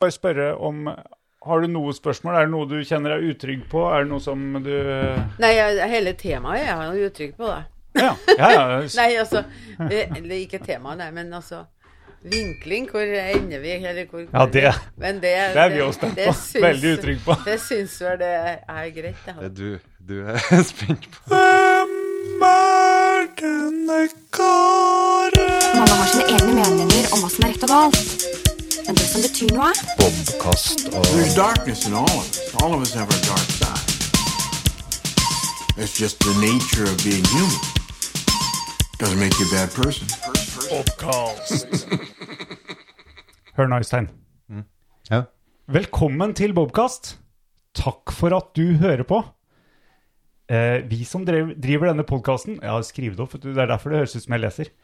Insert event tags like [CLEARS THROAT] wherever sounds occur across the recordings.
Bare spørre om Har du noe spørsmål? Er det noe du kjenner deg utrygg på? Er det noe som du Nei, hele temaet er jeg jo utrygg på, da. Ja. ja, ja. [LAUGHS] Nei, altså Eller ikke temaet, nei, men altså Vinkling, hvor ender vi? Eller hvor, Ja, det- men det, det er vi også spent på. syns- Veldig utrygg på. Det syns vel det er greit, det. Det er du, du er [LAUGHS] spent på. Hvem er denne karen? Mange har sine egne meninger om hva som er rett og galt. Men det som betyr noe, Bobkast og There's darkness in all of us. All of us have our dark side. It's just the nature of being human. Doesn't make you a bad person. Bobcast. Hør nå, Øystein. Ja. Velkommen til Bobkast. Takk for at du hører på. Eh, vi som drev, driver denne podkasten Jeg har skrevet det opp, det er derfor det høres ut som jeg leser.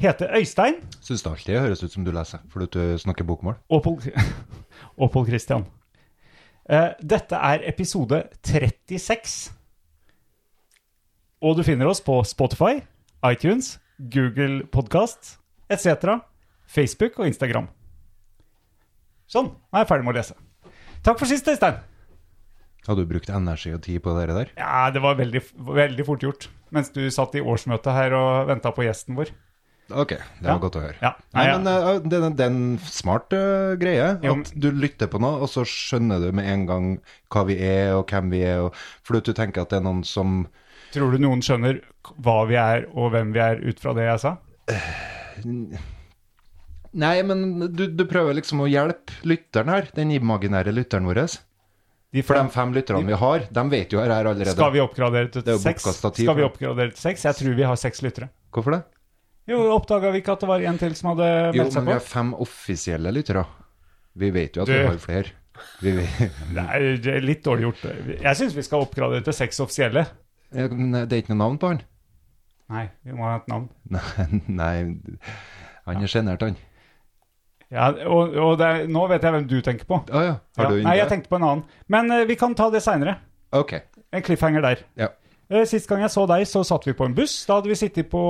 Heter Øystein Syns det alltid høres ut som du leser, fordi du snakker bokmål. og Pål [LAUGHS] og Pål Christian. Eh, dette er episode 36. Og du finner oss på Spotify, iTunes, Google Podcast etc., Facebook og Instagram. Sånn, nå er jeg ferdig med å lese. Takk for sist, Øystein. Har du brukt energi og tid på det der? Ja, det var veldig, veldig fort gjort. Mens du satt i årsmøte her og venta på gjesten vår. Ok, det var Ja. godt å høre. Ja. Nei, Nei, men eh, det, det er en smart uh, greie. Jo, At du lytter på noe, og så skjønner du med en gang hva vi er, og hvem vi er. Og, for du tenker at det er noen som Tror du noen skjønner hva vi er og hvem vi er ut fra det jeg sa? Nei, men du, du prøver liksom å hjelpe lytteren her, den imaginære lytteren vår. De For de fem lytterne vi har, de vet jo her allerede. Skal vi oppgradere til Det seks? Skal vi oppgradere til seks? Jeg tror vi har seks lyttere. Hvorfor det? Jo, oppdaga vi ikke at det var en til som hadde meldt seg på? Jo, men vi har fem offisielle lyttere. Vi vet jo at Du- vi har flere. Vi [LAUGHS] det er litt dårlig gjort. Jeg syns vi skal oppgradere til seks offisielle. Ja, men Det er ikke noe navn på han? Nei, vi må ha et navn. [LAUGHS] Nei, nei han er sjenert, han. Ja, og, og det er, nå vet jeg hvem du tenker på. Ah, ja. Har Ja, nei, jeg tenkte på en annen. Men uh, vi kan ta det seinere. Ok. En cliffhanger der. Ja. Eh, Sist gang jeg så deg, så satt vi på en buss. Da hadde vi sittet på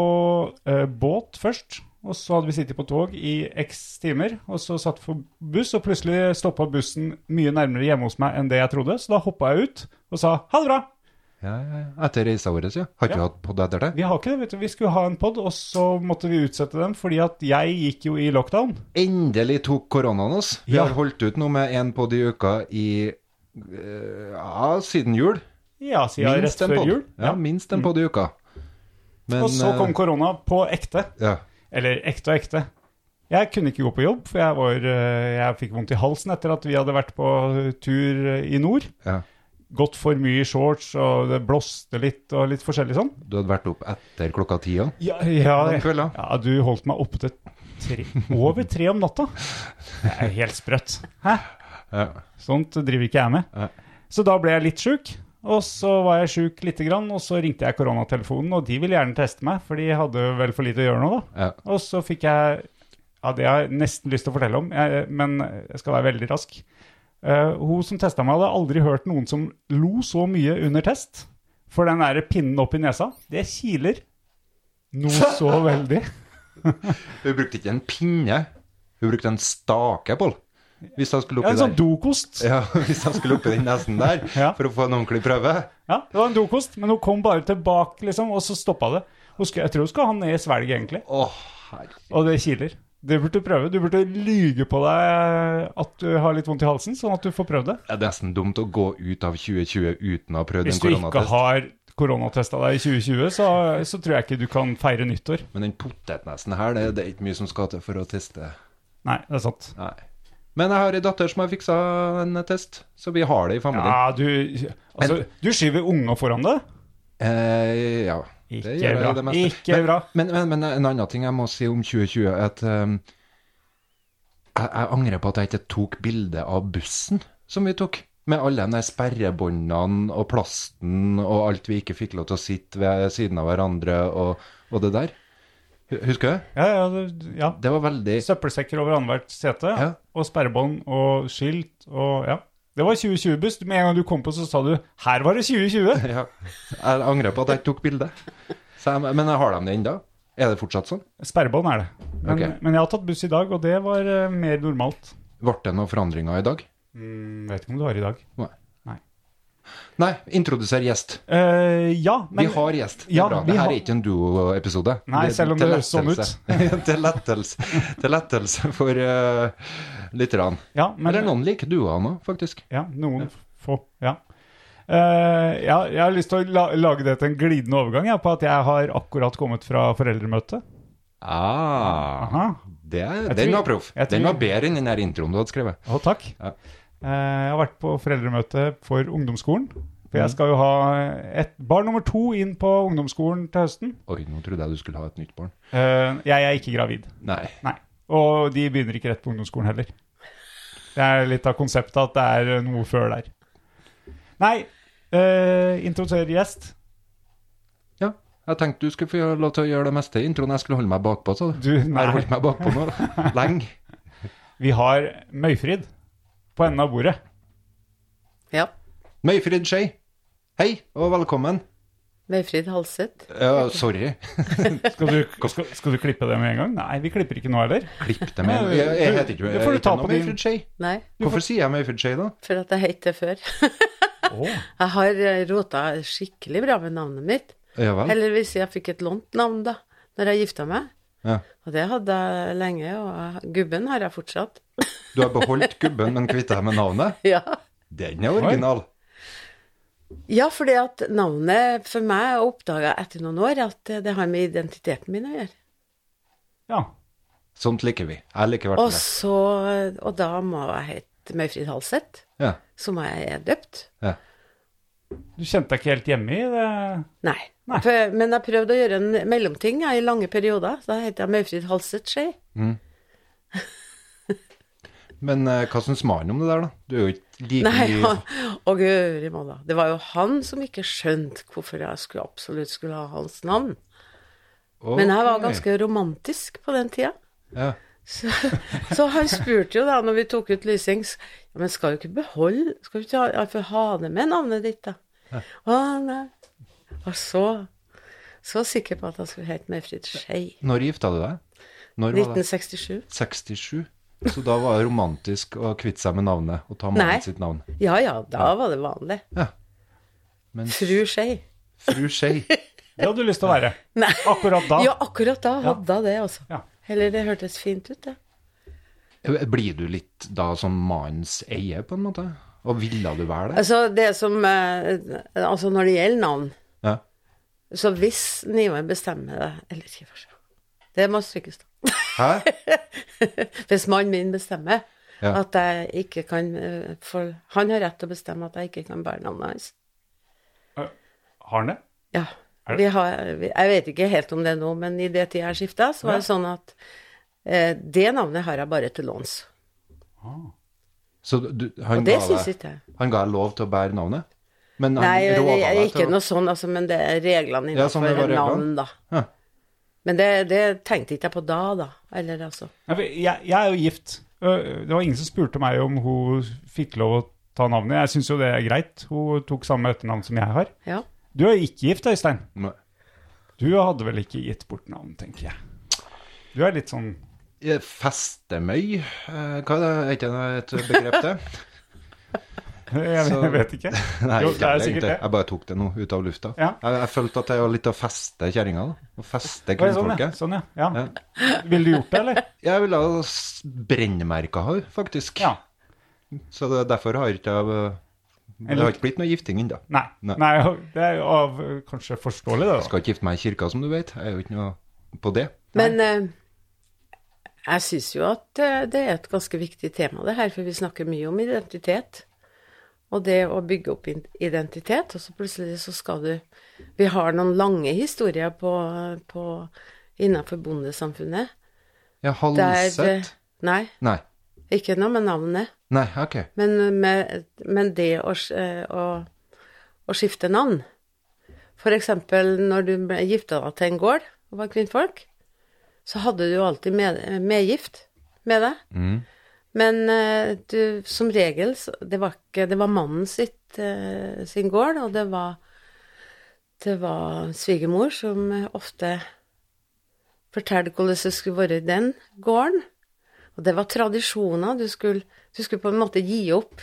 eh, båt først. Og så hadde vi sittet på tog i x timer. Og så satt vi på buss, og plutselig stoppa bussen mye nærmere hjemme hos meg enn det jeg trodde. Så da hoppa jeg ut og sa ha det bra. Ja, ja, ja. Etter reisa vår, ja. Har ikke Ja. hatt podd etter det? Vi har ikke det, vet du. Vi skulle ha en pod, og så måtte vi utsette den fordi at jeg gikk jo i lockdown. Endelig tok koronaen oss. Vi Ja. har holdt ut nå med en podd i uka i eh, Ja, siden jul. Ja, siden rett før jul. Ja, minst en podd i uka. Men, og så kom eh, korona på ekte. ja. Eller ekte og ekte. Jeg kunne ikke gå på jobb, for jeg, var, eh, jeg fikk vondt i halsen etter at vi hadde vært på tur eh, i nord. ja. Gått for mye i shorts, og det blåste litt og litt forskjellig sånn. Du hadde vært opp etter klokka ti? Ja, ja, ja du holdt meg oppe til tre, over tre om natta. Det er helt sprøtt. Hæ? Ja. Sånt driver ikke jeg med. Så da ble jeg litt sjuk. Og så var jeg sjuk lite grann, og så ringte jeg koronatelefonen, og de ville gjerne teste meg, for de hadde vel for lite å gjøre nå, da. Ja. Og så fikk jeg Ja, det har jeg nesten lyst til å fortelle om, jeg, men jeg skal være veldig rask. Uh, hun som testa meg, hadde aldri hørt noen som lo så mye under test. For den der pinnen opp i nesa, det kiler noe [LAUGHS] så veldig. Hun brukte ikke en pinne. Hun brukte en stake, Pål. Hvis han skulle Ja, en sånn dokost. Ja, [LAUGHS] hvis han skulle oppi den nesen der Ja. for å få en ordentlig prøve. Ja, det var en dokost, men hun kom bare tilbake, liksom, og så stoppa det. Jeg tror hun skal ha ned i svelget, egentlig. Åh, herre. Og det kiler. Det burde du prøve. Du burde lyge på deg at du har litt vondt i halsen, sånn at du får prøvd det. Det er nesten dumt å gå ut av 2020 uten å ha prøvd Hvis en du ikke har koronatesta deg i 2020, så, så tror jeg ikke du kan feire nyttår. Men den potetnesen her, det, det er ikke mye som skal til for å teste. Nei, det er sant. Nei. Men jeg har ei datter som har fiksa en test, så vi har det i familien. Ja, du Altså, du skyver unger foran deg. Eh, ja. det Ikke gjør bra. det. Ikke men, bra. Men, men, men en annen ting jeg må si om 2020, er at um, jeg, jeg angrer på at jeg ikke tok bilde av bussen som vi tok. Med alle de sperrebåndene og plasten og alt vi ikke fikk lov til å sitte ved siden av hverandre og, og det der. Hu- Husker du? Ja, ja, det- ja. Det var veldig Søppelsekker over annethvert sete, Ja. og sperrebånd og skilt og ja. Det var 2020-buss. Med en gang du kom på, så sa du 'her var det 2020'. [LAUGHS] ja. Jeg angrer på at jeg ikke tok bilde. Men jeg har de det ennå? Er det fortsatt sånn? Sperrebånd er det. Men, Ok. men jeg har tatt buss i dag, og det var eh, mer normalt. Ble det noen forandringer i dag? Mm, vet ikke om du har i dag. Nei. Nei. Introduser gjest. Uh, ja, men vi har gjest. Det er ja, bra. Det her har- er ikke en duo-episode. Nei, Det selv om det høres sånn ut. til [LAUGHS] lettelse. Til lettelse for uh, lytterne. Ja, men, Eller noen liker duoer nå, faktisk. Ja, noen få. Ja. Uh, ja, jeg har lyst til å la lage det til en glidende overgang ja, på at jeg har akkurat kommet fra foreldremøte. Ah, Aha. det er, den var proff. Den var bedre enn den der introen du hadde skrevet. Å, takk. Ja. Eh, jeg har vært på foreldremøte for ungdomsskolen. For Mm. jeg skal jo ha et barn nummer to inn på ungdomsskolen til høsten. Oi, nå trodde jeg du skulle ha et nytt barn. Eh, jeg er ikke gravid. Nei. Nei. Og de begynner ikke rett på ungdomsskolen heller. Det er litt av konseptet at det er noe før der. Nei, uh, introduser gjest. Ja, jeg tenkte du skulle få lov til å gjøre det meste i introen. Jeg skulle holde meg bakpå, sa du. Du, Jeg har holdt meg bakpå nå [LAUGHS] lenge. Vi har Møyfrid på enden av bordet. Ja. Møyfrid Skei, hei og velkommen. Møyfrid Halseth. Ja, sorry. [LAUGHS] Skal du, [LAUGHS] skal, skal du klippe det med en gang? Nei, vi klipper ikke nå heller. Klipp det med. Jeg, jeg heter ikke, jeg får du ta noe Møyfrid Skei. Nei, Hvorfor sier jeg Møyfrid Skei, da? for at jeg het det før. oh. [LAUGHS] Jeg har eh, rota skikkelig bra med navnet mitt. Ja vel? Heldigvis jeg fikk et lånt navn da når jeg gifta meg. Ja. Og det hadde jeg lenge, og gubben har jeg fortsatt. Du har beholdt gubben, men kvitta deg med navnet? [LAUGHS] Ja. Den er original. ja, fordi at navnet for meg oppdaga etter noen år at det har med identiteten min å gjøre. ja. Sånt liker vi. Jeg liker i hvert fall det. så Og da må jeg hete Møyfrid Halseth, Ja. som jeg er døpt. ja. Du kjente deg ikke helt hjemme i det? Nei. For, men jeg prøvde å gjøre en mellomting jeg, i lange perioder. Da heter jeg Maufrid Halseth Skei. [LAUGHS] Men eh, hva syns mannen om det der, da? Du er jo ikke like Nei, han, og guri malla. Det var jo han som ikke skjønte hvorfor jeg skulle, absolutt skulle ha hans navn. Men jeg var ganske romantisk på den tida. ja. [LAUGHS] Så, så han spurte jo da, når vi tok ut Lysings ja, men skal du ikke beholde Skal du ikke ha, ha det med navnet ditt, da? Å, nei. Og så så sikker på at jeg skulle hete Mefrid Skei. Når gifta du deg? Når var det? 1967. 67. Så da var det romantisk å kvitte seg med navnet og ta mannen sitt navn. Ja ja, da var det vanlig. Ja. Men Fru Skei. fru Skei [LAUGHS] Det hadde du lyst til å være. Nei. Akkurat da. Ja, akkurat da hadde jeg det, altså. Ja. Eller det hørtes fint ut, det. Blir du litt da som mannens eie, på en måte? Og ville du være det? Altså, det som eh, Altså, når det gjelder navn, Ja. så hvis Nivar bestemmer det Eller ikke for seg. Det må strykes, da. Hæ? [LAUGHS] Hvis mannen min bestemmer Ja. at jeg ikke kan eh, For han har rett til å bestemme at jeg ikke kan bære navnet hans. Har han det? Ja. Er Vi har, jeg vet ikke helt om det nå, men i det tida jeg skifta, så var det sånn at eh, det navnet har jeg bare til låns. Så du, han, Og det ga deg, han ga deg lov til å bære navnet? Men han Nei, det råda er deg ikke noe sånn, altså, men det er reglene Ja, sånn innenfor det var reglene. navn, da. Ja. Men det, det tenkte ikke jeg på da, da. Eller altså Jeg, jeg er jo gift. Øh, Det var ingen som spurte meg om hun fikk lov å ta navnet. Jeg syns jo det er greit. Hun tok samme etternavn som jeg har. Ja. Du er ikke gift, Øystein. Nei. Du hadde vel ikke gitt bort navn, tenker jeg. Du er litt sånn Eh, Festemøy, eh, hva er det? Er ikke det et begrep, det? [LAUGHS] [LAUGHS] Jeg, Så- jeg vet ikke. [LAUGHS] Nei, Jo, ikke det er sikkert det. Jeg bare tok det nå ut av lufta. Ja. Jeg, jeg følte at det var litt å feste kjerringa. Å feste kvinnfolket. Sånn, ja. Sånn, ja. ja. Ville du gjort det, eller? [LAUGHS] Jeg ville ha brennemerka henne, faktisk. Ja. Så det, derfor har ikke jeg eh, Det har ikke blitt noe gifting ennå. Nei. Nei. Nei. Det er jo av kanskje forståelig, det. Jeg skal ikke gifte meg i kirka, som du vet. Jeg er jo ikke noe på det. Men eh, jeg syns jo at eh, det er et ganske viktig tema, det her, for vi snakker mye om identitet. Og det å bygge opp identitet, og så plutselig så skal du Vi har noen lange historier på, på innenfor bondesamfunnet. Ja, Halset? Halseth? Nei, Nei. ikke noe med navnet. Nei, ok. Men, med, men det å, eh, å, å skifte navn For eksempel når du gifta deg til en gård og var kvinnfolk, så hadde du alltid med, medgift med deg. Mm. Men eh, du, som regel, det var ikke Det var mannen sitt, eh, sin gård, og det var Det var svigermor som eh, ofte fortalte hvordan det skulle være i den gården. Og det var tradisjoner. Du skulle, du skulle på en måte gi opp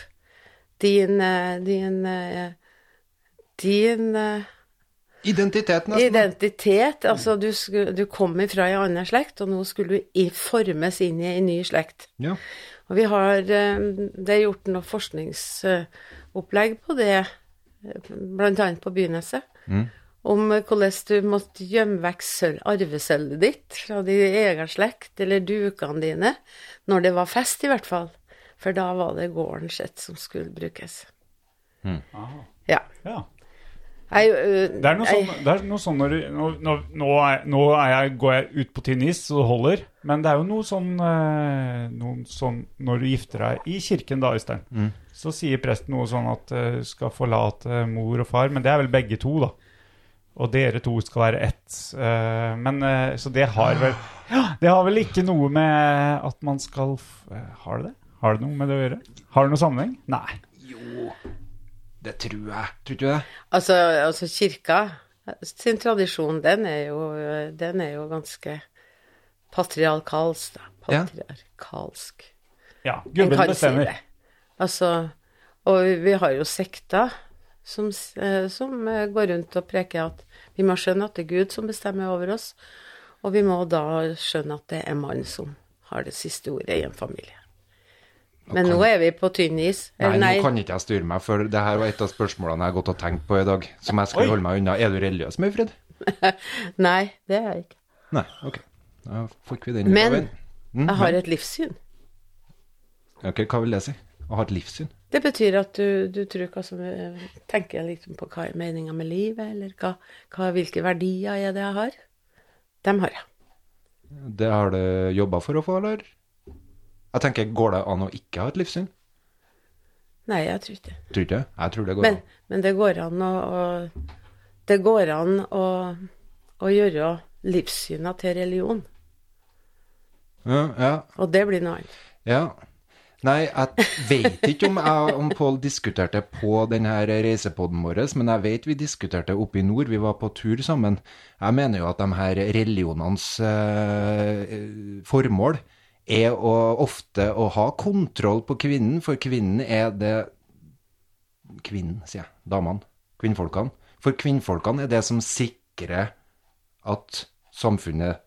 din Din, din Identitet, nesten. identitet. Altså, du, skulle, du kom ifra en annen slekt, og nå skulle du formes inn i en ny slekt. Ja. Og vi har eh, Det er gjort noe forskningsopplegg på det, bl.a. på Byneset. Om eh, hvordan du måtte gjemme vekk sølv- arvesølvet ditt fra din egen slekt, eller dukene dine, når det var fest, i hvert fall. For da var det gården sitt som skulle brukes. Ja. Ja. Jeg, øh, Det er noe jeg- sånn, det er noe sånn når du Nå, nå, nå, er, nå er jeg, går jeg ut på tynn is, så det holder. Men det er jo noe sånn, noen sånn Når du gifter deg i kirken, da, Øystein, så sier presten noe sånn at du skal forlate mor og far. Men det er vel begge to, da. Og dere to skal være ett. Eh, men Så det har vel det har vel ikke noe med at man skal f- Har det det? Har det noe med det å gjøre? Har det noe sammenheng? Nei. Det tror jeg. Tror du det? Altså, altså kirka sin tradisjon, den er jo, den er jo ganske patriarkalsk, da. Ja. Patriarkalsk. Ja, En gubben si bestemmer. det. Altså, og vi har jo sekter som, eh, som eh, går rundt og preker at vi må skjønne at det er Gud som bestemmer over oss, og vi må da skjønne at det er mann som har det siste ordet i en familie. Men kan- nå er vi på tynn is. Nei, nei, nå kan ikke jeg styre meg, for det her var et av spørsmålene jeg har gått og tenkt på i dag, som jeg skulle holde meg unna. Er du religiøs, Møyfrid? [LAUGHS] nei, det er jeg ikke. Nei, ok. Da fikk vi den ut av Men. Mm, jeg har et livssyn. Ok, hva vil det si? Å ha et livssyn? Det betyr at du, du tror hva som eh, tenker liksom på hva er meninga med livet, eller hva, hva, hvilke verdier er det jeg har. Dem har jeg. Det har du jobba for å få, eller? Jeg tenker, går det an å ikke ha et livssyn? Nei, jeg tror ikke det. Tror ikke. Jeg tror det går Men, an. men det går an å, å Det går an å, å gjøre livssyna til religion, Ja, ja, og det blir noe annet. ja. Nei, jeg vet ikke om jeg om Pål diskuterte på denne reisepoden vår, men jeg vet vi diskuterte oppe i nord. Vi var på tur sammen. Jeg mener jo at de her religionenes eh, formål er å, ofte å ha kontroll på kvinnen, for kvinnen er det Kvinnen, sier jeg. Damene. Kvinnfolkene. For kvinnfolkene er det som sikrer at samfunnet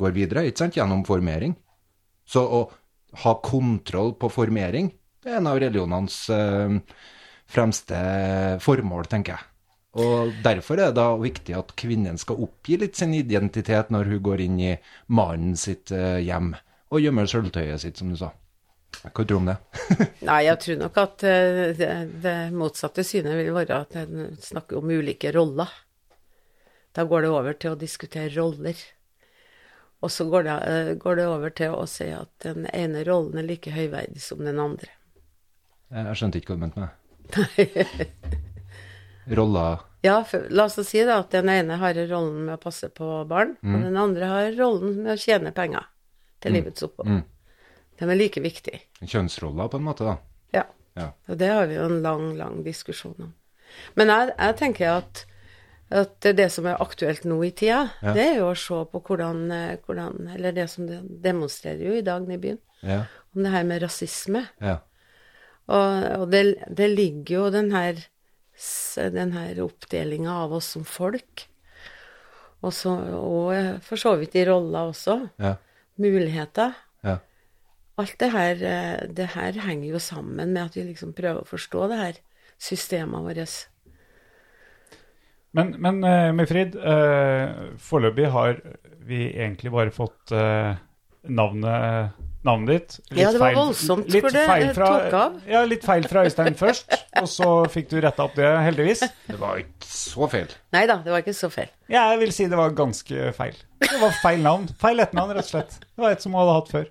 går videre, ikke sant? Gjennom formering. Så å ha kontroll på formering, det er en av religionenes eh, fremste formål, tenker jeg. Og derfor er det da viktig at kvinnen skal oppgi litt sin identitet når hun går inn i mannen sitt eh, hjem og gjemmer sølvtøyet sitt, som du sa. Hva tror du om det? [LAUGHS] Nei, jeg tror nok at eh, det, det motsatte synet vil være at en snakker om ulike roller. Da går det over til å diskutere roller. Og så går det, eh, går det over til å si at den ene rollen er like høyverdig som den andre. Jeg skjønte ikke hva du mente med det. [LAUGHS] Roller Ja, for, la oss si da at den ene har rollen med å passe på barn, og den andre har rollen med å tjene penger til livets opphold. De er like viktige. Kjønnsroller, på en måte, da. Ja. Ja. Og det har vi jo en lang, lang diskusjon om. Men jeg, jeg tenker at, at det som er aktuelt nå i tida, Ja. det er jo å se på hvordan, eh, hvordan Eller det som de demonstrerer jo i dag i byen, Ja. om det her med rasisme. ja. Og, og det, det ligger jo den her, den her oppdelinga av oss som folk. Og, så, og for så vidt i roller også. ja. Muligheter. ja. Alt det her, eh, det her henger jo sammen med at vi liksom prøver å forstå det her systemet vårt. Men, men uh, Mifrid, uh, foreløpig har vi egentlig bare fått eh, navnet, navnet ditt. Ja, det var voldsomt hvor det, fra, tok av. Ja, litt feil fra Øystein først, og så fikk du retta opp det, heldigvis. Det var ikke så feil. Nei da, det var ikke så feil. Ja, Jeg vil si det var ganske feil. Det var feil navn. Feil etternavn, rett og slett. Det var et som hun hadde hatt før.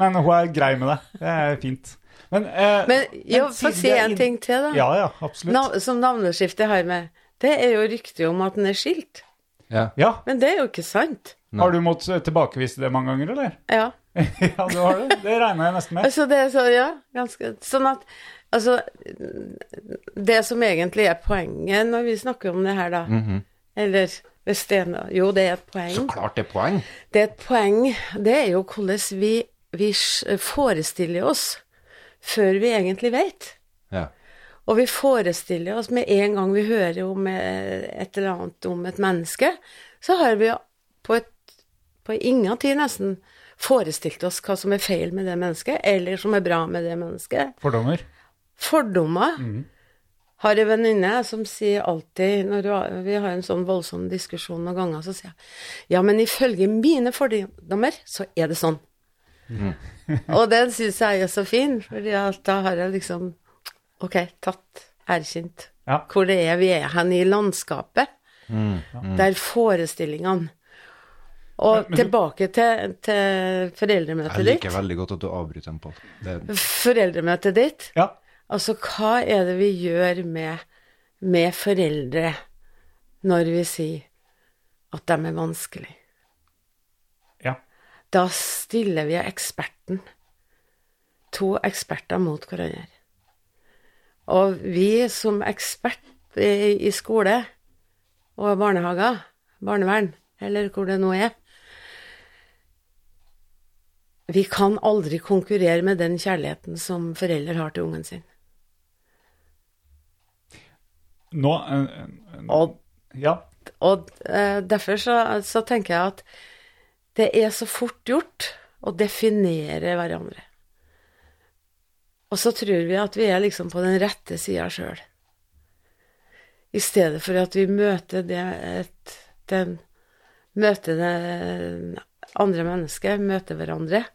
Men hun er grei med det. Det er fint. Men, eh, Men jo, få si en inn- ting til, da. Ja, ja, absolutt. Nav som navneskiftet har med. Det er jo ryktet om at den er skilt. Ja. Ja. Men det er jo ikke sant. Har du måttet tilbakevise det mange ganger, eller? Ja. [LAUGHS] ja, du har det. Det regner jeg nesten med. Altså, det er så, ja, ganske Sånn at Altså, det som egentlig er poenget når vi snakker om det her, da Eller hvis det er noe Jo, det er et poeng. Så klart det er poeng. Det er et poeng. Det er jo hvordan vi vi forestiller oss før vi egentlig vet. Ja. Og vi forestiller oss med en gang vi hører om eh, et eller annet om et menneske, så har vi på, et, på ingen tid nesten forestilt oss hva som er feil med det mennesket, eller som er bra med det mennesket. Fordommer. Fordommer. Har en venninne som sier alltid, når vi har en sånn voldsom diskusjon noen ganger, så sier jeg ja, men ifølge mine fordommer, så er det sånn. Og den syns jeg er så fin, for da har jeg liksom Ok, tatt, erkjent Ja. hvor det er vi er hen i landskapet. Der forestillingene Og Men- men tilbake til, til foreldremøtet Jeg ditt. liker veldig godt at du avbryter en. Det, Foreldremøtet ditt. Ja. Altså, hva er det vi gjør med, med foreldre når vi sier at de er vanskelig? ja. Da stiller vi eksperten, to eksperter mot hverandre. Og vi som ekspert i, i skole og barnehager, barnevern, eller hvor det nå er, vi kan aldri konkurrere med den kjærligheten som foreldre har til ungen sin. Nå øh, øh, Og Ja. Og eh, derfor så, så tenker jeg at det er så fort gjort å definere hverandre. Og så tror vi at vi er liksom på den rette sida sjøl. I stedet for at vi møter det et, den Møter det andre mennesket, møter hverandre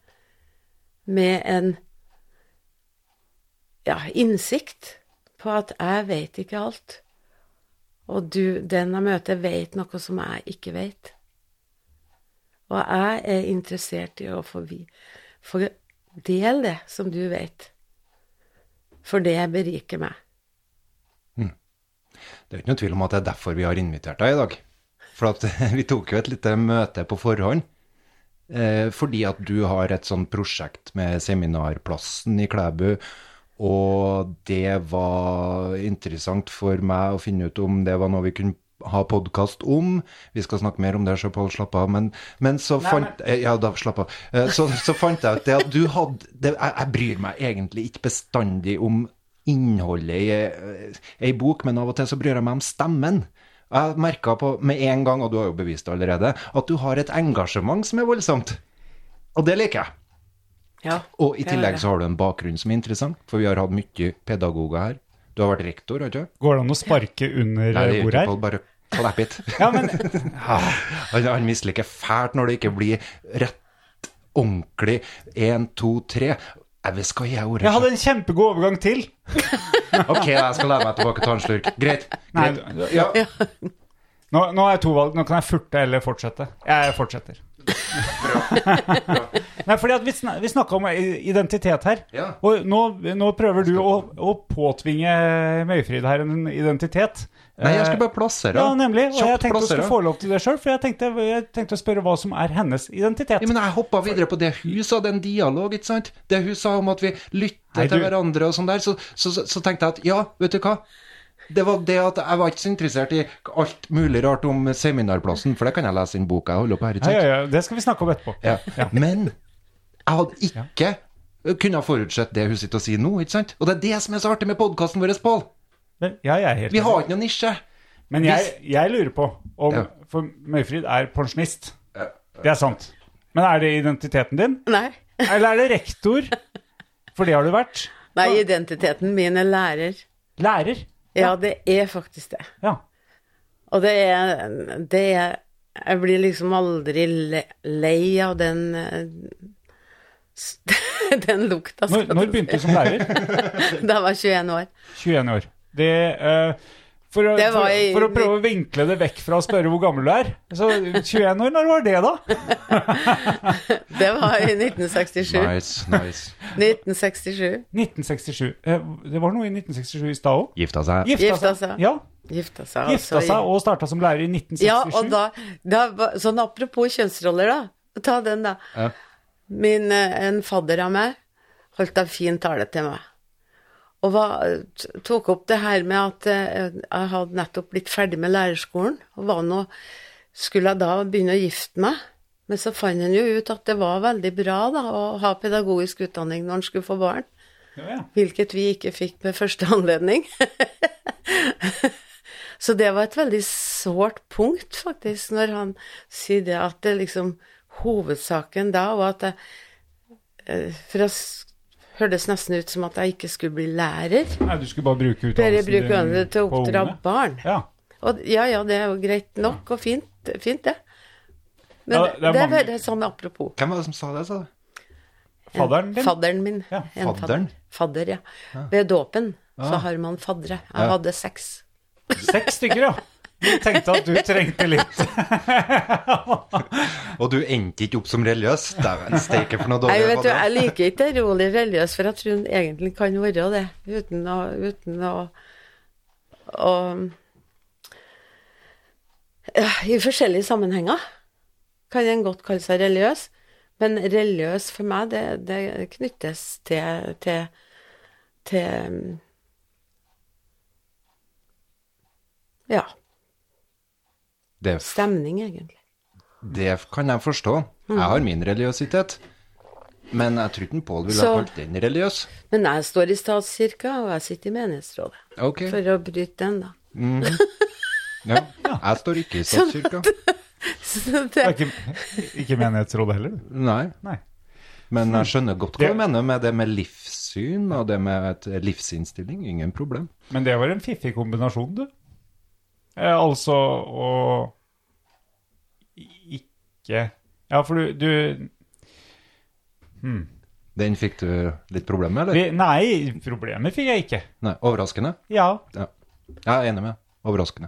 med en ja, innsikt på at jeg vet ikke alt. Og du, den jeg møter, vet noe som jeg ikke vet. Og jeg er interessert i å få, få del det som du vet. For det beriker meg. det er ikke noe tvil om at det er derfor vi har invitert deg i dag. For [LAUGHS] vi tok jo et lite møte på forhånd. Eh, fordi at du har et sånt prosjekt med seminarplassen i Klæbu. Og det var interessant for meg å finne ut om det var noe vi kunne ha podkast om. Vi skal snakke mer om det, så Pål, slapp av. Men, men så fant men... Ja, da slapp av. Eh, Så, så fant jeg ut det at du hadde det, jeg, jeg bryr meg egentlig ikke bestandig om innholdet i eh, ei bok, men av og til så bryr jeg meg om stemmen. Jeg merka på med en gang, og du har jo bevist det allerede, at du har et engasjement som er voldsomt. Og det liker jeg. Ja. Og i tillegg så har du en bakgrunn som er interessant, for vi har hatt mye pedagoger her. Du har vært rektor, har du ikke? Går det an å sparke under Nei, det bordet her? Bare klapp [LAUGHS] it. Ja, men [LAUGHS] Han, han misliker fælt når det ikke blir rett, ordentlig, én, to, tre. Jeg vet hva jeg gjorde. jeg hadde en kjempegod overgang til. [LAUGHS] Ok, jeg skal lære meg tilbake ta en slurk. Greit. Nei, greit. Ja. Nå, nå har jeg to valg. Nå kan jeg furte eller fortsette. Jeg fortsetter. Nei, fordi at vi, sn vi snakka om identitet her. Ja. Og nå, nå prøver du å, å påtvinge Møyfrid her en identitet. Nei, jeg skulle bare plassere. Ja, nemlig. Og jeg tenkte plassere. å få lov til det sjøl, for jeg tenkte, jeg tenkte å spørre hva som er hennes identitet. Ja, men jeg hoppa videre på det hun sa, det er en dialog, ikke sant? Det hun sa om at vi lytter Nei, til hverandre og sånn der, så, så, så, så tenkte jeg at ja, vet du hva? Det var det at jeg var ikke så interessert i alt mulig rart om seminarplassen, for det kan jeg lese i en bok jeg holder på her, Ja, ja, ja, det skal vi snakke om etterpå. Ja. Men jeg hadde ikke kunnet forutsett det hun sitter og sier nå, ikke sant? Og det er det som er så artig med podkasten vår, Pål. Ja, jeg er helt Vi har ikke noen nisje. Men jeg, jeg lurer på om Ja. For Møyfrid er pensjonist. Det er sant. Men er det identiteten din? Nei. [LAUGHS] Eller er det rektor? For det har du vært. Nei, identiteten min er lærer. Lærer. Ja, det er faktisk det. Ja. Og det er, det er Jeg blir liksom aldri lei av den eh, [LAUGHS] Den lukta. Når, skal når du begynte du som lærer? [LAUGHS] Da jeg var 21 år. 21 år. Det uh, for, å, Det for, i- for å prøve å vinkle det vekk fra å spørre hvor gammel du er. Så 21 år, når var det, da? [LAUGHS] Det var i 1967. Nice, nice. 1967. 1967. Eh, Det var noe i 1967 i stad òg. Gifta seg. Gifta seg. Ja. Gifta seg. Gifta altså i- seg og starta som lærer i 1967. Ja, og da, da Sånn apropos kjønnsroller, da. Ta den, da. Ja. Min, eh, en fadder av meg holdt en fin tale til meg. Og var, tok opp det her med at eh, jeg hadde nettopp blitt ferdig med lærerskolen, og var nå Skulle jeg da begynne å gifte meg? Men så fant han jo ut at det var veldig bra da, å ha pedagogisk utdanning når han skulle få barn. Ja, ja. Hvilket vi ikke fikk med første anledning. [LAUGHS] så det var et veldig sårt punkt, faktisk, når han sier det at det liksom Hovedsaken da var at jeg eh, For det hørtes nesten ut som at jeg ikke skulle bli lærer. Nei, du skulle bare bruke utdannelsen det til å oppdra barn. Ja. Og ja, ja, det er jo greit nok og fint, fint det. Men Ja, det, det er er mange- bare sånn apropos. Hvem var det som sa det, sa du? Fadderen din? Fadderen min. Ja, fadderen? Fadder, ja. Ved dåpen så har man faddere. Jeg Ja. hadde seks. Seks stykker, ja. [LAUGHS] Du tenkte at du trengte litt. [LAUGHS] Og du endte ikke opp som religiøs? Dæven steike for noe dårlig. dårlig vet du, jeg liker ikke det rolig religiøs, for jeg tror den egentlig kan være det, uten å, uten å, å ja, I forskjellige sammenhenger kan en godt kalle seg religiøs, men religiøs for meg, det, det knyttes til, til, til Ja, Det, stemning, egentlig. det kan jeg forstå. Jeg har min religiøsitet. Men jeg tror ikke Pål ville ha kalt den religiøs. Men jeg står i statskirka, og jeg sitter i menighetsrådet. Okay. For å bryte den, da. Ja. Jeg står ikke i [LAUGHS] statskirka. [LAUGHS] Så Det ikke, ikke menighetsrådet heller, du. Nei. Nei. Men jeg skjønner godt hva Det- du mener med det med livssyn og det med et livsinnstilling. Ingen problem. Men det var en fiffig kombinasjon, du. Eh, altså å ikke Ja, for du, du hmm. Den fikk du litt problemer med, eller? Vi, Nei, problemer fikk jeg ikke. Nei, Overraskende? Ja, Ja. Jeg er enig med. Overraskende.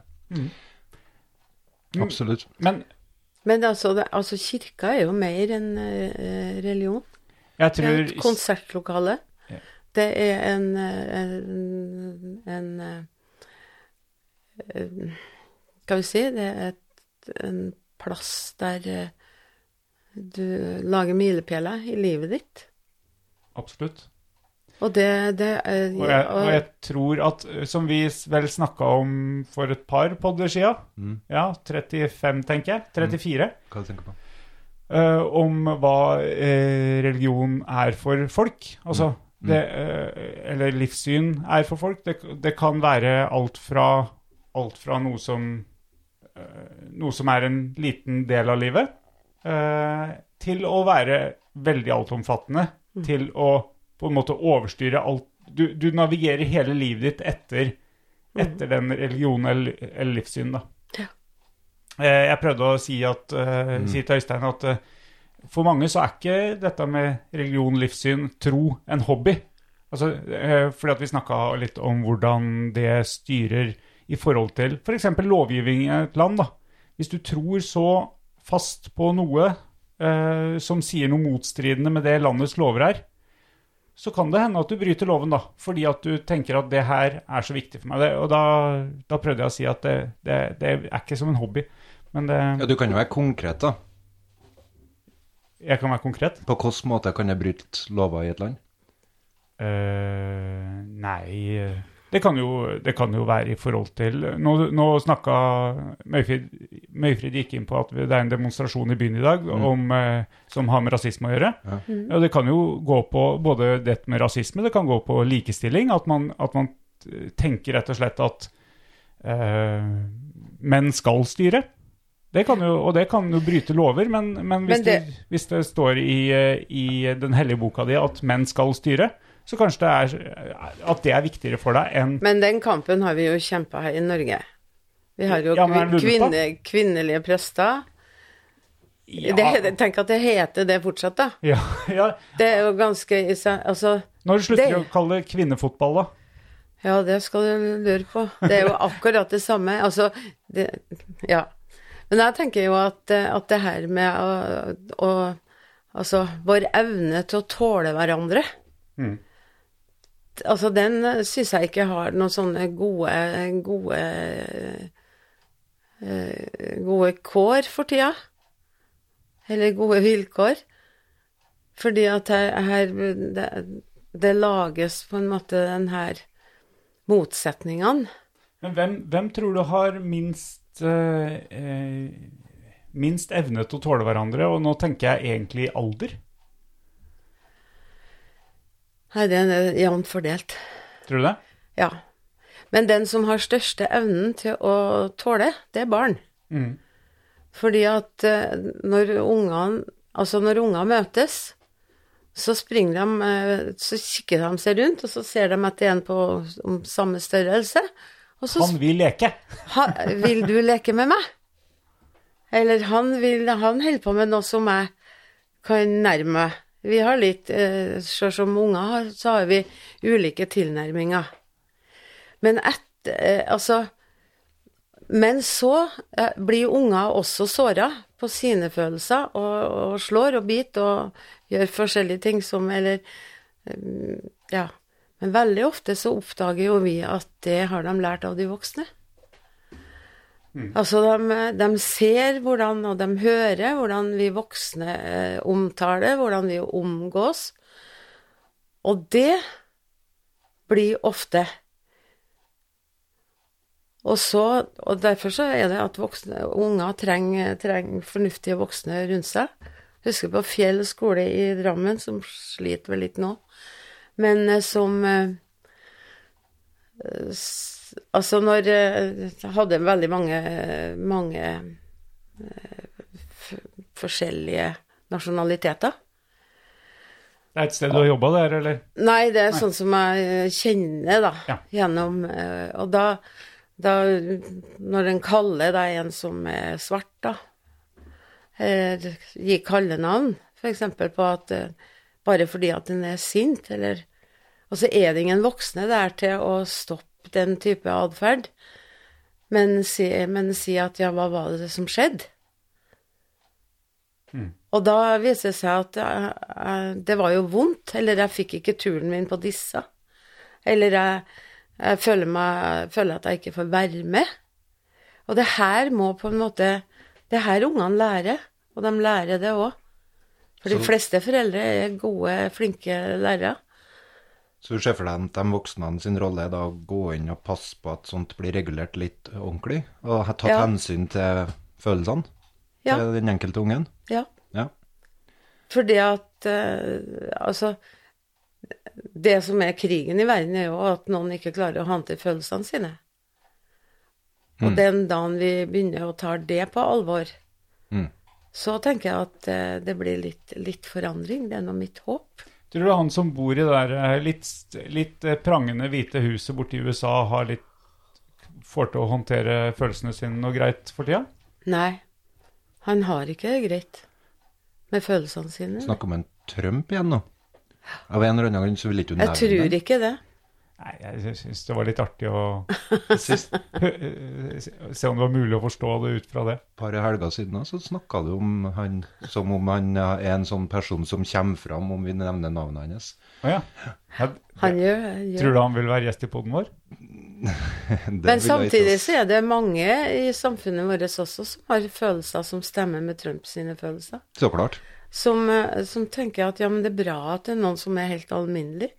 Absolutt. men men altså, det, altså, kirka er jo mer enn uh, religion. jeg Det er et tror konsertlokale. Ja. Det er en, eh, en, en eh, Skal vi si Det er et, en plass der eh, du lager milepæler i livet ditt. Absolutt. Og det, det er, Og jeg, og jeg tror at, eh, som vi vel snakka om for et par podder sia, ja, 35, tenker jeg, 34, Hva tenker du på? Uh, om hva uh, religion er for folk. Altså, det, uh, eller livssyn er for folk. Det, det kan være alt fra, alt fra noe som eh, noe som er en liten del av livet, eh, til å være veldig altomfattende. Til å på en måte overstyre alt Du, du navigerer hele livet ditt etter, etter den religionen eller, eller livssyn, da. Ja. Eh, jeg prøvde å si, at, eh, si til Øystein at for mange så er ikke dette med religion, livssyn, tro en hobby. Altså, fordi at vi snakka litt om hvordan det styrer i forhold til f.eks. lovgivning i et land. da. Hvis du tror så fast på noe eh, som sier noe motstridende med det landets lover er, så kan det hende at du bryter loven, da, fordi at du tenker at det her er så viktig for meg. Det, og da, da prøvde jeg å si at det, det, det er ikke som en hobby, men det, Ja, Du kan jo være konkret, da. jeg kan være konkret. På hvilken måte kan jeg bryte lover i et land? Uh, nei det kan, jo, det kan jo være i forhold til Nå, nå snakka Møyfrid, Møyfrid gikk inn på at det er en demonstrasjon i byen i dag om, eh, som har med rasisme å gjøre. Ja. Og det kan jo gå på både det med rasisme, det kan gå på likestilling. At man, at man tenker rett og slett at eh, menn skal styre. Det kan jo, og det kan jo bryte lover, men, men, hvis, Men det- Du, hvis det står i, eh, i den hellige boka di at menn skal styre, så kanskje det er at det er viktigere for deg enn Men den kampen har vi jo kjempa her i Norge. Vi har jo Ja, kvinne, kvinnelige prester. ja, Det, tenk at det heter det fortsatt, da. ja, [LAUGHS] ja. Det er jo ganske Altså, Når slutter Det- vi å kalle det kvinnefotball, da? ja, det skal du lure på. Det er jo [LAUGHS] akkurat det samme. Altså, det Ja. Men jeg tenker jo at, at det her med å, å Altså, vår evne til å tåle hverandre Mm. Altså, den syns jeg ikke har noen sånne gode gode eh, gode kår for tida. Eller gode vilkår. Fordi at her, her det, det lages på en måte den her motsetningene. Men hvem, hvem tror du har minst eh, eh, minst evne til å tåle hverandre, og nå tenker jeg egentlig alder. Nei, det er jevnt fordelt. Tror du det? Ja. Men den som har største evnen til å tåle, det er barn. Mm. Fordi at eh, når ungene Altså, når unger møtes, så springer de eh, Så kikker de seg rundt, og så ser de etter en på om samme størrelse. Så Han vil leke. ha, Vil du leke med meg? Eller han vil Han holder på med noe som jeg kan nærme meg. Vi har litt eh, Sånn som unger har, så har vi ulike tilnærminger. Men etter eh, Altså Men så eh, blir unger også såra på sine følelser, og, og slår og biter og gjør forskjellige ting som Eller Ja. Men veldig ofte så oppdager jo vi at det har de lært av de voksne. Altså, de, de ser hvordan, og de hører hvordan vi voksne eh, omtaler, hvordan vi omgås. Og det blir ofte Og så, og derfor så er det at voksne, unger trenger, trenger fornuftige voksne rundt seg. Husker på Fjell skole i Drammen, som sliter vel litt nå, men eh, som eh, Altså, når eh, Jeg hadde veldig mange, mange eh, forskjellige nasjonaliteter. Det er et sted du har jobba der, eller? Nei, det er sånn som jeg eh, kjenner, da, Ja. gjennom eh, Og da, da Når en kaller deg en som er svart, da, Gi kallenavn, f.eks. på at eh, bare fordi at en er sint, eller Og så er det ingen voksne der til å stoppe den type atferd, men si, men si at ja, hva var det som skjedde? Og da viser det seg at jeg, jeg, det var jo vondt, eller jeg fikk ikke turen min på disse. Eller jeg, jeg føler, meg, føler at jeg ikke får være med. Og det her må på en måte Det er her ungene lærer, og de lærer det òg. For de fleste foreldre er gode, flinke lærere. Så du ser for deg at de voksne sin rolle er da å gå inn og passe på at sånt blir regulert litt ordentlig, og ha tatt Ja. hensyn til følelsene Ja. til den enkelte ungen? Ja. Ja. Fordi at eh, Altså Det som er krigen i verden, er jo at noen ikke klarer å håndtere følelsene sine. Og den dagen vi begynner å ta det på alvor, Mm. så tenker jeg at eh, det blir litt, litt forandring. Det er nå mitt håp. Tror du han som bor i det der eh, litt, litt eh, prangende hvite huset borti i USA, har litt får til å håndtere følelsene sine noe greit for tida? Nei, han har ikke det greit med følelsene sine. Snakker om en Trump igjen nå. Av en eller annen grunn så vil ikke du Jeg tror ikke det. Nei, jeg syns det var litt artig å Sist se om det var mulig å forstå det ut fra det. par helger siden så snakka du om han som om han er en sånn person som kommer fram om vi nevner navnet hans. Å ja. ja. Han gjør, gjør. Tror du han vil være gjest i poden vår? [LAUGHS] Men samtidig så er det mange i samfunnet vårt også som har følelser som stemmer med Trump sine følelser. Så klart. Som, eh, som tenker at ja, men det er bra at det er noen som er helt alminnelig.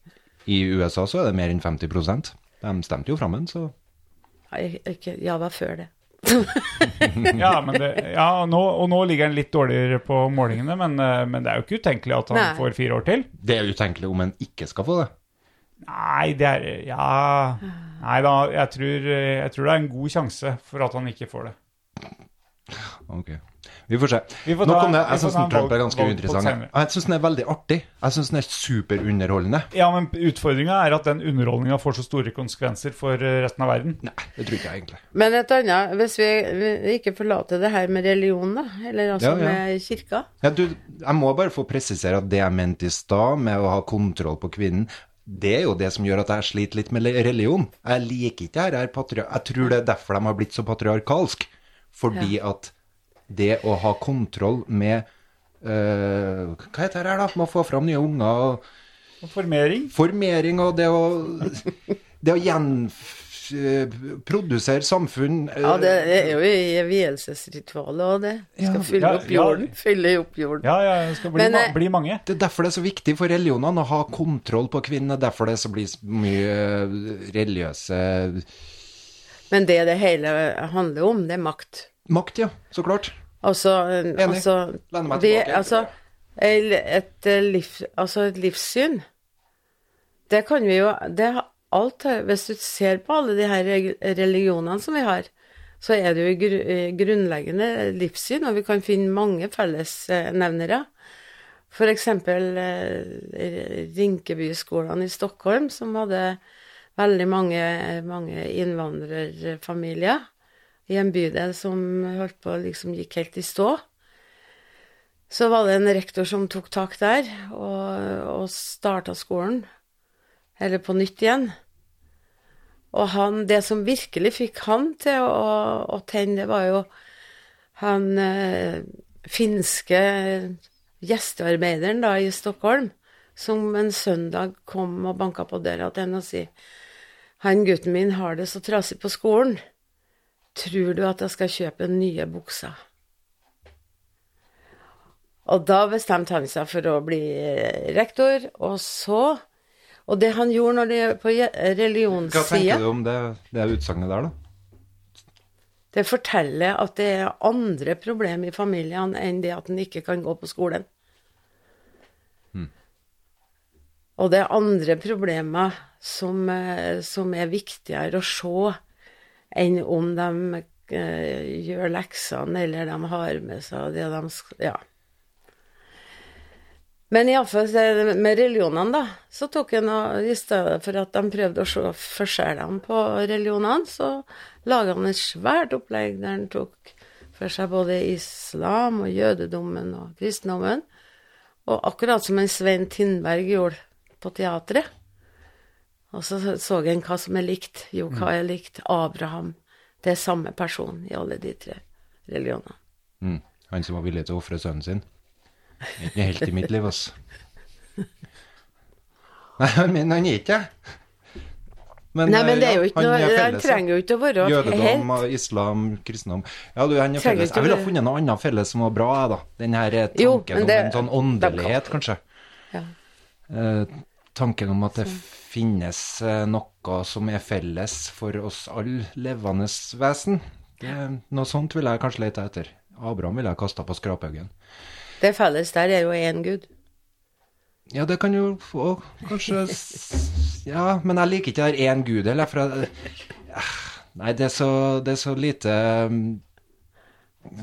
I USA så er det mer enn 50% De stemte jo fram en, så Nei, ikke, ja, det var før det. [LAUGHS] [LAUGHS] Ja, men det, ja nå, og nå ligger han litt dårligere på målingene, men, eh, men det er jo ikke utenkelig at han Nei. får fire år til. Det er utenkelig om han ikke skal få det. Nei, det er Ja Nei da, jeg tror, jeg tror det er en god sjanse for at han ikke får det. Ok. Vi får se. Vi får Nok ta- om det. Jeg syns Trump er ganske uinteressant. Jeg syns den er veldig artig. Jeg syns den er superunderholdende. Ja, men utfordringa er at den underholdninga får så store konsekvenser for eh, resten av verden. Nei, det tror ikke jeg egentlig. Men et annet, hvis vi, vi ikke forlater det her med religion, da, eller altså Ja, ja. med kirka Ja, du, jeg må bare få presisere at det jeg mente i stad med å ha kontroll på kvinnen, det er jo det som gjør at jeg sliter litt med religion. Jeg liker ikke det her patria... Jeg tror det er derfor de har blitt så patriarkalsk. Fordi at det å ha kontroll med uh, Hva heter det her, da? Med å få fram nye unger og Og formering. formering og det å Det å gjenprodusere samfunn eh, Ja, det er jo i vielsesritualet òg, det. Vi skal Ja. fylle Ja, opp ja. jorden. Fylle opp jorden. Ja, ja, det skal bli, Men, ma eh, bli mange. Det er derfor det er så viktig for religionene å ha kontroll på kvinnene. Derfor det så blir så mye eh, religiøse Men det det hele handler om, det er makt. Makt, ja. Så klart. Altså, altså Lener meg det, altså et, eh, liv, altså et livssyn Det kan vi jo det alt Hvis du ser på alle de her religionene som vi har, så er det jo eh, grunnleggende livssyn, og vi kan finne mange fellesnevnere. Eksempel eh, Rinkebyskolene i Stockholm, som hadde veldig mange, mange innvandrerfamilier i en bydel som holdt på liksom gikk helt i stå. Så var det en rektor som tok tak der og, og starta skolen, eller på nytt igjen. Og han, det som virkelig fikk han til å, å tenne, det var jo han eh, finske gjestearbeideren da i Stockholm, som en søndag kom og banka på døra til henne og sier Han gutten min har det så trasig på skolen. Tror du at jeg skal kjøpe nye bukser? Og da bestemte han seg for å bli eh, rektor, og så Og det han gjorde når det på religionssida Hva tenker du om det, det utsagnet der, da? Det forteller at det er andre problemer i familiene enn det at en ikke kan gå på skolen. Og det er andre problemer som, eh, som er viktigere å se enn om de eh, gjør leksene, eller de har med seg det de skal Ja. Men iallfall med religionene, da, så tok jeg noe i stedet for at de prøvde å se forskjellene på religionene, så laga han et svært opplegg der han tok for seg både islam og jødedommen og kristendommen. Og akkurat som en Svein Tindberg gjorde på teatret. Og så så en hva som er likt. Jo, hva er likt? Abraham. Det er samme person i alle de tre religionene. Mm. Han som var villig til å ofre sønnen sin. Ikke helt i mitt liv, altså. Nei, men han er ikke det. Nei, men det er jo ikke noe Han trenger jo ikke å være Jødedom, helt islam, kristendom Ja, du, han er felles. Jeg ville ha funnet noe annet felles som var bra, da. Den her tanken Jo, det- om en sånn åndelighet, kanskje. Ja. Eh, tanken om at det finnes eh, noe som er felles for oss alle levende vesen. Det, noe sånt ville jeg kanskje lete etter. Abraham ville jeg kasta på skraphaugen. Det felles der er jo én gud. Ja, det kan jo få kanskje Ja, men jeg liker ikke det der én gud heller, for jeg eh, Nei, det er så, det er så lite mm,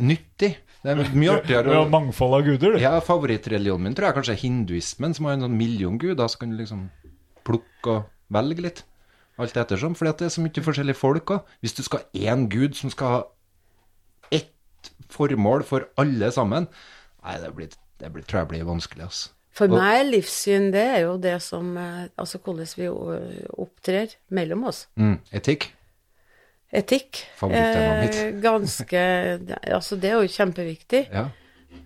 nyttig. Det er mye artigere er mangfold av guder, du. Ja, favorittreligionen min tror jeg kanskje er hinduismen, som har en sånn million guder, så kan du liksom plukke og velge litt. Alt ettersom, For det er så mye forskjellige folk òg. Hvis du skal ha én gud som skal ha ett formål for alle sammen, nei, det, blir, det blir, tror jeg blir vanskelig, altså. For meg livssyn, det er jo det som eh, Altså hvordan vi opptrer mellom oss. Mm, etikk. Etikk. Eh, ganske Altså, det er jo kjempeviktig. Ja.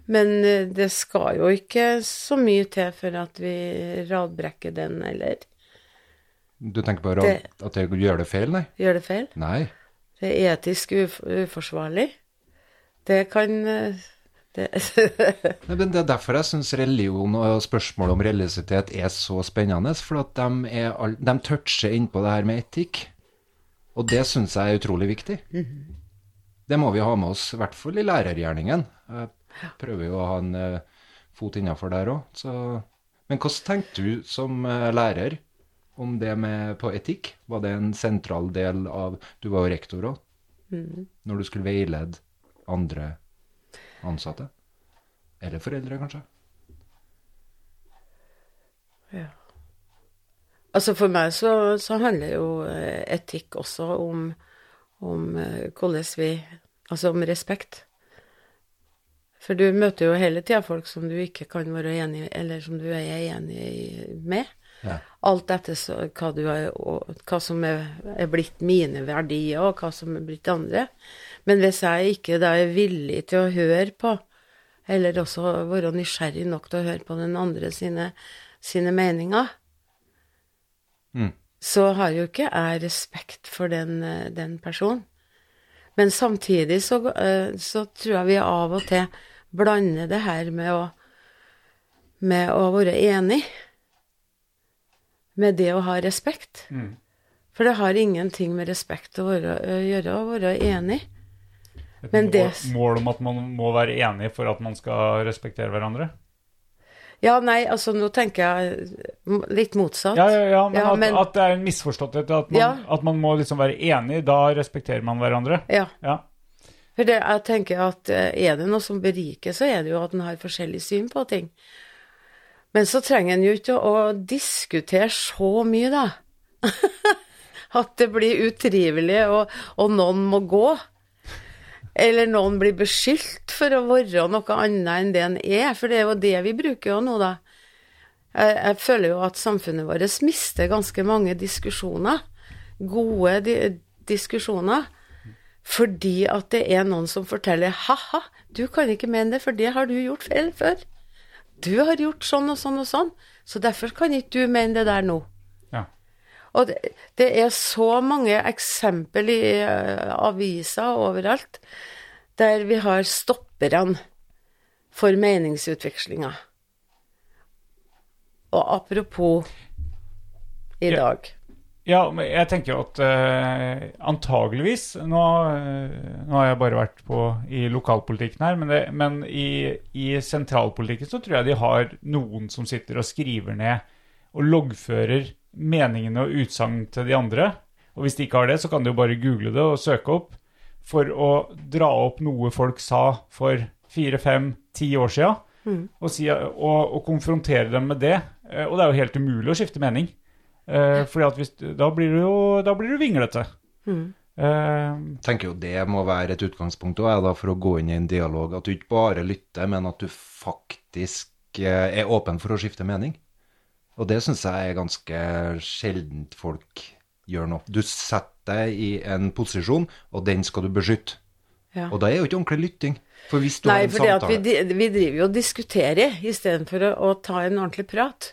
Men eh, det skal jo ikke så mye til for at vi radbrekker den, eller Du tenker på Det- at jeg gjør det feil, nei? gjør det feil. Nei. Det er etisk uf uforsvarlig. Det kan eh, det, [LAUGHS] Nei, men Det er derfor jeg syns religion og spørsmålet om religiøsitet er så spennende. For at de, er de toucher innpå det her med etikk. Og det syns jeg er utrolig viktig. Det må vi ha med oss, i hvert fall i lærergjerningen. Jeg prøver jo å ha en eh, fot innafor der òg. Men hvordan tenkte du som eh, lærer om det med på etikk? Var det en sentral del av Du var jo rektor òg. Når du skulle veilede andre ansatte? Eller foreldre, kanskje? Altså for meg så, så handler jo eh, etikk også om, om eh, hvordan vi Altså om respekt. For du møter jo hele tida folk som du ikke kan være enig eller som du er enig med. Ja. Alt etter så, hva, du er, hva som er, er blitt mine verdier, og hva som er blitt andre. Men hvis jeg ikke da er villig til å høre på, eller også være nysgjerrig nok til å høre på den andre sine, sine meninger, Mm. så har jo ikke jeg respekt for den, den personen. Men samtidig så, eh, så tror jeg vi av og til blander det her med å, med å være enig. Med det å ha respekt. For det har ingenting med respekt å, være, å gjøre å være enig. Et Men det- mål, mål om at man må være enig for at man skal respektere hverandre? Ja, nei, altså nå tenker jeg litt motsatt. Ja, ja, ja, men, Ja, at, men- at det er en misforståtthet. At, man- Ja. at man må liksom være enig, da respekterer man hverandre. Ja. Ja. For det, jeg tenker at eh, er det noe som beriker, så er det jo at en har forskjellig syn på ting. Men så trenger en jo ikke å, å diskutere så mye, da. [LAUGHS] at det blir utrivelig, og, og noen må gå. Eller noen blir beskyldt for å være noe annet enn det en er, for det er jo det vi bruker jo nå, da. Jeg, jeg føler jo at samfunnet vårt mister ganske mange diskusjoner. Gode di diskusjoner. Fordi at det er noen som forteller ha-ha, du kan ikke mene det, for det har du gjort feil før. Du har gjort sånn og sånn og sånn, så derfor kan ikke du mene det der nå. Ja. Og det, det er så mange eksempel i uh, aviser overalt der vi har stopperne for meningsutvekslinga. Og apropos i Ja. dag. Ja, men jeg tenker jo at uh, antageligvis nå, uh, nå har jeg bare vært på i lokalpolitikken her, men, det, men i, i sentralpolitikken så tror jeg de har noen som sitter og skriver ned og loggfører meningene og utsagn til de andre. Og hvis de ikke har det, så kan de jo bare google det og søke opp for å dra opp noe folk sa for fire, fem, ti år sia, og, si, og, og konfrontere dem med det. Eh, Og det er jo helt umulig å skifte mening. Eh, fordi at hvis, da blir du jo da blir du vinglete. Eh, tenker jo det må være et utgangspunkt også, da, for å gå inn i en dialog. At du ikke bare lytter, men at du faktisk eh, er åpen for å skifte mening. Og det syns jeg er ganske sjeldent folk gjør nå. Du setter deg i en posisjon, og den skal du beskytte. Ja. Og da er jo ikke ordentlig lytting. For hvis du Nei, har en for samtale vi, di- vi driver jo og diskuterer istedenfor å, å ta en ordentlig prat.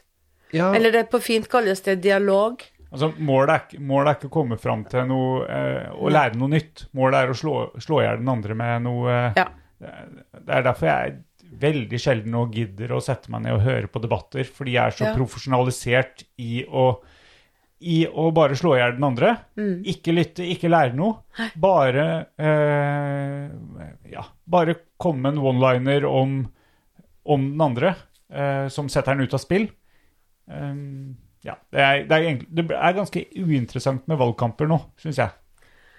Ja, Eller det på fint kalles det dialog. altså, målet, er, målet er ikke å komme fram til noe eh, å lære noe nytt. Målet er å slå, slå i hjel den andre med noe eh, Ja. Det er derfor jeg veldig sjelden og gidder å sette meg ned og høre på debatter, fordi jeg er så Ja. profesjonalisert i å, i å bare slå i hjel den andre. Mm. Ikke lytte, ikke lære noe. Bare eh, ja, bare komme med en one-liner om, om den andre, eh, som setter den ut av spill. Um, ja, det er, det, er egentlig, det er ganske uinteressant med valgkamper nå, syns jeg.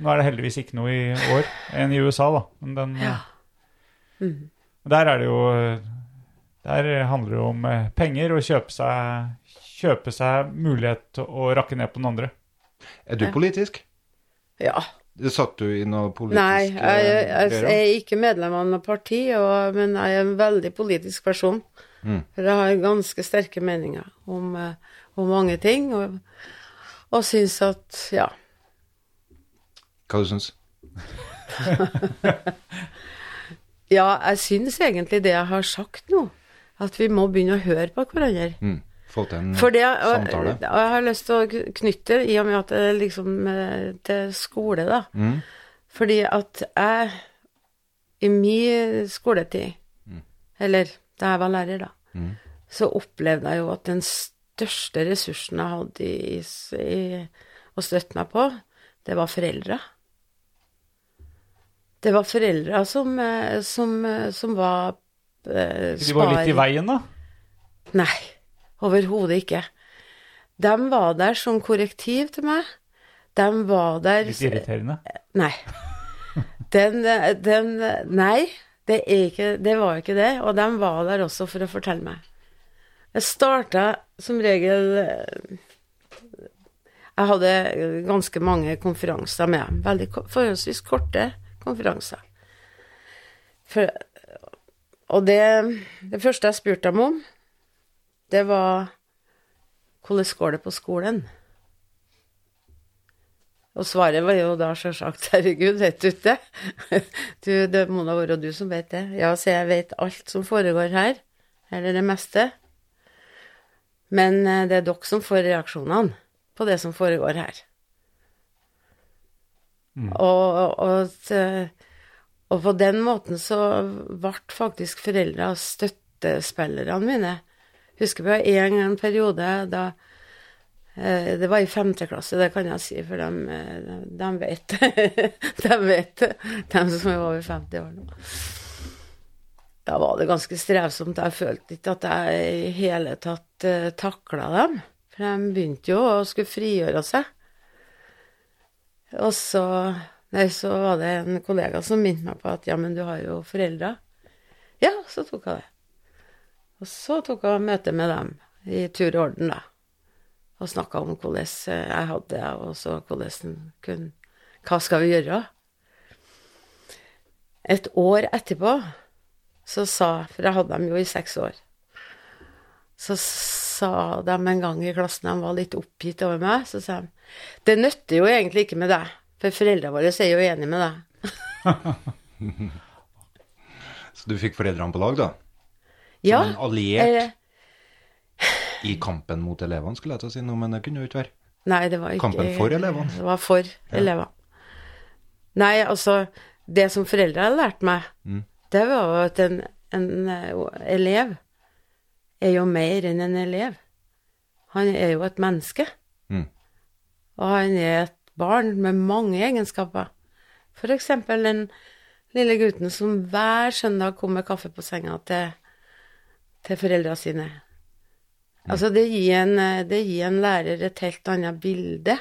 Nå er det heldigvis ikke noe i år enn i USA, da. Men den, Ja. mm. Der er det jo Der handler det om eh, penger og kjøpe seg, kjøpe seg mulighet til å rakke ned på den andre. er du politisk? Ja. Satt du i noe politisk Nei, jeg, jeg, jeg jeg er ikke medlem av noe parti, og, men jeg er en veldig politisk person. Mm. For jeg har ganske sterke meninger om, eh, om mange ting, og, og syns at ja. Hva du syns [LAUGHS] Ja, jeg syns egentlig det jeg har sagt nå, at vi må begynne å høre på hverandre. mm. Få til en det, og, samtale? og jeg har lyst til å knytte, i og med at det liksom eh, til skole, da. Mm. Fordi at jeg, i min skoletid, eller da jeg var lærer, da, Mm. så opplevde jeg jo at den største ressursen jeg hadde i, i, å støtte meg på, det var foreldre. Det var foreldre som, eh, som, eh, som var eh, De var litt i veien, da. Nei, overhodet ikke. De var der som korrektiv til meg. De var der Litt irriterende. Nei. Den, den Nei, det, ikke, det var ikke det. Og de var der også for å fortelle meg. Jeg starta som regel eh, Jeg hadde ganske mange konferanser med dem. Veldig forholdsvis korte konferanser. For, og det, det første jeg spurte dem om, det var hvordan går det på skolen? Og svaret var jo da sjølsagt herregud, vet du ikke det? Du, det må da være du som vet det. Ja, så jeg vet alt som foregår her. Eller det meste. Men eh, det er dere som får reaksjonene på det som foregår her. Og, og, og, og på den måten så ble faktisk foreldra støttespillerne mine. Husker vi en, en periode da Eh, Det var i femte klasse, det kan jeg si, for de, eh, de vet [LAUGHS] De vet, de som er over 50 år nå. Da var det ganske strevsomt. Jeg følte ikke at jeg i hele tatt uh, takla dem. For de begynte jo å skulle frigjøre seg. Og så, nei, så var det en kollega som minte meg på at ja, men du har jo foreldre. Ja, så tok jeg det. Og så tok jeg møte med dem i tur og orden, da. Og snakka om hvordan eh, jeg hadde det, og så hvordan kunne Hva skal vi gjøre? Et år etterpå så sa For jeg hadde dem jo i seks år. Så sa de en gang i klassen, de var litt oppgitt over meg, så sa de Det nytter jo egentlig ikke med deg, for foreldrene våre er jo enige med deg. [LAUGHS] Så du fikk foreldrene på lag, da? Ja. en alliert? I kampen mot elevene, skulle jeg til å si noe, men det kunne jo ikke være. Nei, det var ikke Kampen for elevene. Det var for elevene. Nei, altså Det som foreldre hadde lært meg, Mm. det var jo at en, en eh, elev er jo mer enn en elev. Han er jo et menneske. Mm. Og han er et barn med mange egenskaper. Eksempel den lille gutten som hver søndag kom med kaffe på senga til, til foreldra sine. Altså, det gir, en, eh, det gir en lærer et helt annet bilde.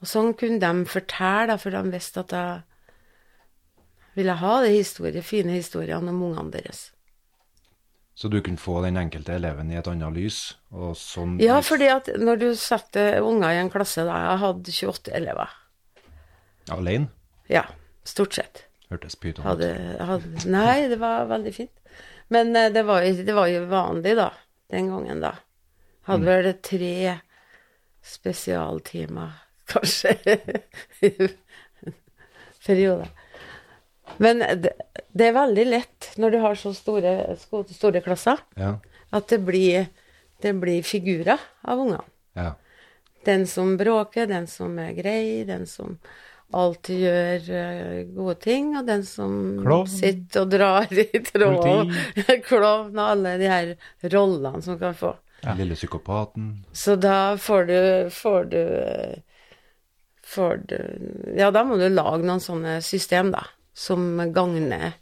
Og sånn kunne de fortelle, for de visste at jeg ville ha de historie, fine historiene om ungene deres. Så du kunne få den enkelte eleven i et annet lys, og sånn Ja, fordi at når du setter unger i en klasse da Jeg hadde 28 elever. Alene? Ja, stort sett. Hørtes pyton ut. Hadde, hadde, nei, det var veldig fint. Men eh, det var, det var jo vanlig, da, den gangen, da. Hadde vel tre spesialtimer, [LAUGHS] kanskje, i perioder. Men det, det er veldig lett når du har så store, store klasser, Ja. at det blir, det blir figurer av ungene. ja. Den som bråker, den som er grei, den som alltid gjør eh, gode ting, og den som Klovn. sitter og drar i tråd. [LAUGHS] Klovn og alle de her rollene som kan få. Den lille psykopaten. Så da får du, får du Får du Ja, da må du lage noen sånne system, da, som gagner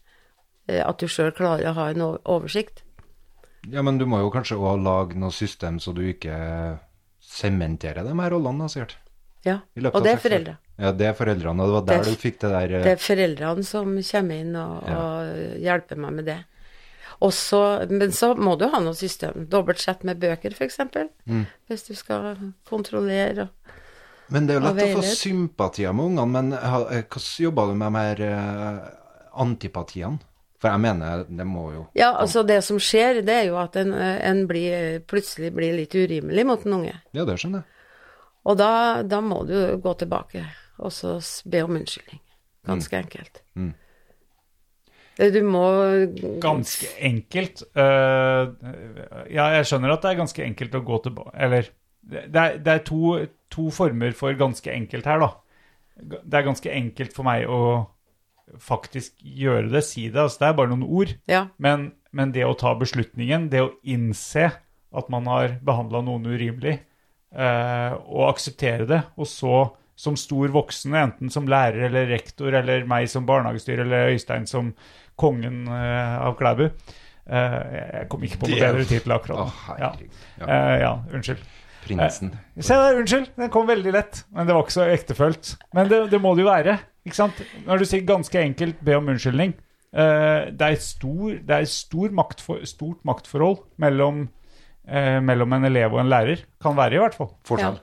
eh, at du sjøl klarer å ha en oversikt. Ja, men du må jo kanskje òg lage noe system så du ikke sementerer de her rollene, da, sikkert. Ja. I løpet Og det er foreldre. Ja, det er foreldrene, og det var der Det- du fikk det der eh, Det er foreldrene som kommer inn og, Ja. og hjelper meg med det. Også, men så må du ha noe system. Dobbeltsett med bøker, f.eks. Mm. Hvis du skal kontrollere. og- Men det er jo lett å få sympatier med ungene, men ha- eh, hvordan jobba du med de eh, antipatiene? For jeg mener, det må jo Ja, altså det som skjer, det er jo at en, en blir, plutselig blir litt urimelig mot en unge. Ja, det skjønner jeg. Og da, da må du gå tilbake og så be om unnskyldning. Ganske enkelt. Mm. Du må Ganske enkelt. Uh, ja, jeg skjønner at det er ganske enkelt å gå tilbake Eller det er, det er to, to former for ganske enkelt her, da. Det er ganske enkelt for meg å faktisk gjøre det, si det. Altså, det er bare noen ord. Ja. Men, men det å ta beslutningen, det å innse at man har behandla noen urimelig, uh, og akseptere det, og så som stor voksen, enten som lærer eller rektor, eller meg som barnehagestyrer, eller Øystein som kongen eh, av Klæbu eh, Jeg kom ikke på noe bedre tittel akkurat nå. Ja. herregud. Ja. Eh, ja, unnskyld. Prinsen. Se der, unnskyld. Den kom veldig lett. Men det var ikke så ektefølt. Men det, det må det jo være. ikke sant? Når du sier ganske enkelt be om unnskyldning eh, Det er et stor, er stor maktfor, stort maktforhold mellom, eh, mellom en elev og en lærer. Kan være, i hvert fall. Forskjell.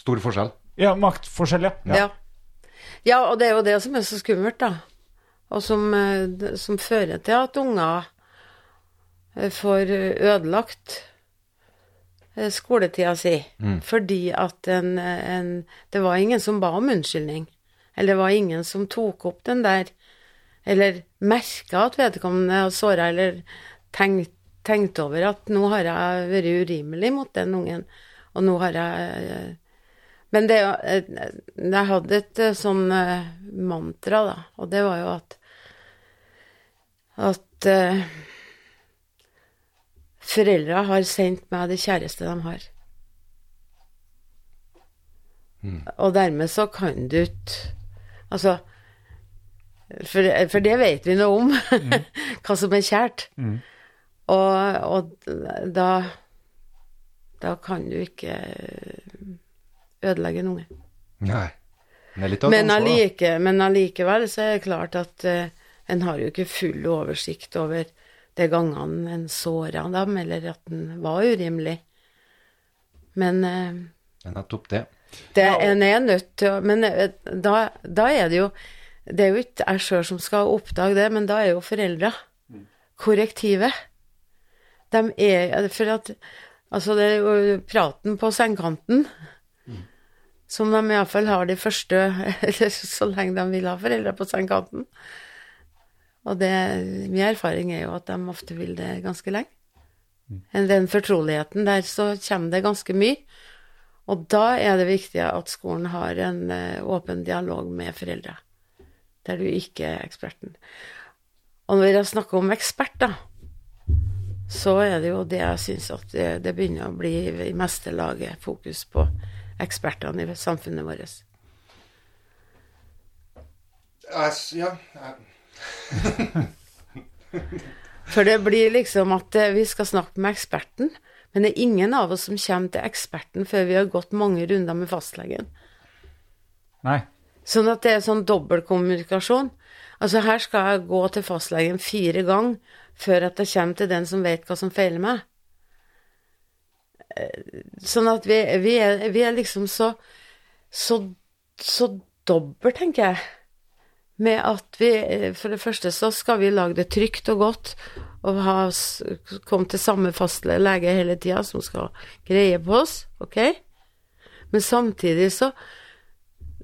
Stor forskjell. Ja, maktforskjell, ja. Ja. ja, og det er jo det som er så skummelt, da. Og som, eh, som fører til at unger eh, får ødelagt eh, skoletida si. Fordi at en, en Det var ingen som ba om unnskyldning. Eller det var ingen som tok opp den der Eller merka at vedkommende hadde såra, eller tenkt, tenkt over at nå har jeg vært urimelig mot den ungen, og nå har jeg men det, eh, jeg hadde et eh, sånn eh, mantra, da, og det var jo at At uh, foreldra har sendt meg det kjæreste de har. Og dermed så kan du ikke Altså for, for det vet vi noe om, [LAUGHS] hva som er kjært. Og, og da Da kan du ikke ødelegge en unge. Nei. Men, allike, men allikevel så er det klart at uh, en har jo ikke full oversikt over de gangene en såra dem, eller at den var urimelig. Men uh, Det er nettopp det. det, en er nødt til å Men uh, da, da er det jo Det er jo ikke jeg sjøl som skal oppdage det, men da er jo foreldra korrektivet. De er For at Altså, det er jo praten på sengekanten som de iallfall har de første [LAUGHS] Eller så lenge de vil ha foreldre på sengekanten. Og det, min erfaring er jo at de ofte vil det ganske lenge. Mm. Den fortroligheten der, så kommer det ganske mye. Og da er det viktig at skolen har en eh, åpen dialog med foreldre, der du ikke er eksperten. Og når jeg snakker om ekspert, da, så er det jo det jeg syns at det, det begynner å bli i meste laget fokus på ekspertene i samfunnet vårt. Ja. [LAUGHS] For det blir liksom at eh, vi skal snakke med eksperten, men det er ingen av oss som kommer til eksperten før vi har gått mange runder med fastlegen. Nei. Sånn at det er sånn dobbeltkommunikasjon. Altså her skal jeg gå til fastlegen fire ganger før at jeg kommer til den som vet hva som feiler meg. Sånn at vi, vi, er, vi er liksom så så, så dobbelt, tenker jeg. Med at vi For det første så skal vi lage det trygt og godt og ha, komme til samme fastlege hele tida som skal greie på oss, ok? Men samtidig så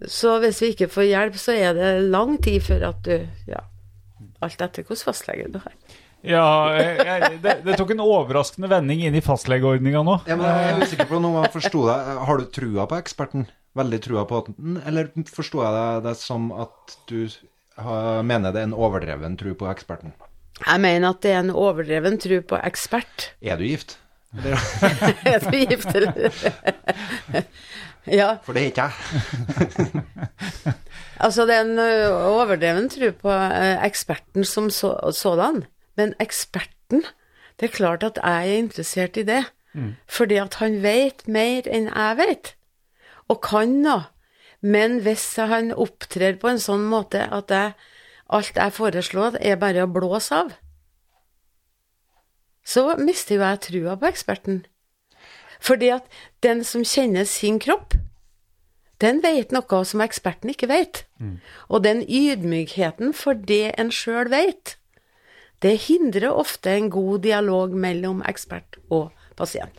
så hvis vi ikke får hjelp, så er det lang tid før at du Ja, alt etter hvilken fastlege du har. Ja, jeg, jeg, det, det tok en overraskende vending inn i fastlegeordninga nå. Ja, men jeg er usikker på noe jeg forsto deg. Har du trua på eksperten? Veldig trua på den? Eller forsto jeg deg det som at du har, mener det er en overdreven tru på eksperten? Jeg mener at det er en overdreven tru på ekspert. Er du gift? [LAUGHS] Er du gift, eller? ja, for det er ikke jeg. altså det er en overdreven tru på eksperten som så, sådan. Men eksperten, det er klart at jeg er interessert i det. Fordi at han vet mer enn jeg vet. Og kan noe. Men hvis han opptrer på en sånn måte at jeg, alt jeg foreslår, er bare å blåse av, så mister jo jeg trua på eksperten. Fordi at den som kjenner sin kropp, den vet noe som eksperten ikke vet. Og den ydmykheten for det en sjøl vet, det hindrer ofte en god dialog mellom ekspert og pasient.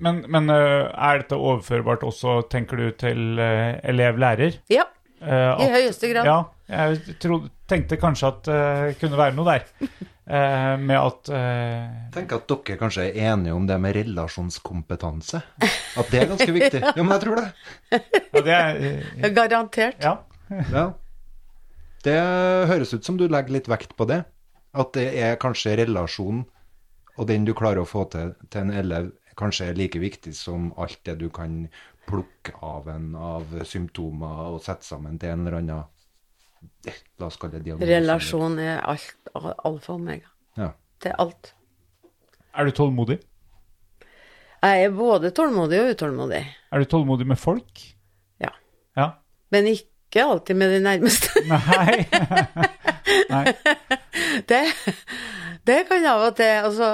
Men, men øh, er dette overførbart også, tenker du, til øh, elev-lærer? Ja, Eh, i at- høyeste grad. Ja, jeg trodde, tenkte kanskje at det kunne være noe der. [LAUGHS] Eh, med at eh, tenker at dere kanskje er enige om det med relasjonskompetanse. At det er ganske viktig. [LAUGHS] Ja, men jeg tror det. ja, det er, eh, Garantert. ja. Ja. Det høres ut som du legger litt vekt på det. At det er kanskje relasjonen og den du klarer å få til til en elev, kanskje er like viktig som alt det du kan plukke av en av symptomer og sette sammen til en eller annen La oss kalle det diagnose. Relasjon er alt, alfa og omega. Ja. Det er alt. Er du tålmodig? Jeg er både tålmodig og utålmodig. Er du tålmodig med folk? Ja. Ja. Men ikke alltid med de nærmeste. Nei. [LAUGHS] Nei. Det, det kan av og til Altså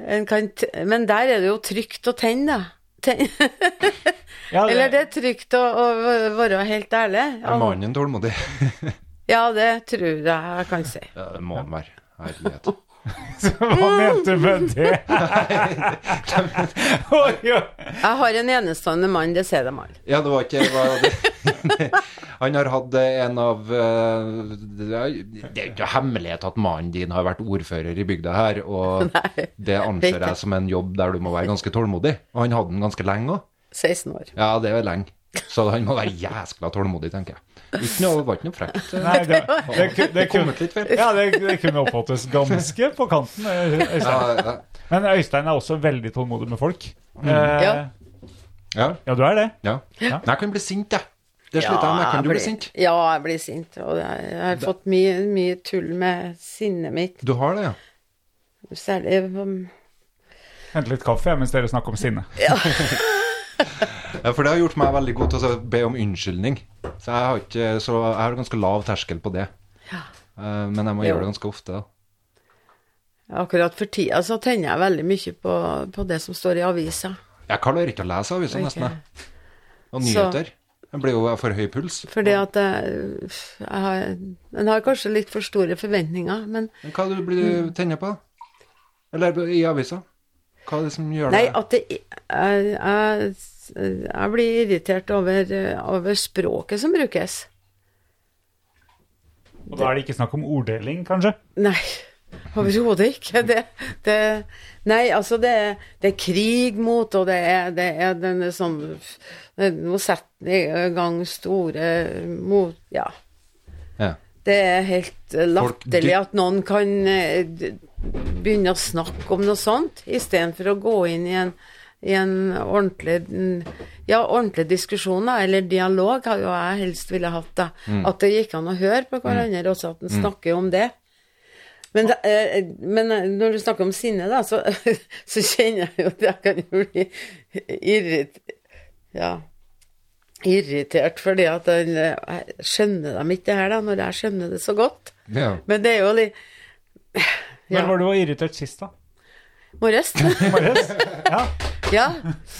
en kan, t- Men der er det jo trygt å tenne, da. Ten, [LAUGHS] Ja, det- eller det er trygt å, å være helt ærlig. Er mannen tålmodig? Ja, det tror jeg jeg kan si. Ja, det må han være. Herlighet. [LAUGHS] Hva mente du med det? [LAUGHS] Jeg har en enestående mann, det ser de alle. Ja, det var ikke hva, det. [LAUGHS] Han har hatt en av eh, Det er er ikke hemmelighet at mannen din har vært ordfører i bygda her, og det anser jeg som en jobb der du må være ganske tålmodig. Og han hadde den ganske lenge òg. 16 år. Ja, det er lenge. Så han må være jæskla tålmodig, tenker jeg. Ikke noe, var ikke noe frekt. Nei, det, det, [LAUGHS] det, det, kunne, ja, det, det kunne oppfattes ganske på kanten. eh, Øystein. Ja, ja. Men Øystein er også veldig tålmodig med folk. Eh, Ja. Ja. Du er det. ja. Ja. Men jeg kan bli sint, jeg. Det sliter jeg med. Kan du bli sint? Ja, jeg blir sint. Og jeg, jeg har fått mye, mye tull med sinnet mitt. Du har det, ja. Særlig um, Hente litt kaffe mens dere snakker om sinne. Ja, [LAUGHS] For det har gjort meg veldig god til å be om unnskyldning. Så jeg har, ikke, så jeg har ganske lav terskel på det. Ja. Eh, Men jeg må Jo. gjøre det ganske ofte. da. Akkurat for tida så tenner jeg veldig mye på, på det som står i avisa. Jeg klarer ikke å lese aviser, nesten. jeg. Og nyheter. Jeg blir jo for høy puls. Fordi at jeg, jeg har En har kanskje litt for store forventninger, men Men hva det du blir du tenner på? Eller i avisa? Hva er det som gjør Nei, det? at det jeg, jeg, jeg blir irritert over, over språket som brukes. Og da er det ikke snakk om orddeling, kanskje? Nei, overhodet ikke. Det, det Nei, altså, det, det er krig mot, og det er, det er denne sånn Nå setter de i gang store mot Ja. Ja. Det er helt eh, latterlig at noen kan eh, begynne å snakke om noe sånt, istedenfor å gå inn i en, i en ordentlig mm, ja, ordentlig diskusjon, da, eller dialog, har jo jeg helst ville hatt. da. Mm. At det gikk an å høre på hverandre, også at en snakker om det. Men, da, eh, men eh, når du snakker om sinne, da, så, [LAUGHS] så kjenner jeg jo at jeg kan jo bli irrit, ja, irritert fordi at jeg, jeg skjønner dem ikke det her, da, når jeg skjønner det så godt. Ja. Men det er jo litt Når var du var irritert sist, da? Morges. [LAUGHS] Morges? Ja. ja.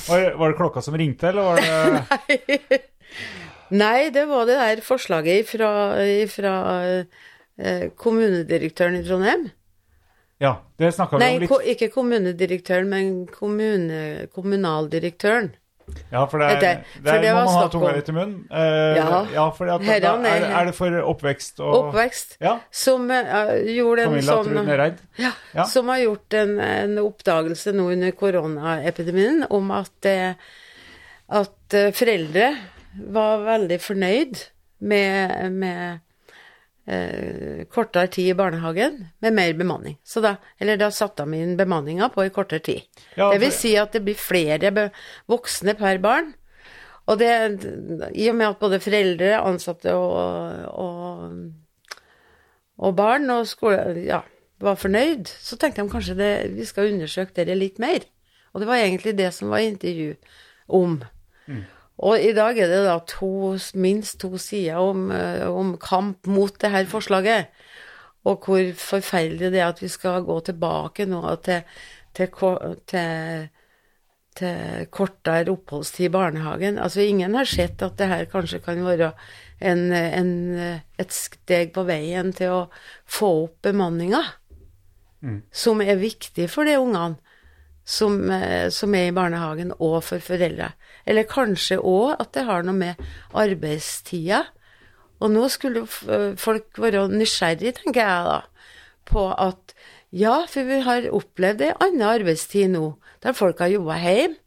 Var, var det klokka som ringte, eller var det [LAUGHS] Nei, det var det der forslaget fra, eh, kommunedirektøren i Trondheim. Ja, det snakka vi om litt. ko, ikke kommunedirektøren, men kommune, kommunaldirektøren. Ja, for det er, Det- for er, det må man ha tunga litt i munnen. Eh, Ja. ja, for at da, er, er- det for oppvekst og Oppvekst. Ja. Som uh, gjorde en Camilla sånn Ja, Ja. som har gjort en, en oppdagelse nå under koronaepidemien om at, eh, at eh, foreldre var veldig fornøyd med, med eh, kortere tid i barnehagen med mer bemanning. Så da, eller da satte de inn bemanninga på i kortere tid. Ja, det vil si at det blir flere voksne per barn. Og det, i og med at både foreldre, ansatte og, og, og barn og skole ja, var fornøyd, så tenkte de kanskje det, vi skal undersøke dere litt mer. Og det var egentlig det som var intervju om. Og i dag er det da to, minst to sider om, eh, om kamp mot det her forslaget. Og hvor forferdelig det er at vi skal gå tilbake nå til, til, til, til kortere oppholdstid i barnehagen. Altså ingen har sett at det her kanskje kan være en, en, et steg på veien til å få opp bemanninga, som er viktig for de ungene som, eh, som er i barnehagen, og for foreldre. Eller kanskje òg at det har noe med arbeidstida. Og nå skulle folk være nysgjerrig, tenker jeg da, på at ja, for vi har opplevd ei anna arbeidstid nå, der folk har jobba hjemme.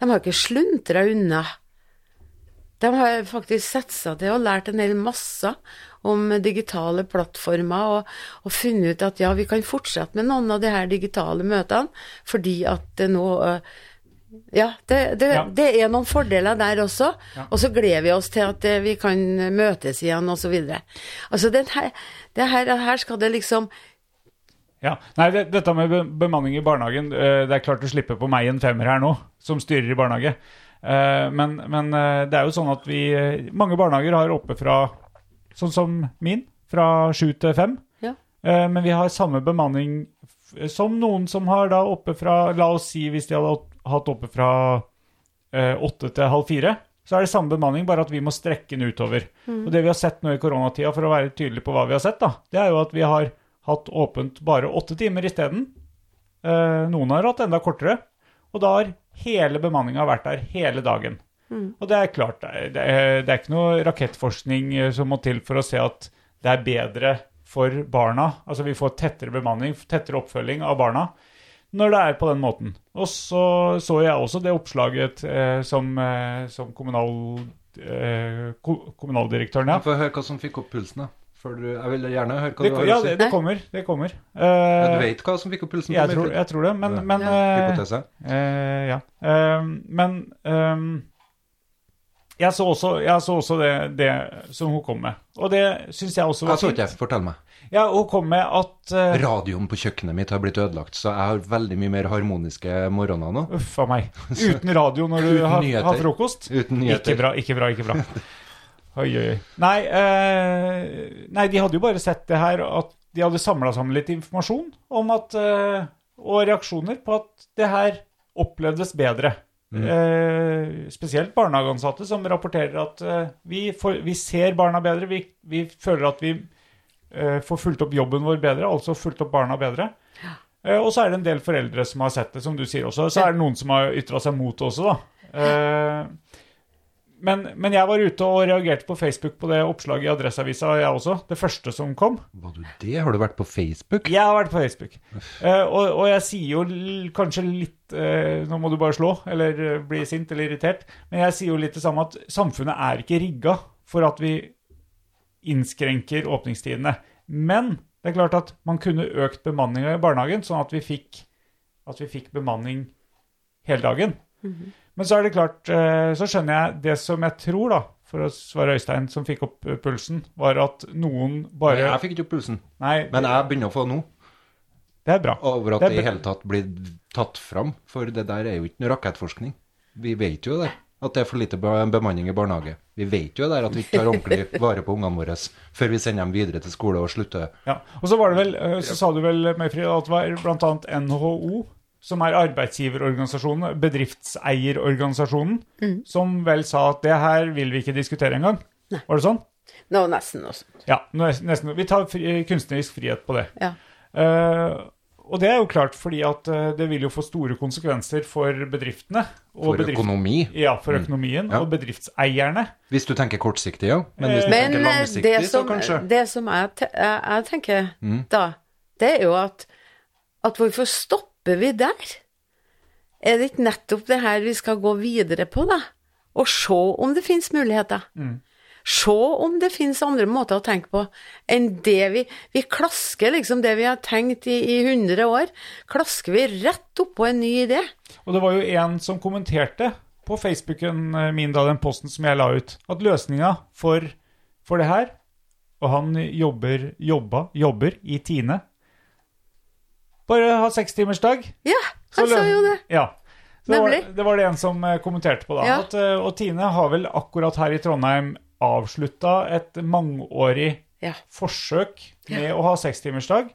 De har ikke sluntra unna. De har faktisk satt seg til og lært en hel masse om digitale plattformer, og, og funnet ut at ja, vi kan fortsette med noen av de her digitale møtene, fordi at det nå øh, Ja, det, det, Ja. det er noen fordeler der også. Og så gleder vi oss til at eh, vi kan møtes igjen, osv. Altså, den her, det her, her skal det liksom Ja. Nei, det, dette med bemanning i barnehagen eh, Det er klart du slipper på meg en femmer her nå, som styrer i barnehage. Eh, Men, men det er jo sånn at vi Mange barnehager har oppe fra Sånn som min, fra sju til fem. Ja. Men vi har samme bemanning som noen som har da oppe fra La oss si hvis de hadde hatt- oppe fra eh, åtte til halv fire. Så er det samme bemanning, bare at vi må strekke den utover. Og det vi har sett nå i koronatida, for å være tydelig på hva vi har sett, da, det er jo at vi har hatt åpent bare åtte timer isteden. Eh, noen har hatt enda kortere. Og da har hele bemanninga vært der hele dagen. Og det er klart, det er, det er, er ikke noe rakettforskning eh, som må til for å se at det er bedre for barna. Altså vi får tettere bemanning, tettere oppfølging av barna når det er på den måten. Og så så jeg også det oppslaget eh, som, eh, som kommunal, eh, ko kommunaldirektøren ja. Få høre hva som fikk opp pulsen, da. Du, jeg vil gjerne høre hva Det, du har ja, å si. det, det kommer. Det kommer. Ja, Eh, du vet hva som fikk opp pulsen? jeg, tror, jeg tror det, men, Ja. men eh, Hypotese? Eh, ja. Uh, men ehm, jeg så også, jeg så også det, det som hun kom med. Og det syns jeg også var fint. Jeg så ikke ikke, fortell meg. Ja, hun kom med at uh, Radioen på kjøkkenet mitt har blitt ødelagt, så jeg har veldig mye mer harmoniske morgener nå. Uff a meg. [LAUGHS] Uten radio når du har, har frokost? Uten nyheter. Ikke bra, ikke bra, ikke bra. [LAUGHS] Oi, oi. Nei, uh, nei, de hadde jo bare sett det her, at de hadde samla sammen litt informasjon om at uh, Og reaksjoner på at det her opplevdes bedre. Eh, spesielt barnehageansatte som rapporterer at eh, vi, får, vi ser barna bedre. Vi, vi føler at vi eh, får fulgt opp jobben vår bedre, altså fulgt opp barna bedre. Eh, og så er det en del foreldre som har sett det, som du sier også. Så er det noen som har ytra seg mot det også, da. Men, men jeg var ute og reagerte på Facebook på det oppslaget i Adresseavisa, jeg også. Det første som kom. Var du det? Har du vært på Facebook? Jeg har vært på Facebook. Uh, og, og jeg sier jo l kanskje litt uh, Nå må du bare slå, eller eh, bli sint eller irritert. Men jeg sier jo litt det samme at samfunnet er ikke rigga for at vi innskrenker åpningstidene. Men det er klart at man kunne økt bemanninga i barnehagen, sånn at vi fikk, at vi fikk bemanning hele dagen. Men så er det klart, eh, så skjønner jeg det som jeg tror, da, for å svare Øystein, som fikk opp eh, pulsen, var at noen Nei, bare jeg fikk ikke opp pulsen. Nei, Men jeg begynner å få nå, det er bra. over at Det det i hele tatt blir tatt fram. For det der er jo ikke noe rakettforskning. Vi vet jo det. At det er for lite bemanning i barnehage. Vi vet jo der at vi ikke tar ordentlig [LAUGHS] vare på ungene våre før vi sender dem videre til skole og slutter. Ja. Og så var det vel, eh, så sa du vel, Mayfrid, at det var bl.a. NHO, som er arbeidsgiverorganisasjonen, bedriftseierorganisasjonen, som vel sa at det her vil vi ikke diskutere engang. Var det sånn? Nå nesten også. Ja, nesten. Vi tar fri, kunstnerisk frihet på det. Ja. Uh, og det er jo klart fordi at eh, det vil jo få store konsekvenser for bedriftene. Og For bedrift- økonomi. Ja, for økonomien. Ja. Og bedriftseierne. Hvis du tenker kortsiktig, ja. Men hvis du Men tenker eh, langsiktig, som, så kanskje. kanskje. det som jeg, te jeg, tenker Mm. da, det er jo at, at hvorfor stopper vi der? Er det ikke nettopp det her vi skal gå videre på, da? Og se om det finnes muligheter. Se om det finnes andre måter å tenke på enn det vi Vi klasker liksom det vi har tenkt i, i 100 år, klasker vi rett oppå en ny idé. Og det var jo en som kommenterte på Facebooken eh, min, da, den posten som jeg la ut, at løsninga for, for det her Og han jobber, jobba, jobber i Tine. Bare ha sekstimersdag. Ja, han sa jo det. Ja. Så det, var, det var det en som eh, kommenterte på da. Ja. At, eh, og Tine har vel akkurat her i Trondheim avslutta et mangeårig Ja. forsøk med å ha sekstimersdag,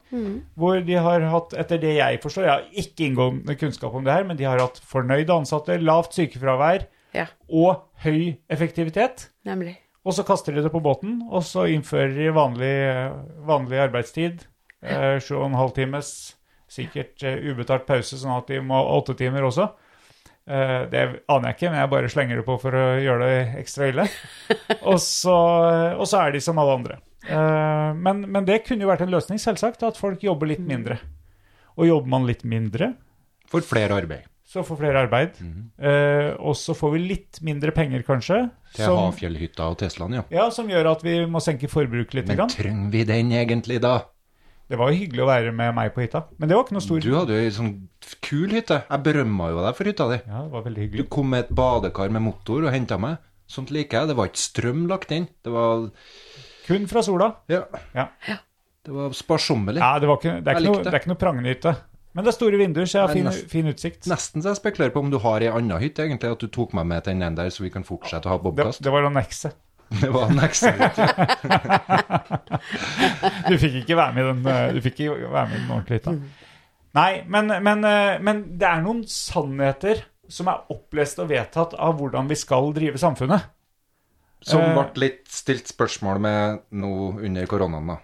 hvor de har hatt, etter det jeg forstår, jeg har ikke inngående kunnskap om det her, men de har hatt fornøyde ansatte, lavt sykefravær Ja, og høy effektivitet. nemlig. Og så kaster de det på båten, og så innfører de vanlig, vanlig arbeidstid. Eh, Sju og en halv times, sikkert eh, ubetalt pause, sånn at de må ha åtte timer også. Eh, det aner jeg ikke, men jeg bare slenger det på for å gjøre det ekstra ille. [LAUGHS] Og så, og så er de som alle andre. Eh, men, men det kunne jo vært en løsning, selvsagt, at folk jobber litt mindre. Og jobber man litt mindre, For flere arbeid. så får flere arbeid. Eh, og så får vi litt mindre penger, kanskje. Til som- Hafjellhytta og Teslaen, ja. ja, som gjør at vi må senke forbruket litt. Men trenger vi den egentlig, da? Det var jo hyggelig å være med meg på hytta, men det var ikke noe stor Du hadde jo ei sånn kul hytte. Jeg berømma jo deg for hytta di. Ja, det var veldig hyggelig. Du kom med et badekar med motor og henta meg. Sånt liker jeg. Det var ikke strøm lagt inn. Det var Kun fra sola. Ja. Ja, Det var sparsommelig. ja det, var ikke, det, er ikke noe, det. det er ikke noe prangende hytte. Men det er store vinduer, så jeg har fin, nest- fin utsikt. Nesten så jeg spekulerer på om du har ei anna hytte, egentlig. At du tok meg med til den der, så vi kan fortsette å ha Det, bobkast. det var annekset. [LAUGHS] Det var en. [LAUGHS] Du fikk ikke være med i den, eh, du fikk ikke være med i den ordentlige hytta. Nei, men, men, eh, men det er noen sannheter som er opplest og vedtatt av hvordan vi skal drive samfunnet. Som Eh. ble litt stilt spørsmål med nå under koronaen, da.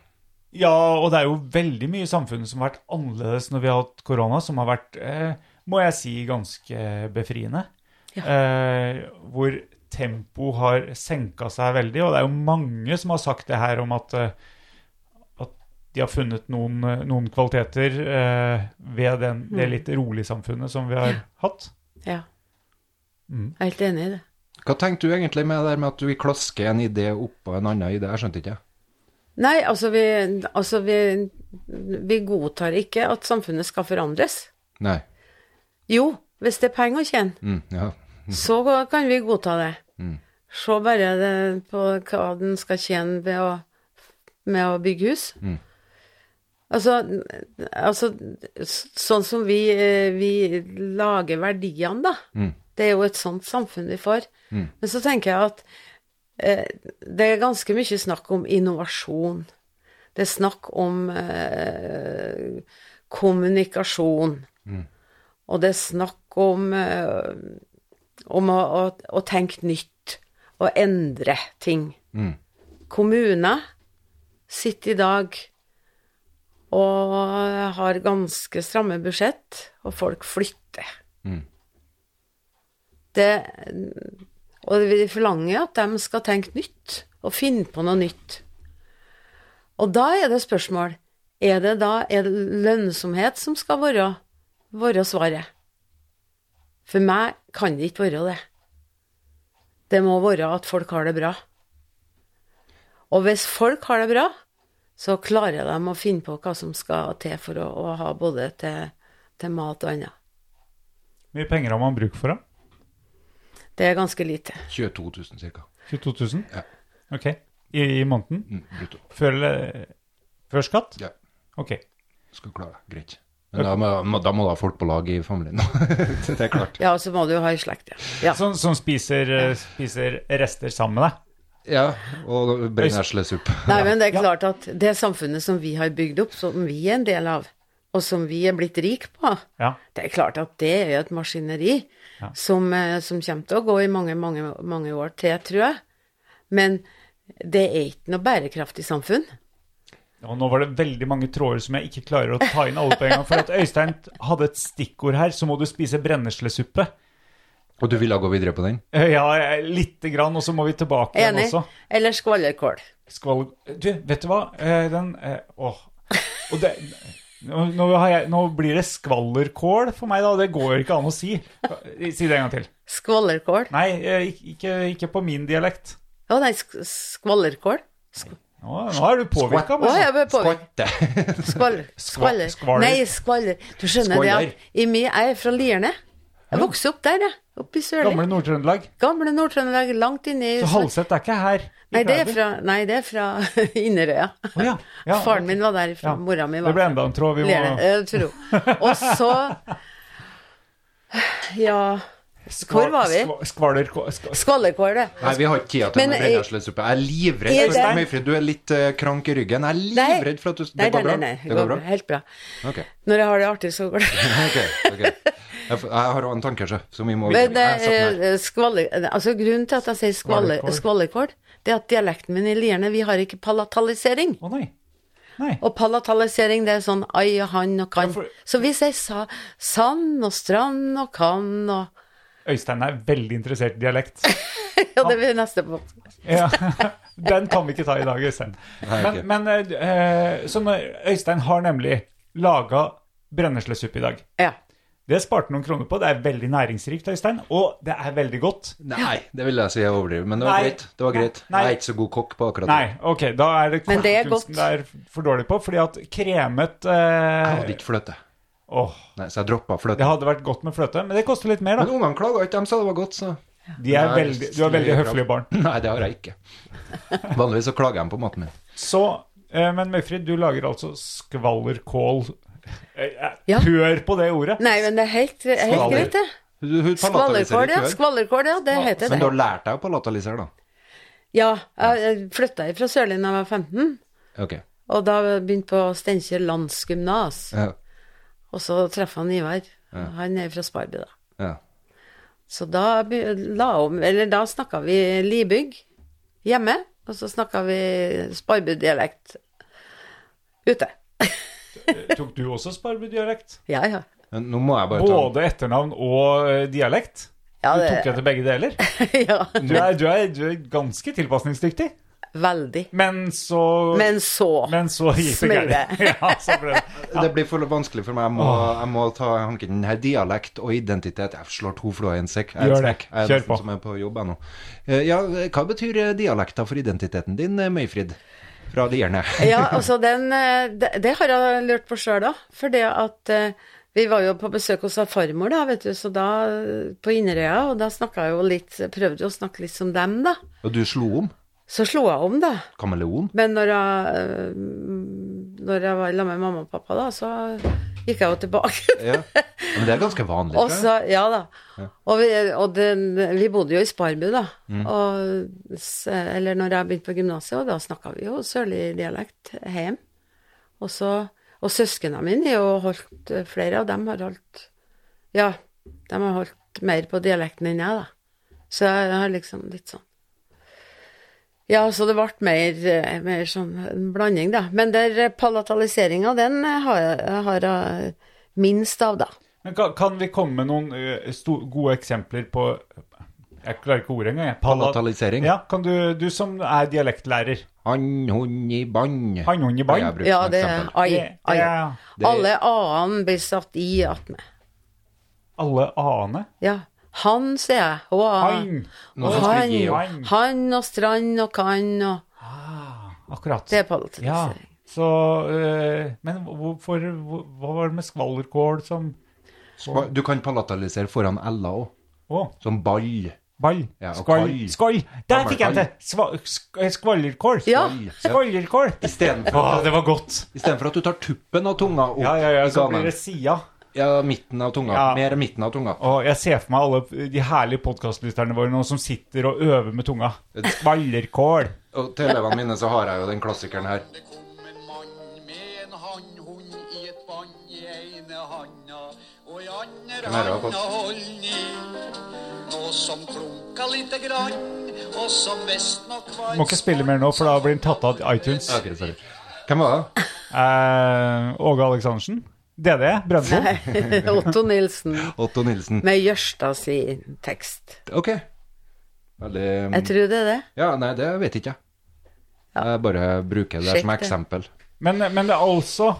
Ja, og det er jo veldig mye i samfunnet som har vært annerledes når vi har hatt korona, som har vært, eh, må jeg si, ganske befriende. Eh, hvor tempo har senka seg veldig, og det er jo mange som har sagt det her om at, eh, at de har funnet noen, eh, noen kvaliteter eh, ved den, det litt rolige samfunnet som vi har hatt. Ja. Mm. Jeg er helt enig i det. Hva tenkte du egentlig med det der med at du klasker en idé oppå en annen idé? Jeg skjønte ikke. Nei, altså vi, altså vi, vi godtar ikke at samfunnet skal forandres. Nei. Jo, hvis det er penger å tjene, Mm, ja. så kan vi godta det. Mm. Se bare det på hva den skal tjene ved å, med å bygge hus. Mm. Altså, altså, sånn som vi, eh, vi lager verdiene, da. Mm. Det er jo et sånt samfunn vi får. Mm. Men så tenker jeg at eh, det er ganske mye snakk om innovasjon. Det er snakk om eh, kommunikasjon. Mm. Og det er snakk om, eh, om å, å, å tenke nytt og endre ting. Mm. Kommuner sitter i dag og har ganske stramme budsjett, og folk flytter. Mm. Det, og vi forlanger at de skal tenke nytt, og finne på noe nytt. Og da er det spørsmål er det da er det lønnsomhet som skal være, være svaret. For meg kan det ikke være det. Det må være at folk har det bra. Og hvis folk har det bra, så klarer de å finne på hva som skal til for å, å ha både til, til mat og annet. Hvor mye penger har man bruk for, da? Det er ganske lite. 22 000 ca. 22 000? Ja. Ok. I, i måneden? Mm, brutto. Før, før skatt? Ja. Ok. Skal klare det. Greit. Men da må, da må du ha folk på lag i familien. [LAUGHS] det er klart. Ja, og så må du jo ha ei slekt, ja. ja. Som, som spiser, spiser rester sammen med deg? Ja, og brenneslesupp. Nei, men det er klart at det samfunnet som vi har bygd opp, som vi er en del av, og som vi er blitt rik på, Ja. det er klart at det er et maskineri Ja. som, eh, som kommer til å gå i mange, mange, mange år til, tror jeg. Men det er ikke noe bærekraftig samfunn. Og nå var det veldig mange tråder som jeg ikke klarer å ta inn alle på en gang. For at Øystein hadde et stikkord her, så må du spise brenneslesuppe. Og du ville gå videre på den? Eh, Ja, eh, lite grann, og så må vi tilbake igjen også. Eller skvallerkål. Skval... Du, vet du hva? Eh, Den Åh. Og det nå, jeg, nå blir det skvallerkål for meg, da. Det går ikke an å si. Si det en gang til. Skvallerkål? Nei, ikke, ikke, på min dialekt. Å nei, skvallerkål? sk Nå, er du påvirka. Å, jeg ble. Skvaller. Skvaller. skvaller. Nei, skvaller. Du skjønner Skvaller. det at jeg er fra Lierne. Jeg vokste opp der, jeg. Oppe i Sørli. Gamle Nord-Trøndelag. Gamle Nord-Trøndelag, langt inni Så Halset er ikke her. Nei, det er fra, nei, det er fra [LAUGHS] Inderøya. Oh, ja. Ja, Faren min var derfra, Ja. mora mi Det ble enda en tråd vi må Lierne, jeg tror. Og så [LAUGHS] Ja Hvor var vi? Skvalerkål. Skvalerkål Skvallerkål, det. Nei, vi har ikke tid til eh, brenneslesuppe. Jeg er livredd. er det- Møyfrid, du er litt uh, krank i ryggen. Jeg er Nei. livredd for at du Nei, Det går nei, bra? nei, nei. Det går bra? Helt bra. Okay. Når jeg har det artig, så går det [LAUGHS] okay, okay. Jeg, jeg har en tanke, så, som vi må Men videre. Jeg er eh, skvaller... Altså, grunnen til at jeg sier skvaller, Skvallerkål. det er at dialekten min i Lierne, vi har ikke palatalisering. Å nei. Nei. Og palatalisering, det er sånn ai og han og kan. Ja, for- Så vi sier sa, sand og strand og kan og Øystein er veldig interessert i dialekt. [LAUGHS] Ja, det blir neste på. Ja. [LAUGHS] Den kan vi ikke ta i dag, Øystein. Nei, Men, men eh, så Øystein har nemlig laga brenneslesuppe i dag. Ja. Det sparte noen kroner på. Det er veldig næringsrikt, Øystein, og det er veldig godt. Nei, det vil jeg si jeg overdriver, men det var Nei. greit. Det var greit. Nei. Jeg er ikke så god kokk på akkurat det. Nei, ok, da er det Men det er godt. det er for dårlig på, fordi at kremet Jeg eh, hadde ikke fløte. Åh, Nei, så jeg droppa det hadde vært godt med fløte, men det koster litt mer, Men da. ungene klaga ikke, de sa det var godt, så De er Nei, veldig, du er veldig høflige barn. [LAUGHS] Nei, det har jeg ikke. Vanligvis så klager de på maten min. Så, eh, men Møyfrid, du lager altså skvallerkål. Eh, eh, Ja. Hør på det ordet. Nei, men det er helt, helt greit, det. Skvallerkål, ja. Skvallerkål, ja. Det heter Men du har det. lært deg å palatalisere, da? Ja, jeg flytta fra Sørli da jeg var 15, Ok. og da begynte på Steinkjer landsgymnas. Ja. Og så traff han Ivar. Han er fra Sparby, da. ja. Så da, la om, eller da snakka vi libygg hjemme, og så snakka vi Sparby-dialekt ute. Tok du også Sparbu-dialekt? [LAUGHS] Ja, ja. Nå må jeg bare ta Både etternavn og eh, dialekt? Ja, det... Du det- tok etter begge deler? [LAUGHS] ja. Du er, du er, du er ganske tilpasningsdyktig. Veldig. Men så Men så men så gikk det [LAUGHS] Ja, så ble det. [LAUGHS] Det blir for vanskelig for meg. Jeg må, jeg må ta hanken den her dialekt og identitet. Jeg slår to fluer i en sekk. Jeg Gjør det. Jeg er Kjør på. som er på jobb jeg nå. Eh, Ja, hva betyr eh, dialekta for identiteten din, eh, Møyfrid? fra Lierne. [LAUGHS] Ja, altså den Det, det har jeg lurt på sjøl òg. For det at vi var jo på besøk hos farmor, da, vet du, så da på Inderøya, og da snakka jeg jo litt Prøvde jo å snakke litt som dem, da. Og du slo om? Så slo jeg om, da. Kameleon? Men når jeg, øh, når jeg var sammen med mamma og pappa, da, så gikk jeg jo tilbake. [LAUGHS] Ja. Men det er ganske vanlig. Og så, ja da. Og, vi, og den, vi bodde jo i Sparbu, da. Og, eller når jeg begynte på gymnaset, og da snakka vi jo sørlig dialekt hjemme. Og så Og søsknene mine har jo holdt Flere av dem har holdt Ja, de har holdt mer på dialekten enn jeg, da. Så jeg har liksom litt sånn ja, så det ble mer, eh, mer sånn en blanding, da. Men der palataliseringa, den eh, har jeg, har jeg minst av, da. Men kan, kan vi komme med noen eh, sto, gode eksempler på Jeg klarer ikke ordet engang. Palatalisering. Ja, kan du, du som er dialektlærer. Han, hun i bann. Han, hun i bann. Ja, det er ai, Det- ai. det Alle a-ene blir satt i attmed. Alle ane. Ja. Han, sier jeg. Og. Han. Og han. Han. han og strand og kan og Akkurat. Det er Ja, palatalisering. så øh, Men hvorfor hvor- Hva var det med skvallerkål som og, Du kan palatalisere foran Ella òg. Oh. Som ball. ball. Ja, Skvall. Skvall. Der fikk jeg det! eh, skvallerkål. Ja. Skvallerkål. Istedenfor at, det var godt. istedenfor at du tar tuppen av tunga opp Ja, ja, ja, i så blir det sida. Ja, midten av tunga. Ja. Mer midten av tunga. Og jeg ser for meg alle de herlige podkastlytterne våre nå som sitter og øver med tunga. Skvallerkål. Og til elevene mine så har jeg jo den klassikeren her. Det kom en mann med en hannhund i et bånd i ene handa, og i andre handa holdt i. Noe som klunka lite grann, og som visst nok var Må ikke spille mer nå, for da blir den tatt av iTunes. Okay, sorry. Hvem var det? Eh, Åge Aleksandersen. DD Brøndbo. [LAUGHS] Otto Nilsen Otto Nilsen. med Jørstad sin tekst. Ok. Veldig Jeg tror det er det. Ja, nei, det vet ikke jeg. Jeg bare bruker det Sjekk som det. eksempel. Men, men det er altså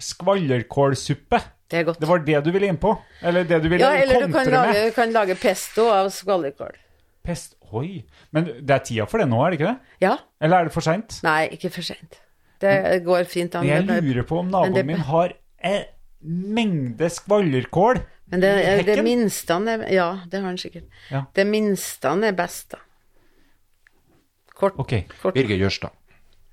skvallerkålsuppe. Det er godt. Det var det du ville inn på? Eller det du ville Ja, eller du kan lage, med? du kan lage pesto av skvallerkål. Pest. Oi. Men det er tida for det nå, er det ikke det? Ja. Eller er det for seint? Nei, ikke for sent. Det går fint an. Jeg Det er- lurer på om Men det- naboen min har en mengde skvallerkål. Men det, i det minste han er Ja, det har han sikkert. Ja. Det minste han er best, da. Kort. Ok. kort. Birger Jørstad.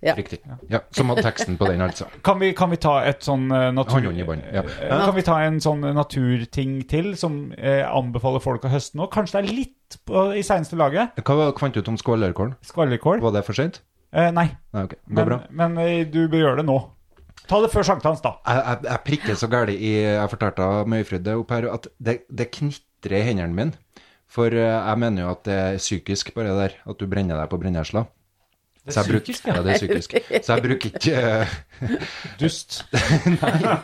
Ja. Riktig. Ja, Som hadde teksten på den, altså. [LAUGHS] Kan vi, kan vi ta et sånn eh, natur... I ja. Eh, Kan vi ta en sånn naturting til som eh, anbefaler folk å høste nå? Kanskje det er litt på, i seneste laget? Hva fant du ut om? Skvallerkål? Var det for sent? Eh, nei, Nei, okay. Går men, bra. men eh, du bør gjøre det nå. Ta det før sankthans, da. Jeg, jeg, jeg prikker så gæli i Jeg fortalte Møyfrid det opp her, at det, det knitrer i hendene mine. For eh, jeg mener jo at det er psykisk, bare det der. At du brenner deg på brennesla. Det er psykisk, ja. ja. det er psykisk. Så jeg bruker ikke uh... [LAUGHS] Dust.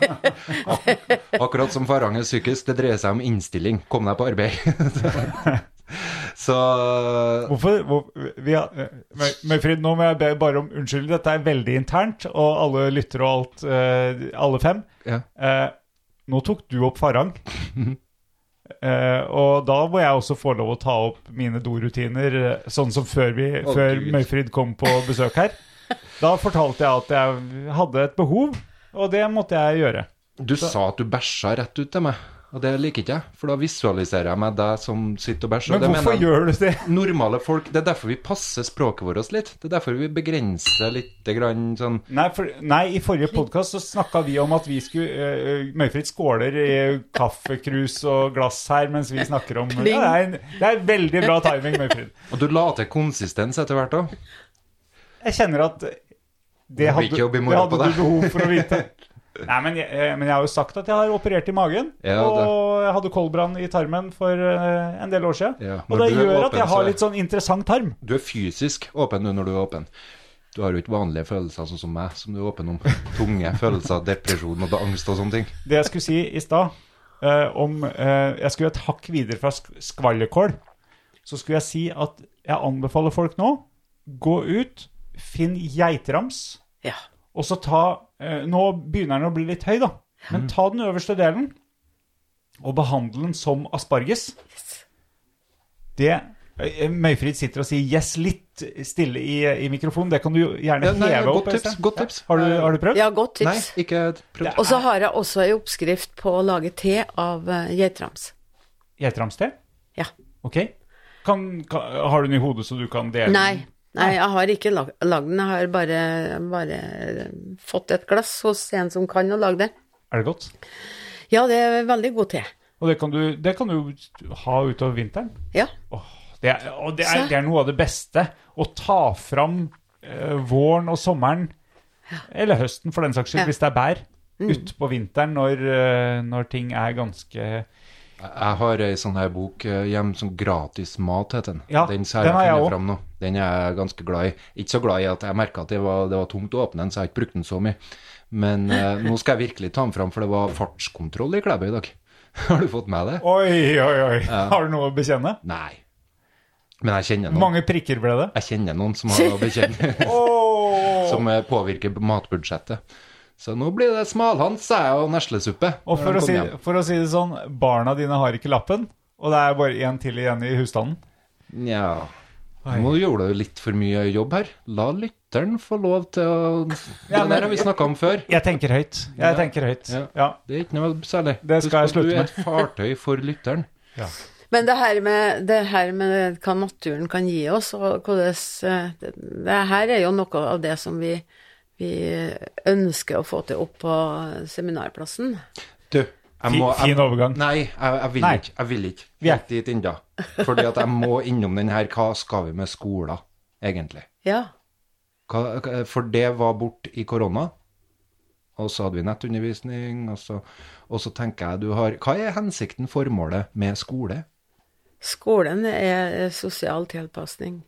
[LAUGHS] Akkurat som farang er psykisk, det dreier seg om innstilling. Kom deg på arbeid. [LAUGHS] så Hvorfor hvor, vi har, eh, Møy- Møyfrid, nå må jeg be bare om unnskyld. Dette er veldig internt, og alle lytter og alt, uh, alle fem. ja. Uh, nå tok du opp Farang. Uh, [LAUGHS] og da må jeg også få lov å ta opp mine dorutiner, sånn som før, vi, oh, før. Møyfrid kom på besøk her. Da fortalte jeg at jeg hadde et behov, og det måtte jeg gjøre. Du sa at du bæsja rett ut til meg, og det liker ikke jeg. For da visualiserer jeg meg deg som sitter og bæsjer. Men hvorfor gjør du det? Normale folk, Det er derfor vi passer språket vårt litt. Det er derfor vi begrenser litt grann sånn Nei, for, nei i forrige podkast så snakka vi om at vi skulle uh, Møyfrid skåler i kaffekrus og glass her mens vi snakker om ja, det, er en, det er veldig bra timing, Møyfrid. Og du la til konsistens etter hvert òg. Jeg kjenner at det hadde, det hadde du behov for å vite. [LAUGHS] Nei, men jeg, eh, men jeg har jo sagt at jeg har operert i magen. Ja, og jeg hadde koldbrann i tarmen for eh, en del år siden. Ja, og det gjør åpen, at jeg har litt sånn interessant tarm. Du er fysisk åpen nå når du er åpen. Du har jo ikke vanlige følelser sånn som meg, som du er åpen om. [LAUGHS] Tunge følelser, depresjon og angst og sånne ting. Det jeg skulle si i stad, eh, om eh, jeg skulle et hakk videre fra sk skvallerkål, så skulle jeg si at jeg anbefaler folk nå gå ut, finn geitrams, Ja. og så ta Nå begynner den å bli litt høy, da. Men ta den øverste delen og behandle den som asparges. Det Eh, Møyfrid sitter og sier 'yes' litt stille i, i mikrofonen. Det kan du gjerne Ja, nei, heve godt opp. tips, godt tips. Ja. Har, du, har du prøvd? Ja, godt Nei, tips. ikke prøvd. Og så har jeg også ei oppskrift på å lage te av uh, geitrams. Geitramste? Ja. Ok. Kan, kan, har du den i hodet så du kan dele den? Nei, nei, jeg har ikke lagd den. Jeg har bare, bare fått et glass hos en som kan å lage det. Er det godt? Ja, det er veldig god te. Og det kan du, det kan du ha utover vinteren? Ja. Det er, og det er, det er noe av det beste. Å ta fram eh, våren og sommeren, eller høsten for den saks skyld, Ja. hvis det er bær, Mm. utpå vinteren når, eh, når ting er ganske Jeg har ei sånn her bok eh, hjem som gratis mat, heter den. Ja, den har jeg funnet fram nå. Den er jeg ganske glad i. Ikke så glad i at jeg merka at det var, det var tungt å åpne den, så jeg har ikke brukt den så mye. Men eh, [LAUGHS] nå skal jeg virkelig ta den fram, for det var fartskontroll i Klæbu i dag. [LAUGHS] har du fått med det? Oi, oi, oi. Har du noe å bekjenne? Nei. Men jeg kjenner noen. Mange prikker ble det. Jeg kjenner noen som har noe å bekjenne, [LAUGHS] oh. som eh, påvirker matbudsjettet. Så nå blir det smalhans, og neslesuppe. Og for å, si, for å si det sånn, barna dine har ikke lappen, og det er bare én til igjen i husstanden. Nja Nå gjorde du litt for mye jobb her. La lytteren få lov til å Ja, Det men- der har vi snakka om før. Jeg tenker høyt. Jeg Ja. tenker høyt. Ja. Ja. Det er ikke noe særlig. Det skal jeg slutte med. Du er et fartøy for lytteren. [LAUGHS] Men det her med, det her med hva naturen kan gi oss, og hvordan eh, det, det her er jo noe av det som vi, vi ønsker å få til opp på seminarplassen. Du, jeg må, jeg, fin overgang. Nei, jeg, jeg vil Nei. ikke. Jeg vil ikke Vi er- dit ennå. Fordi at jeg må innom den her Hva skal vi med skoler, egentlig? Ja. Hva, for det var bort i korona. Og så hadde vi nettundervisning, og så, og så tenker jeg du har Hva er hensikten, formålet, med skole? Skolen er sosial tilpasning.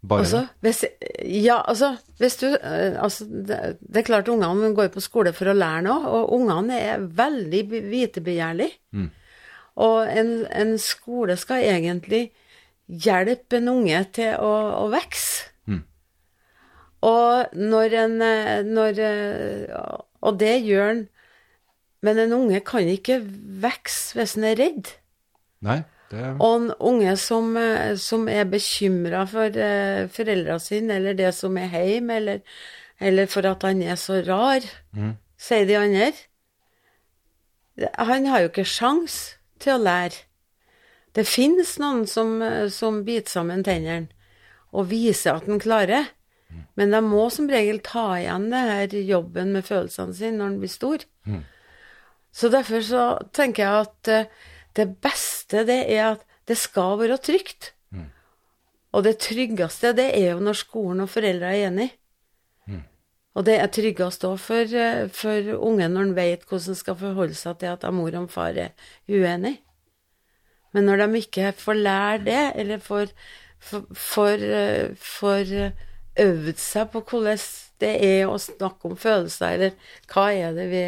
Bare Altså, hvis, ja, altså, hvis du eh, altså, det, det er klart ungene går på skole for å lære noe, og ungene er veldig vitebegjærlige. vitebegjærlige. Og en, en skole skal egentlig hjelpe en unge til å, å vokse. Og når en eh, når, eh, Og det gjør en Men en unge kan ikke vokse hvis en er redd. Nei, det Og en unge som, eh, som er bekymra for eh, foreldra sine, eller det som er hjemme, eller, eller for at han er så rar, sier de andre. Han har jo ikke sjans til å lære. Det finnes noen som, eh, som biter sammen tennene og viser at han klarer, men de må som regel ta igjen det her jobben med følelsene sine når han blir stor. Så derfor så tenker jeg at eh, det beste det er at det skal være trygt. Og det tryggeste det er jo når skolen og foreldre er enige. Og det er tryggest òg for, eh, for ungen når han vet hvordan han skal forholde seg til at mor og far er uenige. Men når de ikke får lære det, eller får, får, får, eh, får eh, øvd seg på hvordan det er å snakke om følelser, eller hva er det vi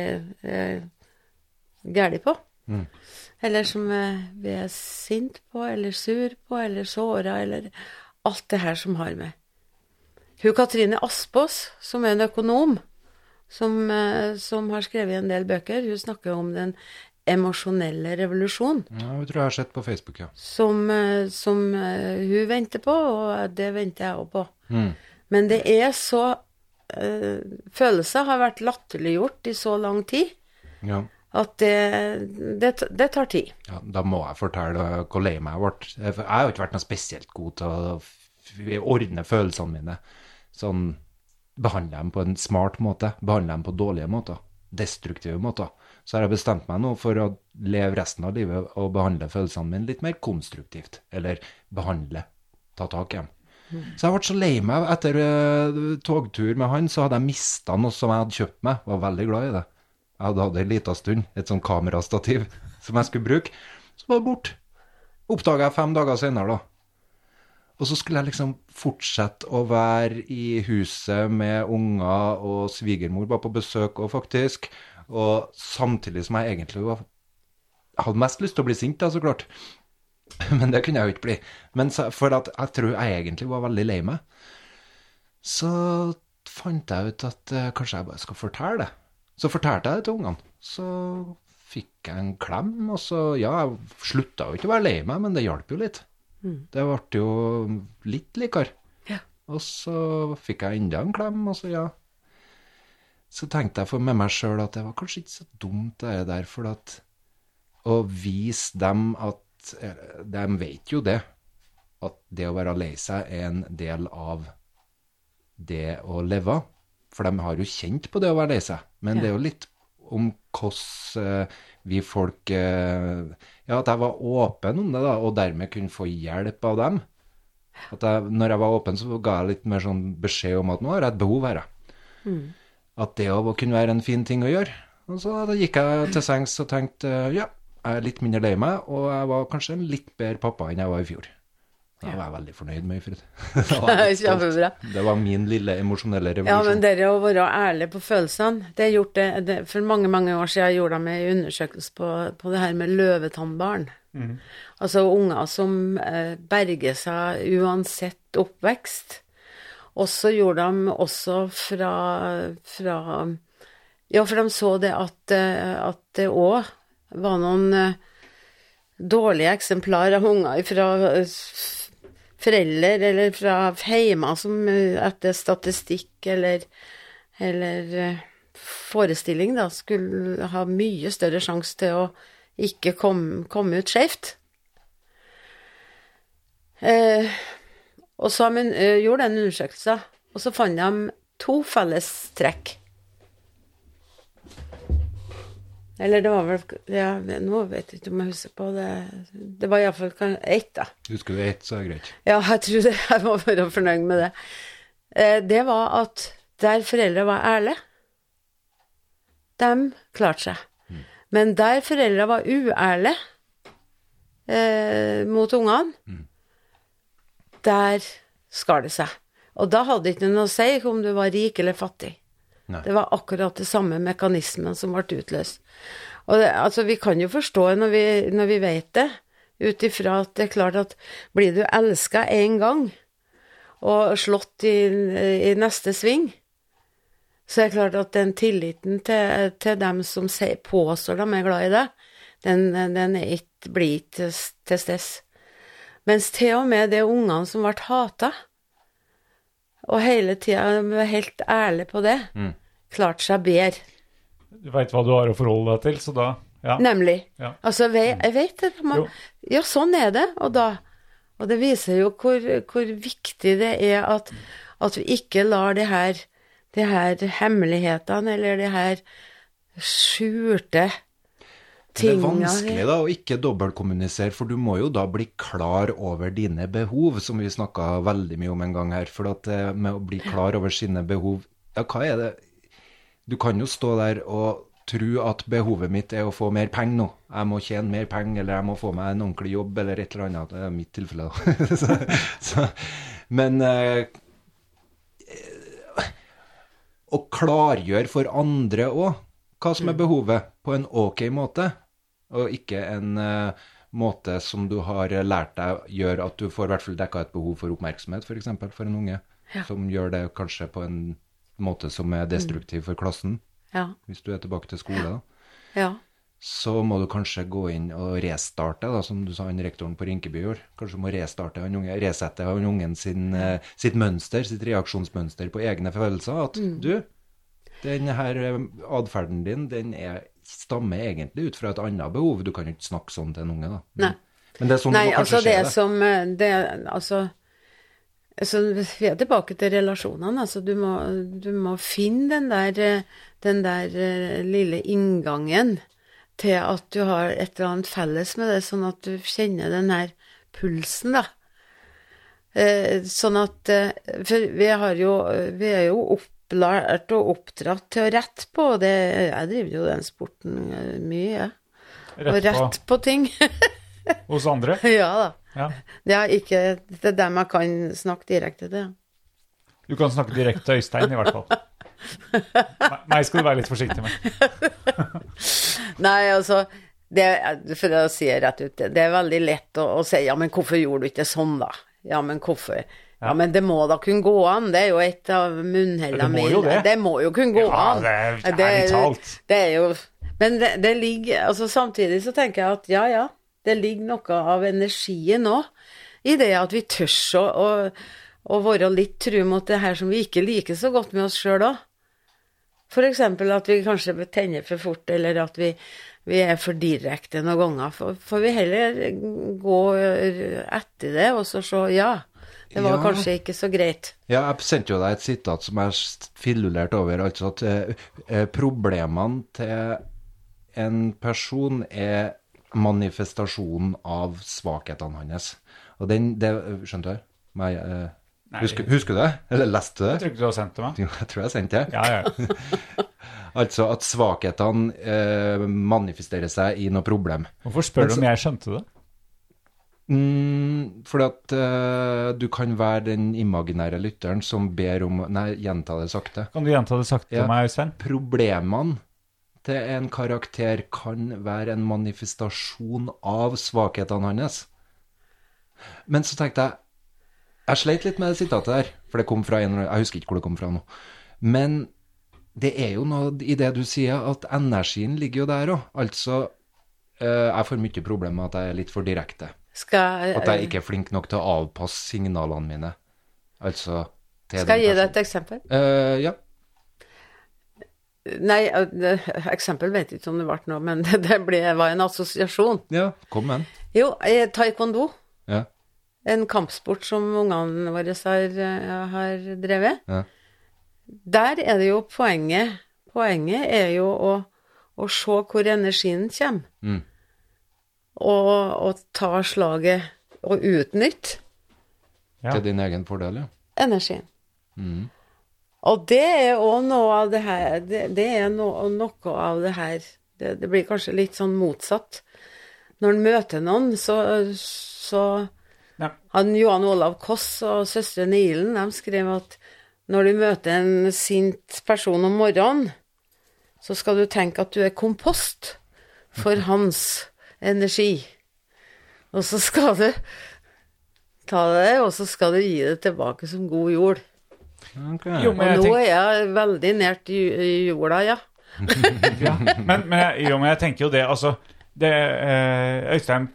er gærne på? Eller som eh, vi er sint på, eller sur på, eller såra, eller alt det her som har med. Hun Katrine Aspås, som er en økonom, som, eh, som har skrevet en del bøker, hun snakker om den emosjonelle revolusjon, ja, hun tror jeg har sett på Facebook, ja. som, eh, som hun venter på, og det venter jeg òg på. Men det er så øh, Følelser har vært latterliggjort i så lang tid ja. At det, det, det tar tid. Ja, da må jeg fortelle hvor lei meg jeg ble. Jeg har jo ikke vært noe spesielt god til å ordne følelsene mine. Sånn behandle dem på en smart måte, behandle dem på dårlige måter. Destruktive måter. Så har jeg bestemt meg nå for å leve resten av livet og behandle følelsene mine litt mer konstruktivt. Eller behandle, ta tak i dem. Så jeg ble så lei meg etter eh, togtur med han, så hadde jeg mista noe som jeg hadde kjøpt meg. Var veldig glad i det. Jeg hadde hatt det en liten stund, et sånn kamerastativ [LAUGHS] som jeg skulle bruke. Så var det borte. Oppdaga jeg fem dager senere, da. Og så skulle jeg liksom fortsette å være i huset med unger, og svigermor var på besøk òg, faktisk. Og samtidig som jeg egentlig var Jeg hadde mest lyst til å bli sint, da, så klart. [LAUGHS] Men det kunne jeg jo ikke bli. Men så, for at jeg tror jeg egentlig var veldig lei meg. Så fant jeg ut at uh, kanskje jeg bare skal fortelle det. Så fortalte jeg det til ungene. Så fikk jeg en klem, og så Ja, jeg slutta jo ikke å være lei meg, men det hjalp jo litt. Det ble jo litt likere. Ja. Og så fikk jeg enda en klem, og så ja. Så tenkte jeg for med meg sjøl at det var kanskje ikke så dumt det der, for at å vise dem at eh, De vet jo det, at det å være lei seg er en del av det å leve. For de har jo kjent på det å være lei seg. Men det er jo litt om hvordan eh, vi folk eh, Ja, at jeg var åpen om det, da, og dermed kunne få hjelp av dem. At jeg, når jeg var åpen, så ga jeg litt mer sånn beskjed om at nå har jeg et behov her, Mm. At det òg kunne være en fin ting å gjøre. Og så da gikk jeg til sengs og tenkte ja, jeg er litt mindre lei meg, og jeg var kanskje en litt bedre pappa enn jeg var i fjor. Da var jeg veldig fornøyd med [LAUGHS] [LAUGHS] jeg stolt. Kjempebra. Det var min lille emosjonelle revolusjon. Ja, men det å være ærlig på følelsene det er gjort det, det, For mange mange år siden gjorde de en undersøkelse på, på det her med løvetannbarn. Altså unger som eh, berger seg uansett oppvekst. Og så gjorde de også fra, fra Ja, for de så det at, eh, at det òg var noen eh, dårlige eksemplar av unger fra foreldre eller fra hjemme som eh, etter statistikk eller, eller eh, forestilling da, skulle ha mye større sjanse til å ikke komme, komme ut skjevt. Eh, og så eh, gjorde en undersøkelse, og så fant de to fellestrekk. Eller det var vel ja, Nå vet jeg ikke om jeg husker på det. Det var iallfall ett, da. Husker du ett, så er det greit. Ja, jeg tror det. [LAUGHS] Jeg må være fornøyd med det. Eh, Det var at der foreldre var ærlige, dem klarte seg. Men der foreldre var uærlige eh, mot ungene, der skar det seg. Og da hadde det ikke noe å si om du var rik eller fattig. Nei. Det var akkurat det samme mekanismen som ble utløst. Og det, altså, vi kan jo forstå når vi, når vi vet det, ut ifra at det er klart at blir du elska én gang, og slått i, i neste sving, så er det klart at den tilliten til, til dem som sier, påstår de er glad i deg, den, den er ikke, blir ikke til, stede. Mens til og med de ungene som ble hata, og hele tida var helt ærlige på det, klarte seg bedre. Du veit hva du har å forholde deg til, så da ja. Nemlig. Ja. Altså, jeg, jeg vet det. Man, ja, sånn er det. Og, da, og det viser jo hvor, hvor viktig det er at, at vi ikke lar de her, de her hemmelighetene eller de her skjulte Det er vanskelig da å ikke dobbeltkommunisere, for du må jo da bli klar over dine behov, som vi snakka veldig mye om en gang her. For at eh, med å bli klar over sine behov Ja, hva er det Du kan jo stå der og tro at behovet mitt er å få mer penger nå. Jeg må tjene mer penger, eller jeg må få meg en ordentlig jobb, eller et eller annet. Det er mitt tilfelle, da. [LAUGHS] så, så, men eh, å klargjøre for andre òg hva som er behovet, på en ok måte, og ikke en eh, måte som du har lært deg gjør at du får i hvert fall dekka et behov for oppmerksomhet, f.eks. For, for en unge, Ja. som gjør det kanskje på en måte som er destruktiv for klassen, Ja. hvis du er tilbake til skole. da. ja. Så må du kanskje gå inn og restarte, da, som du sa han rektoren på Rinkeby gjorde. Kanskje du må restarte han unge, resette han ungen sin, eh, sitt mønster, sitt reaksjonsmønster på egne følelser. At du, den her eh, atferden din, den er, stammer egentlig ut fra et annet behov. Du kan jo ikke snakke sånn til en unge, da. Nei. Men det er sånn Nei, du må kanskje altså det se det. som eh, det, Altså altså, vi er tilbake til relasjonene. Altså, du må, du må finne den der, den der eh, lille inngangen til at du har et eller annet felles med det, sånn at du kjenner den her pulsen, da. Eh, sånn at eh, For vi har jo Vi er jo opplært og oppdratt til å rette på, det Jeg driver jo den sporten mye, jeg. Og Rett på på ting. [LAUGHS] hos andre. ja da. Ja. Det er ikke det er dem jeg kan snakke direkte til. Du kan snakke direkte til Øystein, i hvert fall. [LAUGHS] Meg- skal du være litt forsiktig med. [LAUGHS] Nei, altså det, For å si det rett ut, det er veldig lett å, å si ja, men hvorfor gjorde du ikke sånn, da? Ja, men hvorfor? Ja, men det må da kunne gå an. Det er jo et av munnhellene mine. det må jo det. Må jo kunne gå Ja, an. det er- Det er. Det er jo Men det, det ligger Altså samtidig så tenker jeg at ja, ja, det ligger noe av energien òg i det at vi tør å, å, å være litt tru mot det her som vi ikke liker så godt med oss sjøl òg. Eksempel at vi kanskje tenner for fort, eller at vi, vi er for direkte noen ganger. For, får vi heller gå etter det og så se ja, det var Ja. kanskje ikke så greit. Ja, jeg sendte jo deg et sitat som jeg filulert over, altså at eh, eh, problemene til en person er manifestasjonen av svakhetene hans. Og den, det, skjønte du? Meg, eh, husker, husker du det? Eller leste du Jeg tror ikke du har sendt til meg. Jo, jeg tror jeg sendte det. Ja, ja. [LAUGHS] Altså at svakhetene eh, manifesterer seg i noe problem. Hvorfor spør Men du om jeg skjønte det? Mm, fordi at uh, du kan være den imaginære lytteren som ber om Nei, gjenta det sakte. Kan du gjenta det sakte Ja. til meg, Øystein? Problemene til en karakter kan være en manifestasjon av svakhetene hans. Men så tenkte jeg Jeg sleit litt med det sitatet der, for det kom fra en Jeg husker ikke hvor det kom fra nå. Men det er jo noe i det du sier, at energien ligger jo der òg. Altså eh, Jeg får mye problemer med at jeg er litt for direkte. Skal, At jeg ikke er flink nok til å avpasse signalene mine. Altså til skal jeg gi deg et eksempel? Eh, ja. Nei, eh, eksempel vet jeg ikke om det ble noe, men [LAUGHS] det, ble, var en assosiasjon. ja, kom med den. Jo, eh, taekwondo. Ja. En kampsport som ungene våre har, eh, har drevet. Ja. Der er det jo poenget Poenget er jo å, å se hvor energien kommer. Mm. Og, og ta slaget og utnytte Ja. Til din egen fordel, ja. energien. Mm. Og det er òg noe av det her Det, det er no, noe av det her det, det blir kanskje litt sånn motsatt. Når en møter noen, så, så Ja. Han Johan Olav Koss og søstrene Ilen de skrev at når du møter en sint person om morgenen, så skal du tenke at du er kompost for hans energi. Og så skal du ta det, og så skal du gi det tilbake som god jord. Ok. Jo, men Og nå tenker, er jeg veldig nært ju- jorda, ja. [LAUGHS] ja. men, men, jo, men jeg tenker jo det, altså det, eh, Øystein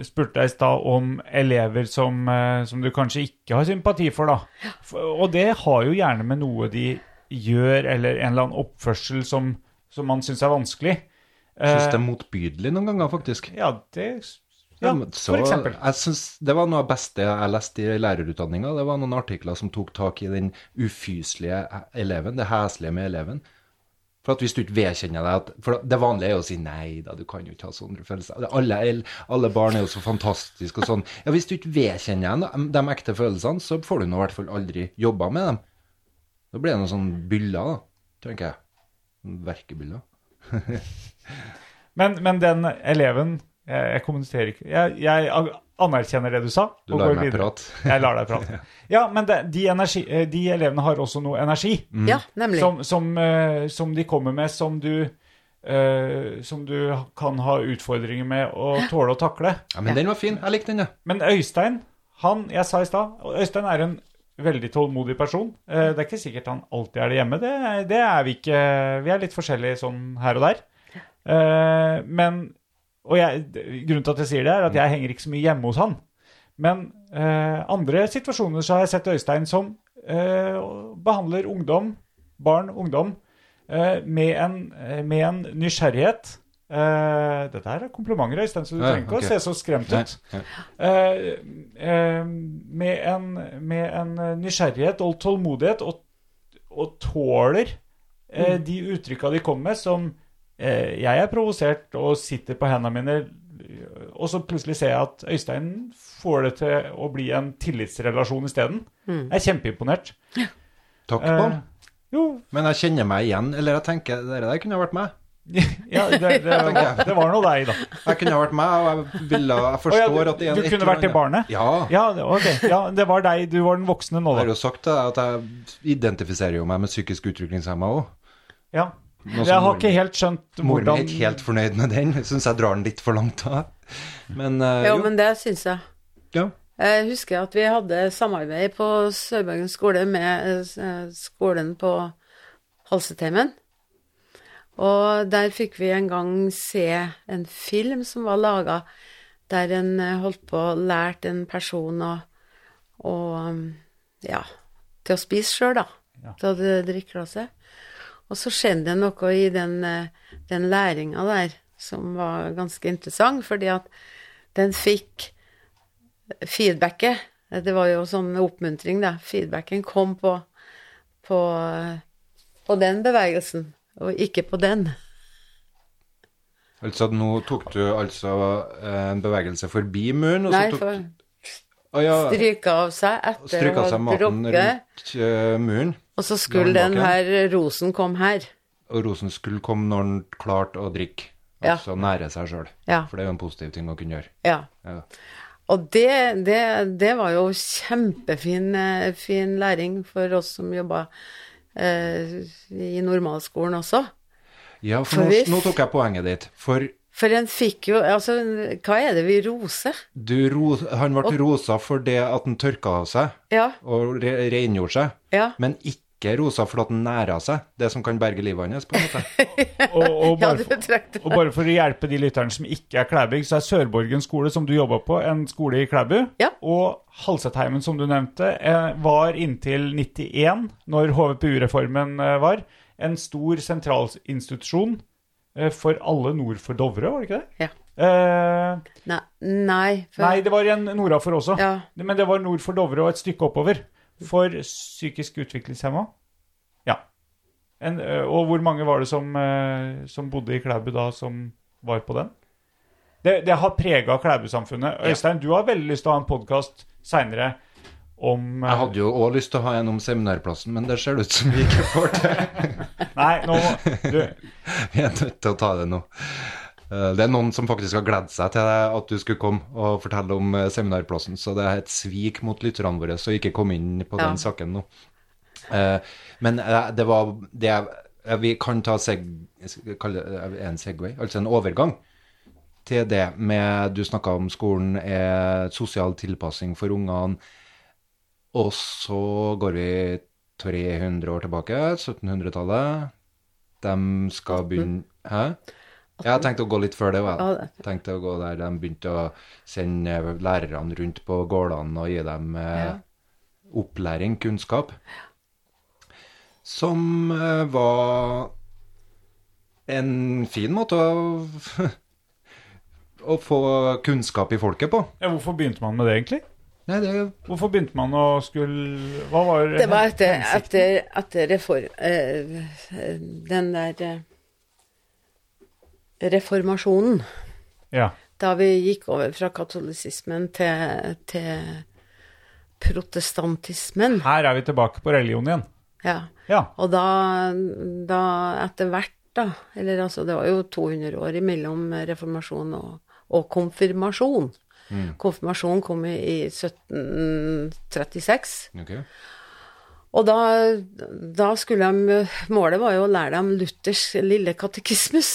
spurte deg i stad om elever som, eh, som du kanskje ikke har sympati for, da. For, og det har jo gjerne med noe de gjør, eller en eller annen oppførsel som, som man syns er vanskelig. Jeg syns Eh, det er motbydelig noen ganger, faktisk. Ja, det Ja, så- for eksempel. Jeg synes Det var noe av det beste jeg leste i lærerutdanninga. Det var noen artikler som tok tak i den ufyselige eleven, det heslige med eleven. For at hvis du ikke vedkjenner deg at For det vanlige er å si nei da, du kan jo ikke ha sånne følelser. Alle, alle barn er jo så fantastiske og sånn. Ja, hvis du ikke vedkjenner deg de ekte følelsene, så får du nå i hvert fall aldri jobba med dem. Da blir det noen sånne byller, da, tenker jeg. Verkebyller. [LAUGHS] Men, men den eleven Jeg, jeg kommuniserer ikke jeg, jeg anerkjenner det du sa. Du lar meg prate. [LAUGHS] Jeg lar deg prate. [LAUGHS] Ja, men det, de, energi, eh, de elevene har også noe energi. Ja, nemlig. Som, som, uh, som de kommer med, som du uh, Som du kan ha utfordringer med å tåle å takle. Ja, men den var fin. Jeg likte den, ja. Men Øystein, han Jeg sa i stad Øystein er en veldig tålmodig person. Det er ikke sikkert han alltid er det hjemme. Det, er- det er vi ikke. Vi er litt forskjellige sånn her og der. Eh, men Og jeg, grunnen til at jeg sier det, er at jeg henger ikke så mye hjemme hos han. Men eh, andre situasjoner så har jeg sett Øystein som eh, behandler ungdom, barn, ungdom, eh, med, en, eh, med en nysgjerrighet. Eh, dette her er komplimenter, Øystein, så du trenger ikke å se så skremt Nei, ut. ja. Eh, med, en, med en nysgjerrighet og tålmodighet, og, og tåler eh, de uttrykka de kommer med, som jeg er provosert og sitter på hendene mine, og så plutselig ser jeg at Øystein får det til å bli en tillitsrelasjon isteden. Jeg er kjempeimponert. Takk, Eh, Pål. jo, Men jeg kjenner meg igjen. Eller jeg tenker, det der kunne ha vært meg. [LAUGHS] ja, det, det, [LAUGHS] det, det var nå deg, da. Jeg kunne vært meg, og jeg ville Jeg Å ja, du- at det er du kunne vært det barnet? Ja. Ja, det- Ja, det var deg. Du var den voksne nå, Jeg har jo sagt at jeg identifiserer jo meg med psykisk utviklingshemma òg. Ja. Jeg har moren- ikke helt skjønt Moren min er ikke helt fornøyd med den. Syns jeg drar den litt for langt da. Men eh, Ja, jo. men det syns jeg. Ja. Jeg husker at vi hadde samarbeid på Sørbergen skole med eh, skolen på Halseteimen. Og der fikk vi en gang se en film som var laga, der en eh, holdt på å lære en person å, å ja, til å spise sjøl, da. Ja. Til å drikke glasset. Og så skjedde det noe i den, eh, den læringa der som var ganske interessant, fordi at den fikk feedbacket. Det var jo sånn oppmuntring, da. Feedbacken kom på, på, på den bevegelsen, og ikke på den. Altså, nå tok du altså eh, en bevegelse forbi muren, og så Nei, tok for Å ja, stryke av seg etter å stryka av seg maten rundt eh, muren. Og så skulle den her rosen komme her. Og rosen skulle komme når den klarte å drikke, Ja. altså nære seg sjøl. Ja. For det er jo en positiv ting å kunne gjøre. Ja. Ja. Og det, det, det var jo kjempefin eh, fin læring for oss som jobba eh, i normalskolen også. Ja, for For nå, nå tok jeg poenget ditt. For For en fikk jo Altså, hva er det vi roser? du ro, han ble rosa for det at han tørka av seg Ja. og re, rengjorde seg, Ja. men ikke rosa for at han næra seg, det som kan berge livet hans, på en måte. [LAUGHS] Og, og, bare for, og bare for å hjelpe de lytterne som ikke er Klæbygg, så er Sørborgen skole, som du jobba på, en skole i Klæbu. Ja. Og Halsetheimen, som du nevnte, eh, var inntil 91, når HVPU-reformen eh, var, en stor sentralinstitusjon eh, for alle nord for Dovre, var det ikke det? Ja. Eh, Nei, nei, for, nei, det var en nordafor også. Ja. Men det var nord for Dovre og et stykke oppover. For psykisk utviklingshemma. Ja. En, og hvor mange var det som, som bodde i Klæbu da, som var på den? Det, det har prega Klæbu-samfunnet. Øystein, du har veldig lyst til å ha en podkast seinere om Jeg hadde jo òg lyst til å ha en om seminærplassen, men det ser det ut som vi ikke får til. [LAUGHS] Nei, nå du, [LAUGHS] Vi er nødt til å ta det nå. Eh, Det er noen som faktisk har gledet seg til at du skulle komme og fortelle om eh, seminarplassen, så det er et svik mot lytterne våre å ikke komme inn på Ja. den saken nå. Eh, Men det var det Vi kan ta seg, en segway, altså en overgang til det med Du snakka om skolen er sosial tilpassing for ungene, og så går vi 300 år tilbake, 1700-tallet. De skal begynne Hæ? Jeg tenkte å gå litt før det. òg, jeg. Tenkte å gå der de begynte å sende lærerne rundt på gårdene og gi dem eh, Ja. opplæring, kunnskap. Som eh, var en fin måte å [LAUGHS] å få kunnskap i folket på. ja, Hvorfor begynte man med det, egentlig? Nei, det Hvorfor begynte man å skulle Hva var Det var etter, etter, etter reform... eh, den der eh, reformasjonen. Ja. Da vi gikk over fra katolisismen til, til protestantismen. Her er vi tilbake på religion igjen. Ja. Ja. Og da, da etter hvert, da Eller altså, det var jo 200 år imellom reformasjon og, og konfirmasjon. Konfirmasjon kom i, i 1736. Okay. Og da, da skulle de Målet var jo å lære dem Luthers lille katekismus.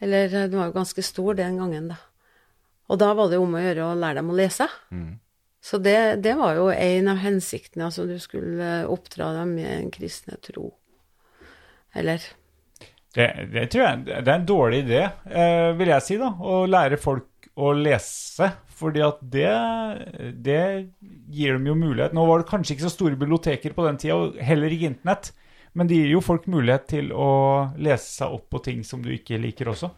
Eller den var jo ganske stor den gangen, da. Og da var det om å gjøre å lære dem å lese. Så det, det var jo en av hensiktene. Altså du skulle oppdra dem i en kristne tro. Eller Det, det tror jeg det er en dårlig idé, eh, vil jeg si, da. Å lære folk å lese. Fordi at det, det gir dem jo mulighet Nå var det kanskje ikke så store biblioteker på den tida, og heller ikke internett. Men det gir jo folk mulighet til å lese seg opp på ting som du ikke liker også.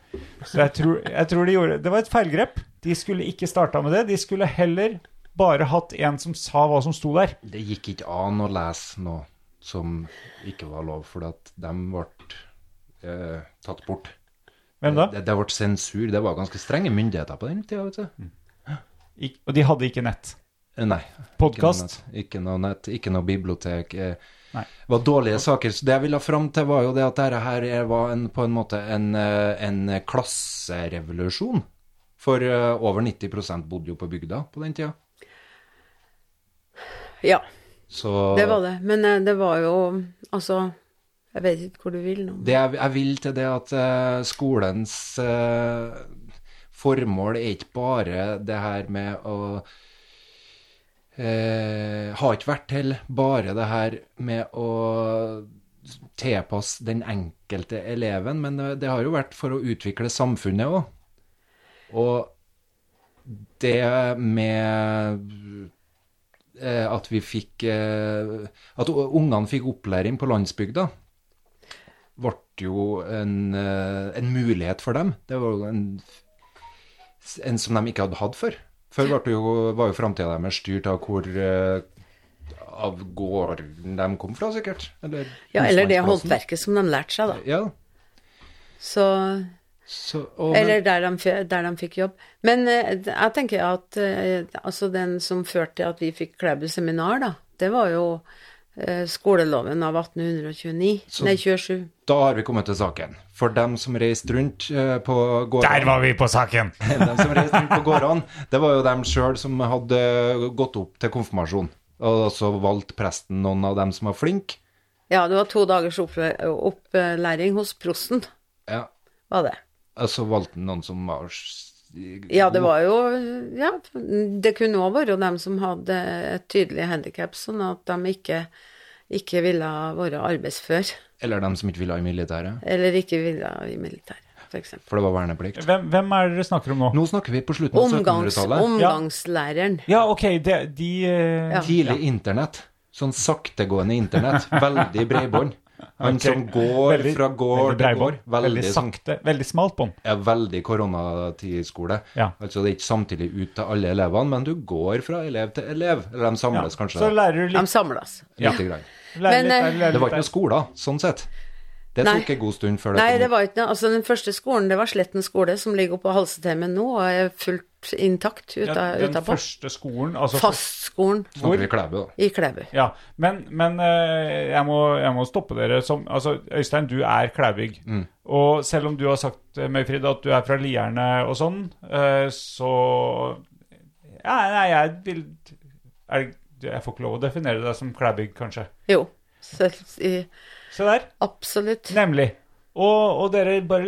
Så jeg tror, jeg tror de gjorde Det var et feilgrep. De skulle ikke starta med det. De skulle heller bare hatt en som sa hva som sto der. Det gikk ikke an å lese noe som ikke var lov, for at de ble eh, tatt bort. Hvem da? Det, det ble sensur. Det var ganske strenge myndigheter på den tida, vet du. Ik og de hadde ikke nett. Eh, Nei. Podkast. Ikke noe nett, ikke noe bibliotek. eh, Nei. Var dårlige saker. Så det jeg ville fram til, var jo det at dette her er- var en, på en måte en, eh, en klasserevolusjon. For eh, over 90% bodde jo på bygda på den tida. Ja, Så det var det. Men eh, det var jo Altså, jeg vet ikke hvor du vil nå. Det jeg, jeg vil til det at skolens formål er ikke bare det her med å eh, Har ikke vært til bare det her med å tilpasse den enkelte eleven, men det, har jo vært for å utvikle samfunnet òg. Og det med eh, at vi fikk eh, At ungene fikk opplæring på landsbygda, ble jo en, eh, en mulighet for dem. Det var jo en, en som de ikke hadde hatt før. Før var jo, var jo framtida deres styrt av hvor eh, av gården de kom fra, sikkert. Eller, Ja, eller det håndverket som de lærte seg, da. Ja. Så Så, og, Eller der de, der de fikk jobb. Men eh, jeg tenker at eh, altså den som førte til at vi fikk Klæbu seminar, da, det var jo skoleloven av 1829. Så- Nei, 27. da har vi kommet til saken. For dem som reiste rundt på gårdene. Der var vi på saken! [LAUGHS] dem som reiste rundt på gårdene, det var jo dem sjøl som hadde gått opp til konfirmasjon. Og så valgte presten noen av dem som var flinke. Ja, det var to dagers opplæring hos prosten, Ja. var det. Og så valgte han noen som var Ja, det var jo Ja, det kunne òg være dem som hadde et tydelig handikap, sånn at de ikke, ikke ville være arbeidsfør, Eller dem som ikke ville ha i militæret. eller ikke ville i militæret, f.eks. For det var verneplikt. Hvem, hvem er det dere snakker om nå? Nå snakker vi på slutten av 1700-tallet. omgangslæreren. Ja, ok, de, de eh, Ja. Tidlig internett. Sånn saktegående internett. Veldig bredbånd. Han okay. som går Veldig- fra gård til gård. Veldig, Veldig, sånn, sakte. Veldig smalt bånd. er veldig koronatidsskole. Ja. Altså det er ikke samtidig ut til alle elevene, men du går fra elev til elev. Eller de Ja. samles kanskje Så lærer du De samles. ja. lite grann. Men, litt eh, Det var ikke noen skole skoler, sånn sett. Det Nei. tok en god stund før det Nei, kom. det var ikke noe. Altså, den første skolen, det var Sletten skole, som ligger oppe på Halsetemmen nå, og er fullt intakt ja, Den utapå. første skolen altså Fastskolen Hvor? I Klæbu, da. i Klæbu. Ja, men, men eh, jeg, må, jeg må stoppe dere som Altså, Øystein, du er klæbygg. Mm. Og selv om du har sagt, eh, Møyfrid, at du er fra Lierne og sånn, eh, så Ja, nei, jeg vil er, Jeg får ikke lov å definere deg som klæbygg, kanskje. Jo, så, i, Se der. absolutt. Nemlig. Og, og dere bare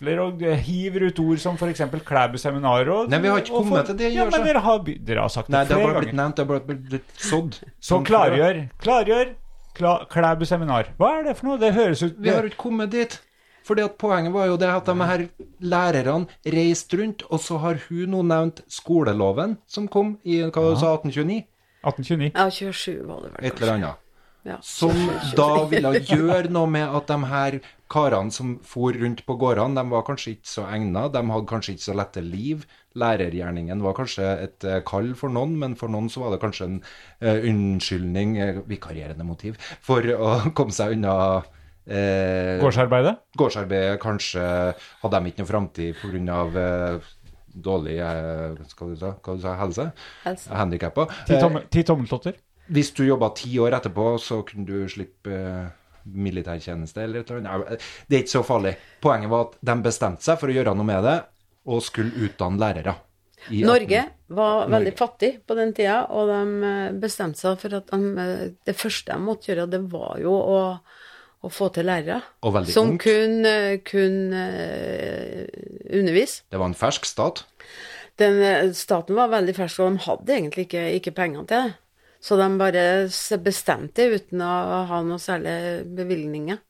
lefler og hiver ut ord som f.eks. Klæbu seminarråd. Nei, vi har ikke kommet for, til det, Ja, men dere har, dere har sagt det Nei, det har bare blitt nevnt, det har bare blitt sådd. Så klargjør. Klargjør Kla, Klæbu seminar. Hva er det for noe? Det høres ut Vi har ikke kommet dit. Fordi at Poenget var jo det at de her lærerne reiste rundt, og så har hun nå nevnt skoleloven som kom i hva du sa, 1829, 1829. Ja, 27 var det vel, et eller annet. Ja. Som da ville gjøre noe med at de her karene som for rundt på gårdene, de var kanskje ikke så egna, de hadde kanskje ikke så lette liv. Lærergjerningen var kanskje et eh, kall for noen, men for noen så var det kanskje en eh, unnskyldning, eh, vikarierende motiv, for å [LAUGHS] komme seg unna eh, Gårdsarbeidet? gårdsarbeidet kanskje hadde de ikke noe framtid pga. Eh, dårlig eh, skal du si, hva du sa, helse. Helse. Handikappa. Ti, tommel, ti tommeltotter? hvis du jobba ti år etterpå, så kunne du slippe eh, militærtjeneste eller et eller annet. Det er ikke så farlig. Poenget var at de bestemte seg for å gjøre noe med det, og skulle utdanne lærere. Norge 18 var veldig Norge. fattig på den tida, og de eh, bestemte seg for at de, eh, det første de måtte gjøre, det var jo å, å få til lærere. Som kunne kunne eh, undervise. Det var en fersk stat. Den staten var veldig fersk, og de hadde egentlig ikke, ikke penger til det. Så de bare bestemte bestemte uten å ha noe særlig bevilgninger.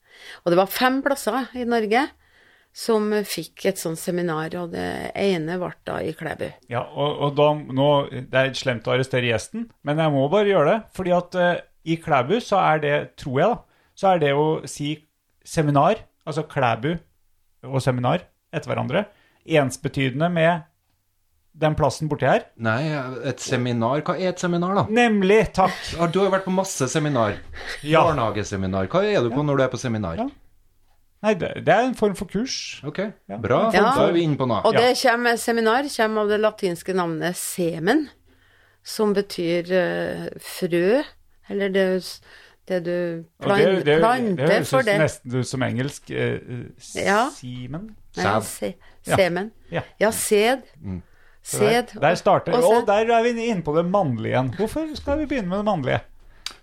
Og det var fem plasser i Norge som fikk et sånt seminar, og det ene ble da i Klæbu. Ja, og, og da, nå, Det er slemt å arrestere gjesten, men jeg må bare gjøre det. fordi at uh, i Klæbu så er det, tror jeg, da, så er det å si seminar, altså Klæbu og seminar etter hverandre, ensbetydende med den plassen borti her. Nei, et seminar. Hva er et seminar, da? Nemlig! Takk! Du har jo vært på masse seminar. Ja. Barnehageseminar. Hva er du på når du er på seminar? Ja. Nei, det, det er en form for kurs. Ok, Ja. bra. Ja. Da er vi inne på noe. Og det kommer, seminar kommer av det latinske navnet semen, som betyr uh, frø, eller det, det du planter plan, det, det, høres for nesten ut som engelsk. Eh, eh, Ja. Simen? Nei, se, Ja. semen. Ja. Ja, sæd. Der, Sæd. der starter, og og, der er vi inne på det mannlige igjen. Hvorfor skal vi begynne med det mannlige?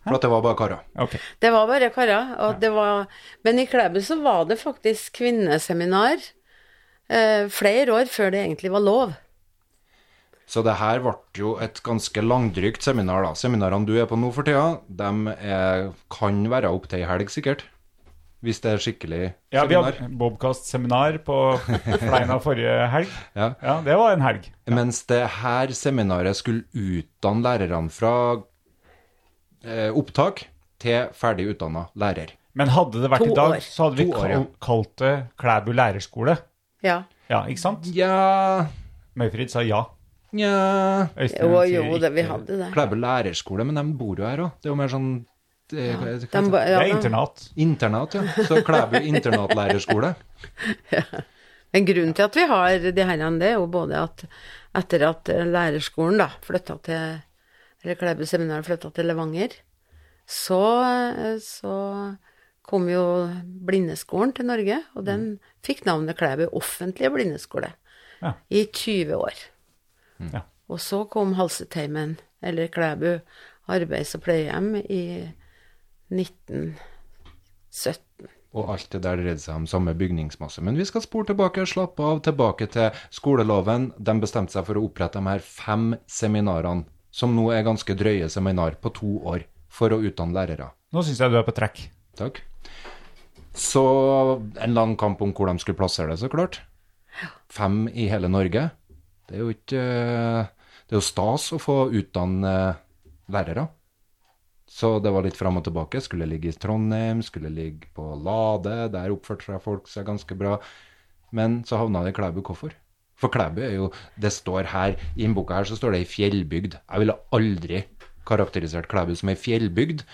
For at det var bare karer. Okay. Det var bare karer. Og det var, men i Klæbu så var det faktisk kvinneseminar eh, flere år før det egentlig var lov. Så det her ble jo et ganske langdrygt seminar, da. Seminarene du er på nå for tida, de er, kan være opptil ei helg, sikkert. Hvis det er skikkelig Ja, vi seminar. hadde Bobkast-seminar på Fleina forrige helg. [LAUGHS] Ja. Ja, det var en helg. Mens det her seminaret skulle utdanne lærerne fra eh, opptak til ferdig utdanna lærer. Men hadde det vært To i dag, år. så hadde vi år, kal ja. kalt det Klæbu lærerskole. Ja. Ja, ikke sant? Ja Møyfrid sa ja. Nja Jo, jo, det, vi hadde det. Klæbu lærerskole, men de bor jo her òg. Det er jo mer sånn det, hva- hva De det? ja, Det er internat. Internat, ja. Så Klæbu internatlærerskole. [LAUGHS] Men grunnen til at vi har de her, det er jo både at etter at lærerskolen da flytta til Eller Klæbu seminar flytta til Levanger, så, så kom jo Blindeskolen til Norge, og den fikk navnet Klæbu offentlige blindeskole Ja. i 20 år. Ja. Og så kom Halseteimen, eller Klæbu arbeids- og pleiehjem, i 1917. Og alt det der dreide seg om samme bygningsmasse. Men vi skal spore tilbake, slappe av, tilbake til skoleloven. De bestemte seg for å opprette de her fem seminarene, som nå er ganske drøye seminar på to år, for å utdanne lærere. Nå syns jeg du er på trekk. Takk. Så en lang kamp om hvor de skulle plassere det, så klart. Fem i hele Norge. Det er jo ikke Det er jo stas å få utdanne lærere. Så det var litt fram og tilbake. Skulle ligge i Trondheim, skulle ligge på Lade. Der oppførte seg folk seg ganske bra. Men så havna det i Klæbu. Hvorfor? For Klæbu er jo Det står her, i innboka her så står det ei fjellbygd. Jeg ville aldri karakterisert Klæbu som ei fjellbygd,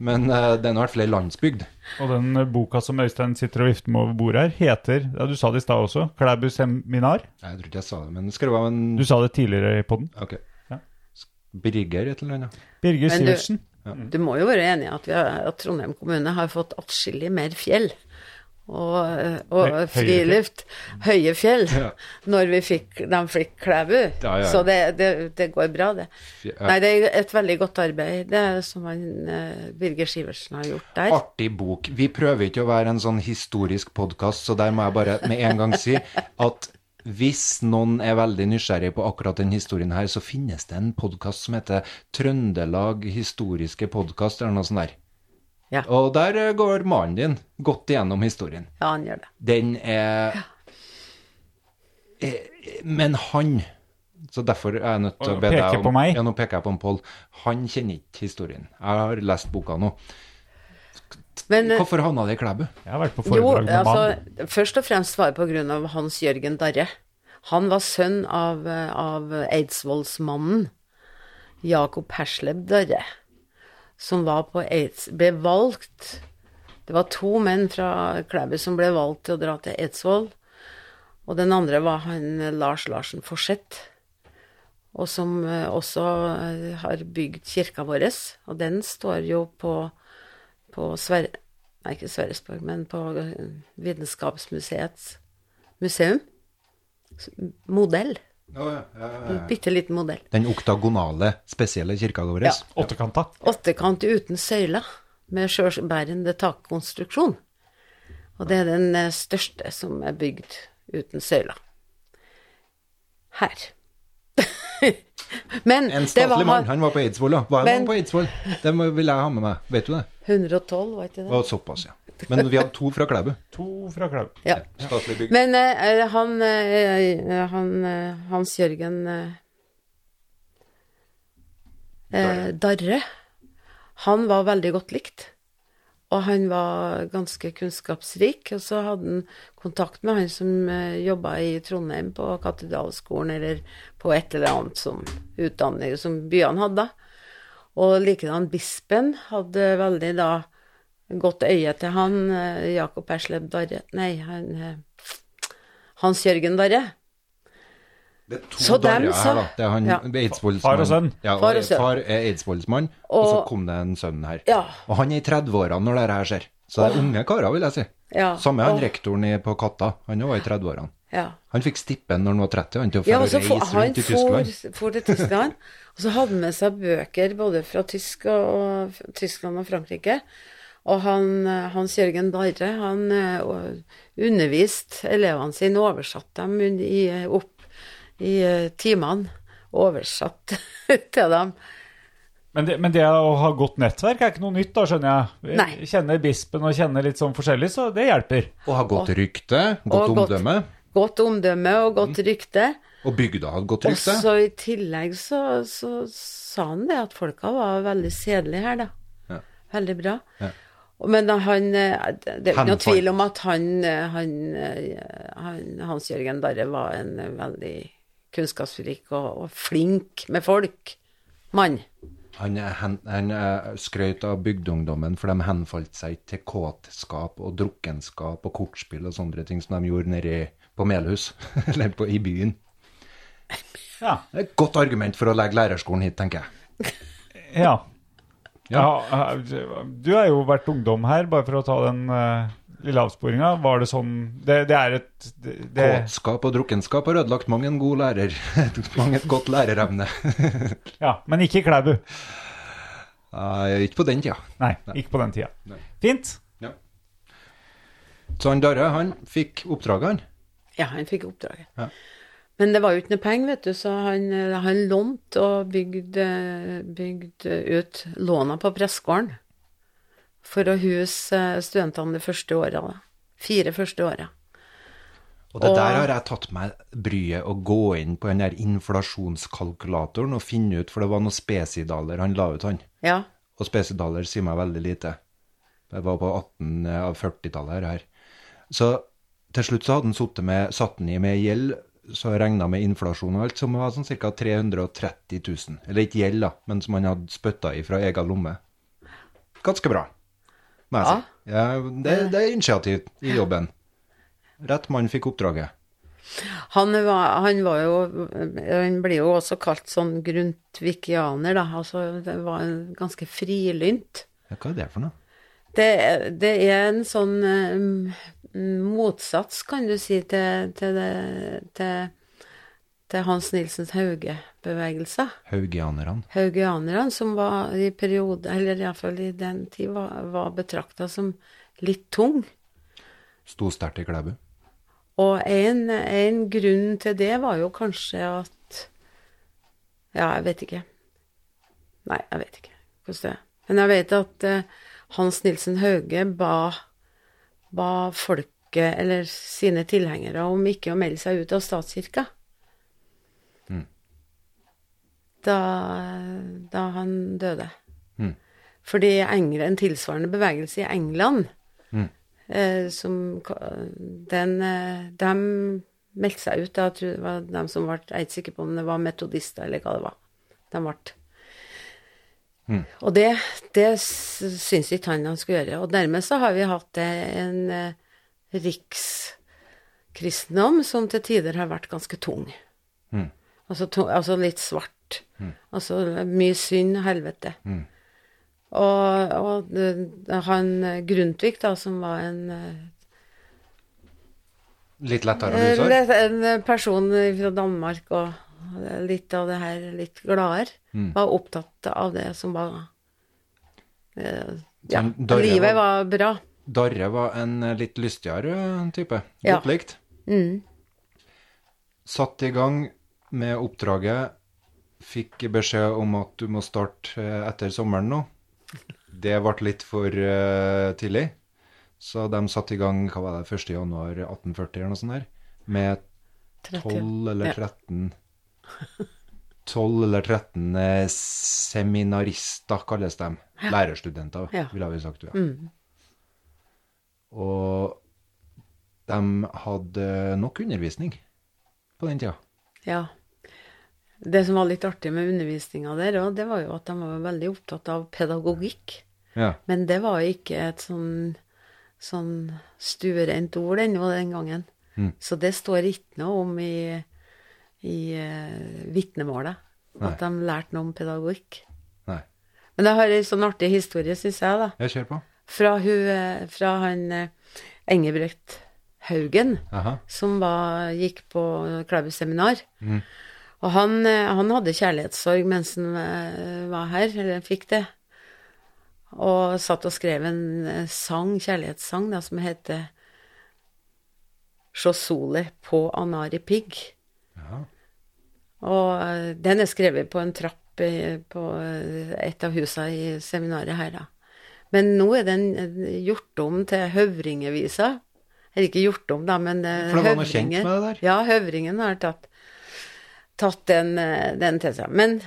men uh, er nå i hvert fall ei landsbygd. Og den eh, boka som Øystein sitter og vifter med over bordet her, heter ja, Du sa det i stad også. Klæbu seminar. Jeg tror ikke jeg sa det, men skrev av en Du sa det tidligere i poden. Ok. Ja. Birger et eller annet. Birger Sivertsen. Du må jo være enig i at, at Trondheim kommune har fått atskillig mer fjell. Og, og Høy- friluft. Høye fjell. Ja. Når vi fikk, de fikk Klæbu. Ja, ja. Så det, det, det går bra, det. Nei, det er et veldig godt arbeid det som han, eh, Birger Sivertsen har gjort der. Artig bok. Vi prøver ikke å være en sånn historisk podkast, så der må jeg bare med en gang si at hvis noen er veldig nysgjerrig på akkurat den historien her, så finnes det en podkast som heter Trøndelag historiske podkast, eller noe sånt der. Ja. Og der eh, går mannen din godt igjennom historien. Ja, han gjør det. Den er ja. Men han Så derfor er jeg nødt til å Og be deg peker jeg på meg. Ja, nå peker jeg på en Pål. Han kjenner ikke historien. Jeg har lest boka nå. Men eh, Hvorfor havna det i Klæbu? Jeg har vært på jo, foredrag med altså, først og fremst var det av Hans Jørgen Darre. Han var sønn av, eh, av Eidsvollsmannen Jakob Hersleb Darre, som var på Eids, ble valgt Det var to menn fra Klæbu som ble valgt til å dra til Eidsvoll. Og den andre var han eh, Lars Larsen Forseth, og som også har bygd kirka vår. Og den står jo på, på Sver... Nei, ikke Sverresborg, men på eh, Vitenskapsmuseets museum. Modell. En bitte liten modell. Den oktagonale, spesielle kirka vår. Ja. Åttekanta. Åttekant uten søyler, med sjølbærende takkonstruksjon. Og det er den eh, største som er bygd uten søyler. Her. [LAUGHS] Men En statlig mann. Han var på Eidsvoll, ja. Var han på Eidsvoll? Det vil jeg ha med meg. Vet du det? 112, var ikke det? Og såpass, ja. Men vi hadde to fra Klæbu. To fra Klæbu. Ja. Statlig bygg. Men uh, han, uh, han uh, Hans Jørgen Darre, han var veldig godt likt. Og han var ganske kunnskapsrik. Og så hadde han kontakt med han som eh, jobba i Trondheim på katedralskolen, eller på et eller annet som utdanning som byene hadde. Og likedan bispen hadde veldig da godt øye til han, eh, Jakob Esleb Darre Nei, han eh, Hans Jørgen Darre. Det er to Så dem Darja her, da. Det er han Ja. Eidsvollsmann. Far og sønn. Ja, Far og sønn. far er eidsvollsmann, og, så kom det en sønn her. Ja. Og han er i 30-årene når dette her skjer. Så det er unge karer, vil jeg si. Ja, Samme han og- rektoren på Katta. Han var i 30-årene. Ja. Han fikk stipend når han var 30, han til å få ja, reise for, rundt han i Tyskland. for, for til Tyskland, [LAUGHS] og så hadde han med seg bøker både fra Tysk og, og, Tyskland og Frankrike. Og han, Hans Jørgen Darre, han eh, og- underviste elevene sine, oversatte dem i, opp i eh, timene. Oversatt [LAUGHS] til dem Men det, men det å ha godt nettverk er ikke noe nytt, da, skjønner jeg. Nei. Kjenner bispen og kjenner litt sånn forskjellig, så det hjelper. Og ha godt rykte, godt og godt- omdømme. Godt omdømme og godt rykte. Og bygda hadde godt Og rykte. så i tillegg så, så sa han det at folka var veldig sedelige her, da. Ja. Veldig bra. Ja. Men han eh, Det er ikke noe tvil om at han, eh, han, han Hans-Jørgen Darre var en veldig kunnskapsrik og, og flink med folk. Mann. Han, han er skrøt av bygdeungdommen, for de henfalt seg ikke til kåtskap og drukkenskap og kortspill og sånne ting som de gjorde nede på Melhus, [LAUGHS] eller på, i byen. Ja. Det er et godt argument for å legge lærerskolen hit, tenker jeg. ja. ja. Du har jo vært ungdom her, bare for å ta den uh, lille avsporinga. Var det sånn Det, det er et det, det, Kåtskap og drukkenskap har ødelagt mang en god lærer. [LAUGHS] mang et godt lærerevne. Ja, men ikke Klæbu. Uh, ikke på den tida. Nei, ikke på den tida. Nei. Fint. Ja. Så han Darre, han fikk oppdraget, han. Ja, han fikk oppdraget. Ja. Men det var jo ikke noe penger, vet du, så han, han lånte og bygde, bygde ut låna på Pressgården for å huse studentene det første året. Fire første året. Og det Og- der har jeg tatt meg bryet å gå inn på den der inflasjonskalkulatoren og finne ut, for det var noen spesidaler han la ut, han. Ja. Og spesidaler sier meg veldig lite. Det var på 18 av 40-tallet her. Så til slutt så hadde han satt den i med gjeld, så regna med inflasjon og alt, som var sånn ca. 330 000. Eller ikke gjeld, da, men som han hadde spytta i fra egen lomme. Ganske bra, må jeg si. Ja, det, det er initiativ i jobben. Rett mann fikk oppdraget. Han var, han var jo Han blir jo også kalt sånn grundtvikianer, da. Altså, det var en ganske frilynt. Ja, hva er det for noe? Det, det er en sånn um, motsats, kan du si, til, til, det, til, til Hans Nilsens Hauge-bevegelser. Haugianerne. Haugianerne, som var i periode, eller iallfall i den tid, var, var betrakta som litt tung. Sto sterkt i Klæbu. Og en, en grunn til det var jo kanskje at Ja, jeg vet ikke. Nei, jeg vet ikke hvordan det er. Men jeg vet at eh, Hans Nilsen Hauge ba, ba folket, eller sine tilhengere, om ikke å melde seg ut av statskirka. Da, da han døde. Mm. Fordi England, en tilsvarende bevegelse i England Mm. eh, som den, eh, De meldte seg ut. Jeg tror det var de som ble ikke sikker på om det var metodister eller hva det var. De ble. Og det, det syns ikke han han skulle gjøre. Og dermed så har vi hatt en eh, rikskristendom som til tider har vært ganske tung. Mm. Altså, to, altså litt svart. Altså mye synd og helvete. Og, og det, det, han eh, Grundtvig, da, som var en eh, Litt lettere år. en, person fra Danmark og litt av det her litt gladere, Mm. var opptatt av det som var eh, Ja, Darre livet var- var bra. Darre var en eh, litt lystigere type. Ja. Likt. Mm. Satt i gang med oppdraget. Fikk beskjed om at du må starte eh, etter sommeren nå. Det ble litt for uh, tidlig. Så de satte i gang hva var det, 1. januar 1840 eller noe sånt der, med 12 eller 13 12 eller 13 eh, seminarister, kalles de. Lærerstudenter, Ja. ville vi sagt. Ja. Mm. Og de hadde nok undervisning på den tida. Ja. Det som var litt artig med undervisninga der òg, det var jo at de var veldig opptatt av pedagogikk. Ja. Men det var ikke et sånn, sånn stuereint ord ennå den gangen. Mm. Så det står ikke noe om i, i uh, vitnemålet. Nei. At de lærte noe om pedagogikk. Nei. Men jeg har ei sånn artig historie, syns jeg, da. Jeg kjør på. Fra, hun, eh, fra han Engebrekt Haugen, Aha. som var, gikk på Klæbu seminar. Mm. Og han, eh, han hadde kjærlighetssorg mens han eh, var her, eller fikk det. Og satt og skrev en eh, sang, kjærlighetssang, da, som heter Sjåsole på Anari Pigg. Ja. Og den er skrevet på en trapp på et av husene i seminaret her, da. Men nå er den gjort om til Høvringevisa. Eller ikke gjort om, da, men Høvringen. For det var noe kjent med det der? Ja, Høvringen har tatt, tatt den, eh, den til seg. Men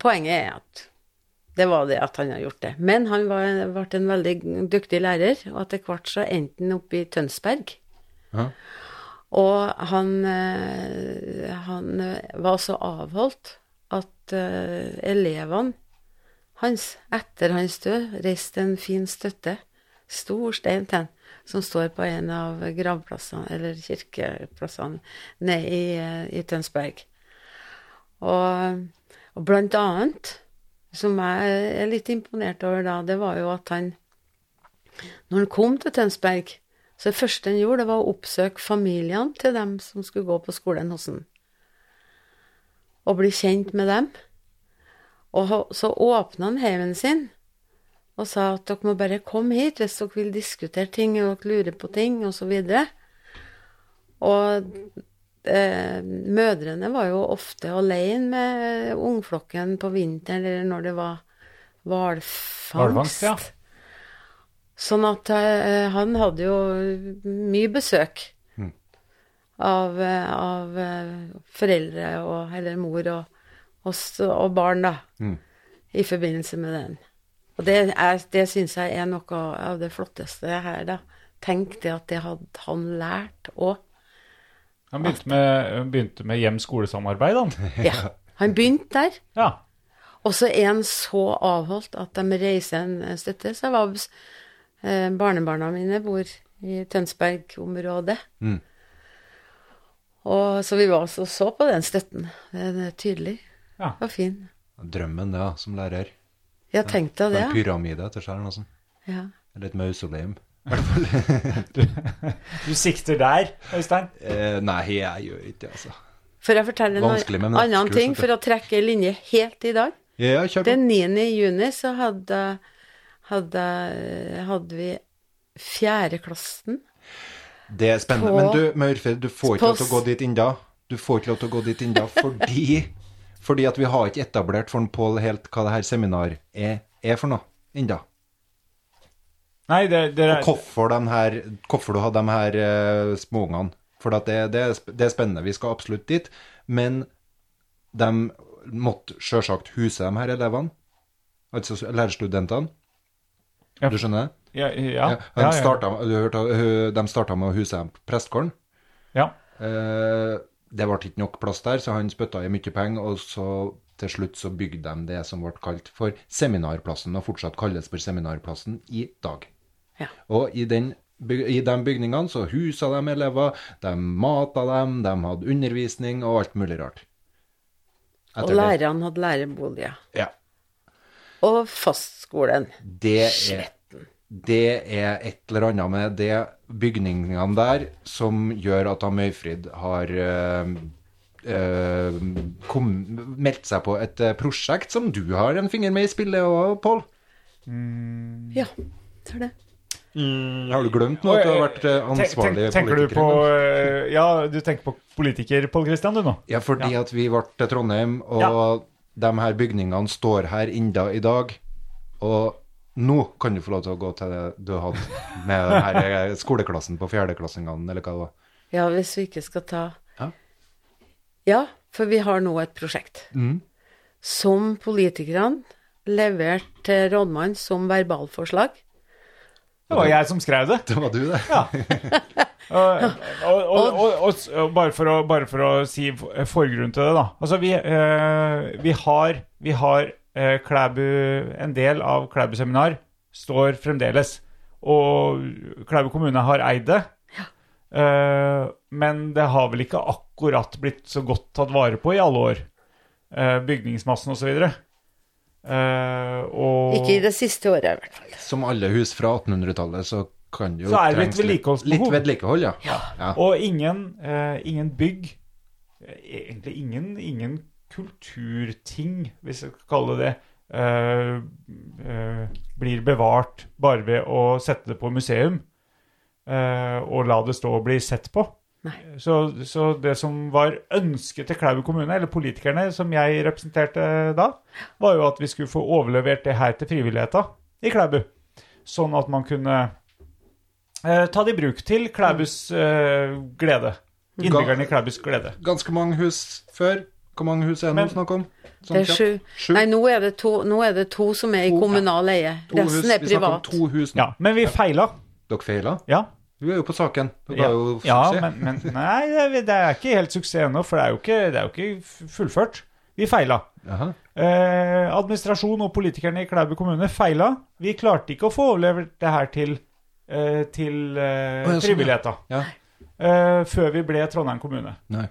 poenget er at det var det at han har gjort det. Men han var, ble en veldig dyktig lærer, og etter hvert så endte han oppe i Tønsberg. Ja. Og han, eh, han eh, var så avholdt at elevene hans, etter hans død, reiste en fin støtte, stor stein til han, som står på en av gravplassene, eller kirkeplassene, nede i, i Tønsberg. Og, og blant annet, som jeg er litt imponert over da, det var jo at han Når han kom til Tønsberg, så det første han gjorde, det var å oppsøke familiene til dem som skulle gå på skolen hos han. Og bli kjent med dem. Og så åpna han heimen sin og sa at dere må bare komme hit hvis dere vil diskutere ting og dere lurer på ting, osv. Og eh, mødrene var jo ofte alene med ungflokken på vinteren eller når det var hvalfangst. Hvalfangst, ja. Sånn at eh, han hadde jo mye besøk av, eh, av eh, foreldre og, eller mor og, og, og barn, da, i forbindelse med den. Og det, er- det syns jeg er noe av det flotteste her, da. Tenk det at det hadde han lært òg. Han begynte med, begynte med hjem-skole-samarbeid, han. [LAUGHS] Ja. Han begynte der. Ja. Og så er han så avholdt at de reiser en støtte. Så jeg var eh, Barnebarna mine bor i Tønsberg-området. Mm. Og så vi var også så på den støtten. Den er tydelig. Ja. Var fin. Drømmen, ja, som lærer. Ja, tenk deg det. En pyramide etter seg, eller noe sånt. Ja. Eller et mausoleum. [LAUGHS] Du sikter der, Øystein. Eh, nei, jeg gjør ikke det, altså. For jeg forteller en annen ting, for å trekke linje helt i dag. Ja, kjør på. Den 9. juni så hadde, hadde, hadde vi fjerdeklassen. Det er spennende. På- Men du, Maurfrid, du får ikke lov til å gå dit ennå. Du får ikke lov [LAUGHS] til å gå dit ennå fordi, fordi at vi har ikke etablert for Pål helt hva det her seminar er, er for noe ennå. Nei, det, det Og hvorfor, her, hvorfor du har de her uh, småungene. For at det, det, er det er spennende. Vi skal absolutt dit. Men de måtte sjølsagt huse de her elevene. Altså lærerstudentene. Ja. Du skjønner det? Ja, ja, de starta, du hørte, de starta med å huse dem på prestegården. ja. Uh, det ble ikke nok plass der, så han spytta i mye penger, og så til slutt så bygde de det som ble kalt for Seminarplassen, og fortsatt kalles for Seminarplassen i dag. Ja. Og i, den, i de bygningene så husa de elever, de mata dem, de hadde undervisning og alt mulig rart. Etter og lærerne hadde læreboliger. Ja. Og fastskolen. Det er, det er et eller annet med de bygningene der som gjør at Møyfrid har øh, øh, kom, meldt seg på et eh, prosjekt som du har en finger med i spillet òg, Pål. Ja, det er det. Har du glemt nå at du har vært eh, Tenk- ansvarlig tenk- tenker politiker? Du på, eh, ja, du tenker på politiker, Pål Kristian, du nå? Ja, fordi at vi ble til Trondheim, og de her bygningene står her enda i dag. Og nå kan du få lov til å gå til det du hadde med den her eh, [LAUGHS] skoleklassen på fjerdeklassingene, eller hva det var. Ja, hvis vi ikke skal ta Ja. Ja, for vi har nå et prosjekt Mm. som politikerne leverte til rådmannen som verbalforslag. Det var jeg som skrev det. Det var du, det. Ja. [LAUGHS] og, og, og, og, og bare, for å, bare for å si forgrunnen til det, da. Altså, vi, eh, vi har, vi har eh, Klæbu En del av Klæbu seminar står fremdeles. Og Klæbu kommune har eid det. Eh, men det har vel ikke akkurat blitt så godt tatt vare på i alle år. Uh, bygningsmassen osv. Uh, og Ikke i det siste året, i hvert fall. Som alle hus fra 1800-tallet, så kan det jo Så er det litt trengs litt- vedlikeholdsbehov. Litt vedlikehold, ja. ja. Og ingen, uh, ingen bygg eh, Egentlig ingen, ingen kulturting, hvis jeg skal kalle det det, uh, eh, blir bevart bare ved å sette det på museum eh, og la det stå og bli sett på. Nei. Så, så det som var ønsket til Klæbu kommune, eller politikerne som jeg representerte da, var jo at vi skulle få overlevert det her til frivilligheta i Klæbu. Sånn at man kunne eh, ta det i bruk til Klæbus eh, glede. Innbyggerne i Klæbus glede. Ganske mange hus før. Hvor mange hus er det nå snakk om? Sånn Det er sju. Sju? Nei, nå er det to, nå er det to som er i kommunal eie. Resten er Vi snakker om privat. to hus nå. Ja, men vi feila. Dere feila? Ja. Du er jo på saken. du Ja, jo jo ja men, men nei, det er, det er ikke helt suksess ennå, for det er ikke, det er jo ikke fullført. Vi feila. Eh, administrasjon og politikerne i Klæbu kommune feila. Vi klarte ikke å få overlevert det her til, eh, til eh, Å, ja, sånn, frivilligheta Ja. eh, før vi ble Trondheim kommune. Nei.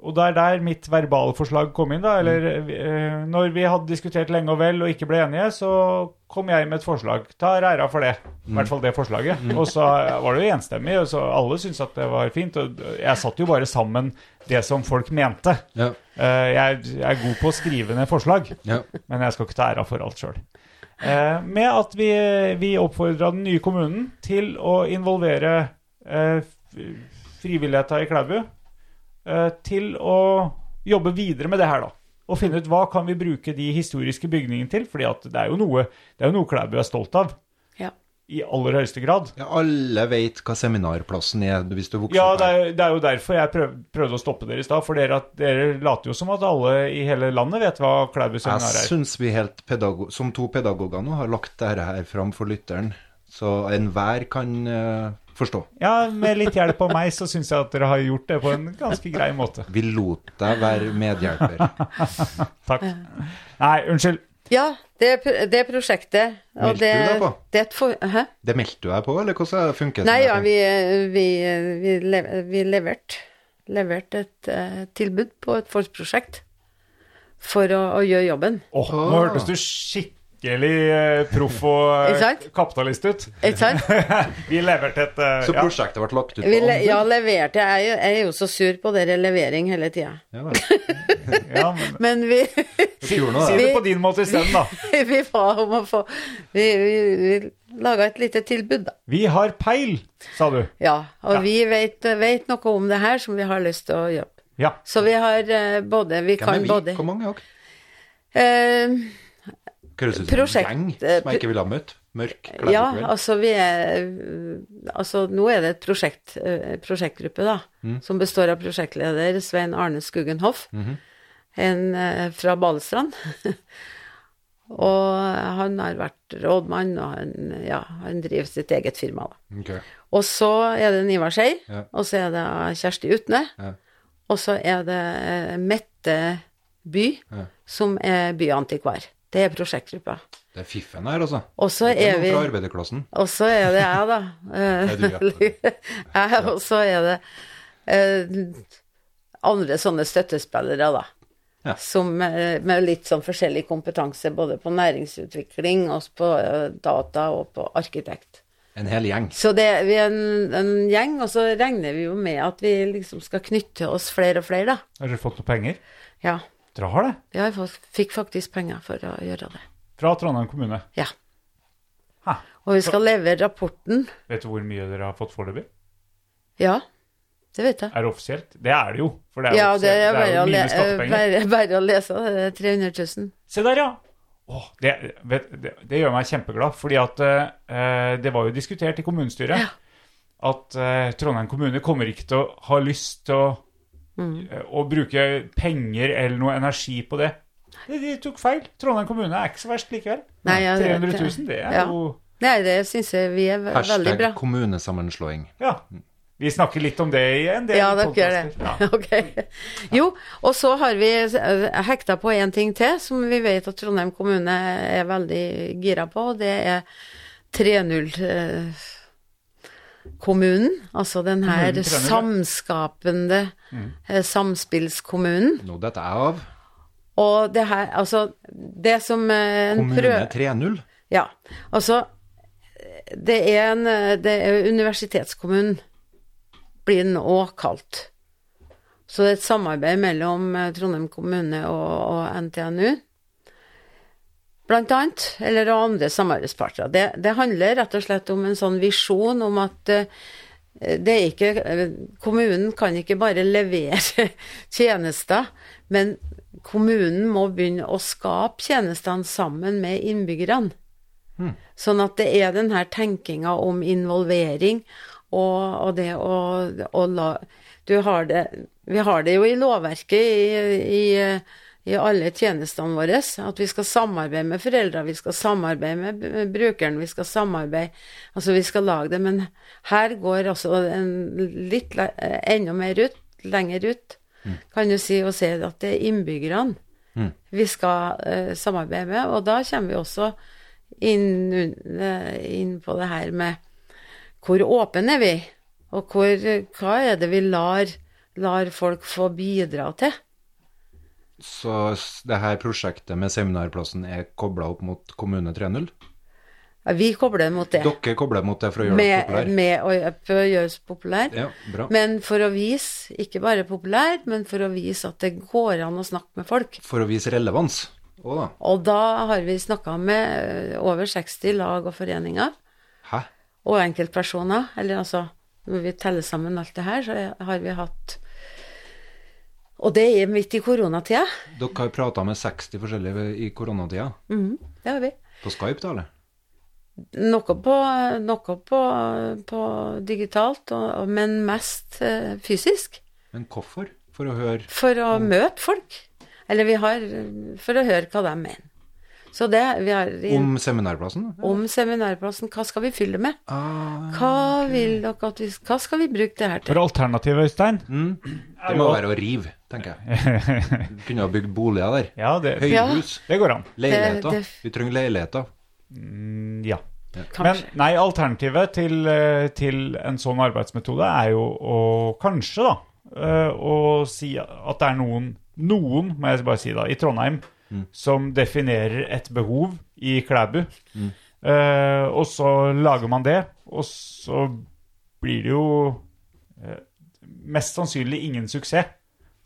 Og det er der mitt verbalforslag kom inn. da, eller mm. Når vi hadde diskutert lenge og vel og ikke ble enige, så kom jeg med et forslag. Tar æra for det. I hvert fall det forslaget. Og så var det jo enstemmig, og så alle syntes at det var fint. Og jeg satte jo bare sammen det som folk mente. Ja. Eh, jeg, jeg er god på å skrive ned forslag, ja. men jeg skal ikke ta æra for alt sjøl. Eh, med at vi, vi oppfordra den nye kommunen til å involvere eh, frivilligheta i Klæbu eh, til å jobbe videre med det her, da. Og finne ut hva kan vi bruke de historiske bygningene til. fordi at det er jo noe, det er jo noe Klæbu er stolt av. Ja. I aller høyeste grad. ja alle vet hva seminarplassen er hvis du vokser Ja, opp det her. er, det er jo derfor jeg prøv, prøvde å stoppe dere i stad. For dere, dere later jo som at alle i hele landet vet hva Klæbu Jeg seminar er. syns vi helt pedagog, som to pedagoger nå har lagt dette her fram for lytteren, så enhver kan eh, forstå. Ja, med litt hjelp av meg så syns jeg at dere har gjort det på en ganske grei måte. Vi lot deg være medhjelper. [LAUGHS] Takk. Nei, unnskyld. Ja, det, det prosjektet. Og Meldte det, du deg på? det er et for... Hæ? Det meldte du deg på, eller hvordan funket det? Nei, ja, vi, vi, vi, le- vi leverte levert et uh, tilbud på et forprosjekt for å, å gjøre jobben. Åh, nå hørtes du skikkelig eh, proff og eh, kapitalist ut. Ikke sant? [LAUGHS] Vi leverte et uh, Så ja. prosjektet ble lagt ut på Vi le, ja, leverte. Jeg er, jo, jeg er jo så sur på dere levering hele tida. Ja, [LAUGHS] ja, men, Men vi, si, det på din måte isteden, da. [LAUGHS] vi ba om å få Vi, vi, vi laga et lite tilbud, da. Vi har peil, sa du. Ja, og Ja. vi vet, vet noe om det her som vi har lyst til å gjøre. Ja. Så vi har uh, både Vi Hvem kan er vi? både Hvor mange er dere? eh, Høres ut som en gjeng eh, som jeg ikke ville ha møtt. Mørk Ja, altså vi er Altså nå er det et prosjekt, eh, prosjektgruppe, da, som består av prosjektleder Svein Arne Skuggen Hoff, en eh, fra Balestrand. [LAUGHS] og han har vært rådmann, og han, ja, han driver sitt eget firma, da. Okay. Og så er det Nivar Skei, Ja. og så er det Kjersti Utne, Ja. og så er det Mette By, som er byantikvar. Det er prosjektgruppa. Det er fiffen her, altså. Og så er er vi fra arbeiderklassen. Og så er det jeg, da. [LAUGHS] er du, [LAUGHS] jeg, og så er det eh, andre sånne støttespillere, da. Ja. Som eh, med litt sånn forskjellig kompetanse, både på næringsutvikling, og på eh, data og på arkitekt. En hel gjeng. Så det, vi er en, en gjeng, og så regner vi jo med at vi liksom skal knytte oss flere og flere, da. Har dere fått noe penger? Ja. Dere har det? Ja, jeg fikk faktisk penger for å gjøre det. Fra Trondheim kommune. Ja. Hæ? Og vi skal levere rapporten. Vet du hvor mye dere har fått foreløpig? Ja, det vet jeg. Er det offisielt? Det er det jo. For det er, Ja, det er bare, jo å, le mine skattepenger. bare, bare å lese. Det er 300 000. Se der, ja! Åh, det, det, det gjør meg kjempeglad, fordi at eh, det var jo diskutert i kommunestyret at eh, Trondheim kommune kommer ikke til å ha lyst til å, Mm. eh, å bruke penger eller noe energi på det. De, de tok feil. Trondheim kommune er ikke så verst likevel. Nei, ja, det- 300 000, det er ja. jo Nei, det syns jeg vi er Hashtag veldig Hashtag kommunesammenslåing. Ja. Vi snakker litt om det i en del Ja, dere gjør det. Ja. [LAUGHS] Ok. Jo, og så har vi eh, hekta på en ting til som vi vet at Trondheim kommune er veldig gira på, og det er 3.0-kommunen. Altså den her Kommunen 3.0, ja. samskapende mm. samspillskommunen. Nå dette er av. Og det her, altså Det som eh, en Kommune 3.0. Ja, altså Det er en det er Universitetskommunen blir den òg kalt. Så det er et samarbeid mellom eh, Trondheim kommune og, og NTNU, blant annet. Eller av andre samarbeidspartnere. Det, det handler rett og slett om en sånn visjon om at eh, det er ikke eh, Kommunen kan ikke bare levere [LAUGHS] tjenester, men kommunen må begynne å skape tjenestene sammen med innbyggerne. Sånn at det er den her tenkinga om involvering og, og det å, å la Du har det Vi har det jo i lovverket i, i, i alle tjenestene våre, at vi skal samarbeide med foreldre, vi skal samarbeide med brukeren, vi skal samarbeide. Altså, vi skal lage det, men her går altså en litt enda mer ut, lenger ut, kan du si, og si at det er innbyggerne vi skal uh, samarbeide med, og da kommer vi også inn, uh, inn på det her med hvor åpne er vi, og hvor, hva er det vi lar, lar folk få bidra til? Så det her prosjektet med seminarplassen er kobla opp mot Kommune 3.0? Ja, Vi kobler mot det. Dere kobler mot det for å gjøre det med, populært? med å, for å gjøre oss populær. Ja, bra. Men for å vise, ikke bare populær, men for å vise at det går an å snakke med folk. For å vise relevans òg, da. Og da har vi snakka med eh, over 60 lag og foreninger. Hæ? og enkeltpersoner. Eller altså, når vi teller sammen alt det her, så har vi hatt Og det er midt i koronatida. Dere har prata med 60 forskjellige i koronatida? Mm, det har vi. På Skype, da, eller? Noe på, noe på, på digitalt, og, men mest eh, fysisk. Men hvorfor? For å høre For å møte folk. Eller vi har For å høre hva de mener. Så det vi har i- om seminarplassen? om seminarplassen. Hva skal vi fylle med? Ah, Hva vil dere at vi Hva skal vi bruke det her til? For alternativet, Øystein [CLEARS THROAT] det må være å rive, tenker jeg. Du [LAUGHS] kunne ha bygd boliger der. Ja, det, Høyhus. det går an. Leiligheter. Det- det- Vi trenger leiligheter. Mm, Ja. Men nei, alternativet til, eh, til en sånn arbeidsmetode er jo å kanskje, da, eh, å si at det er noen, noen, må jeg bare si da, i Trondheim som definerer et behov i Klæbu. Eh, og så lager man det, og så blir det jo eh, mest sannsynlig ingen suksess.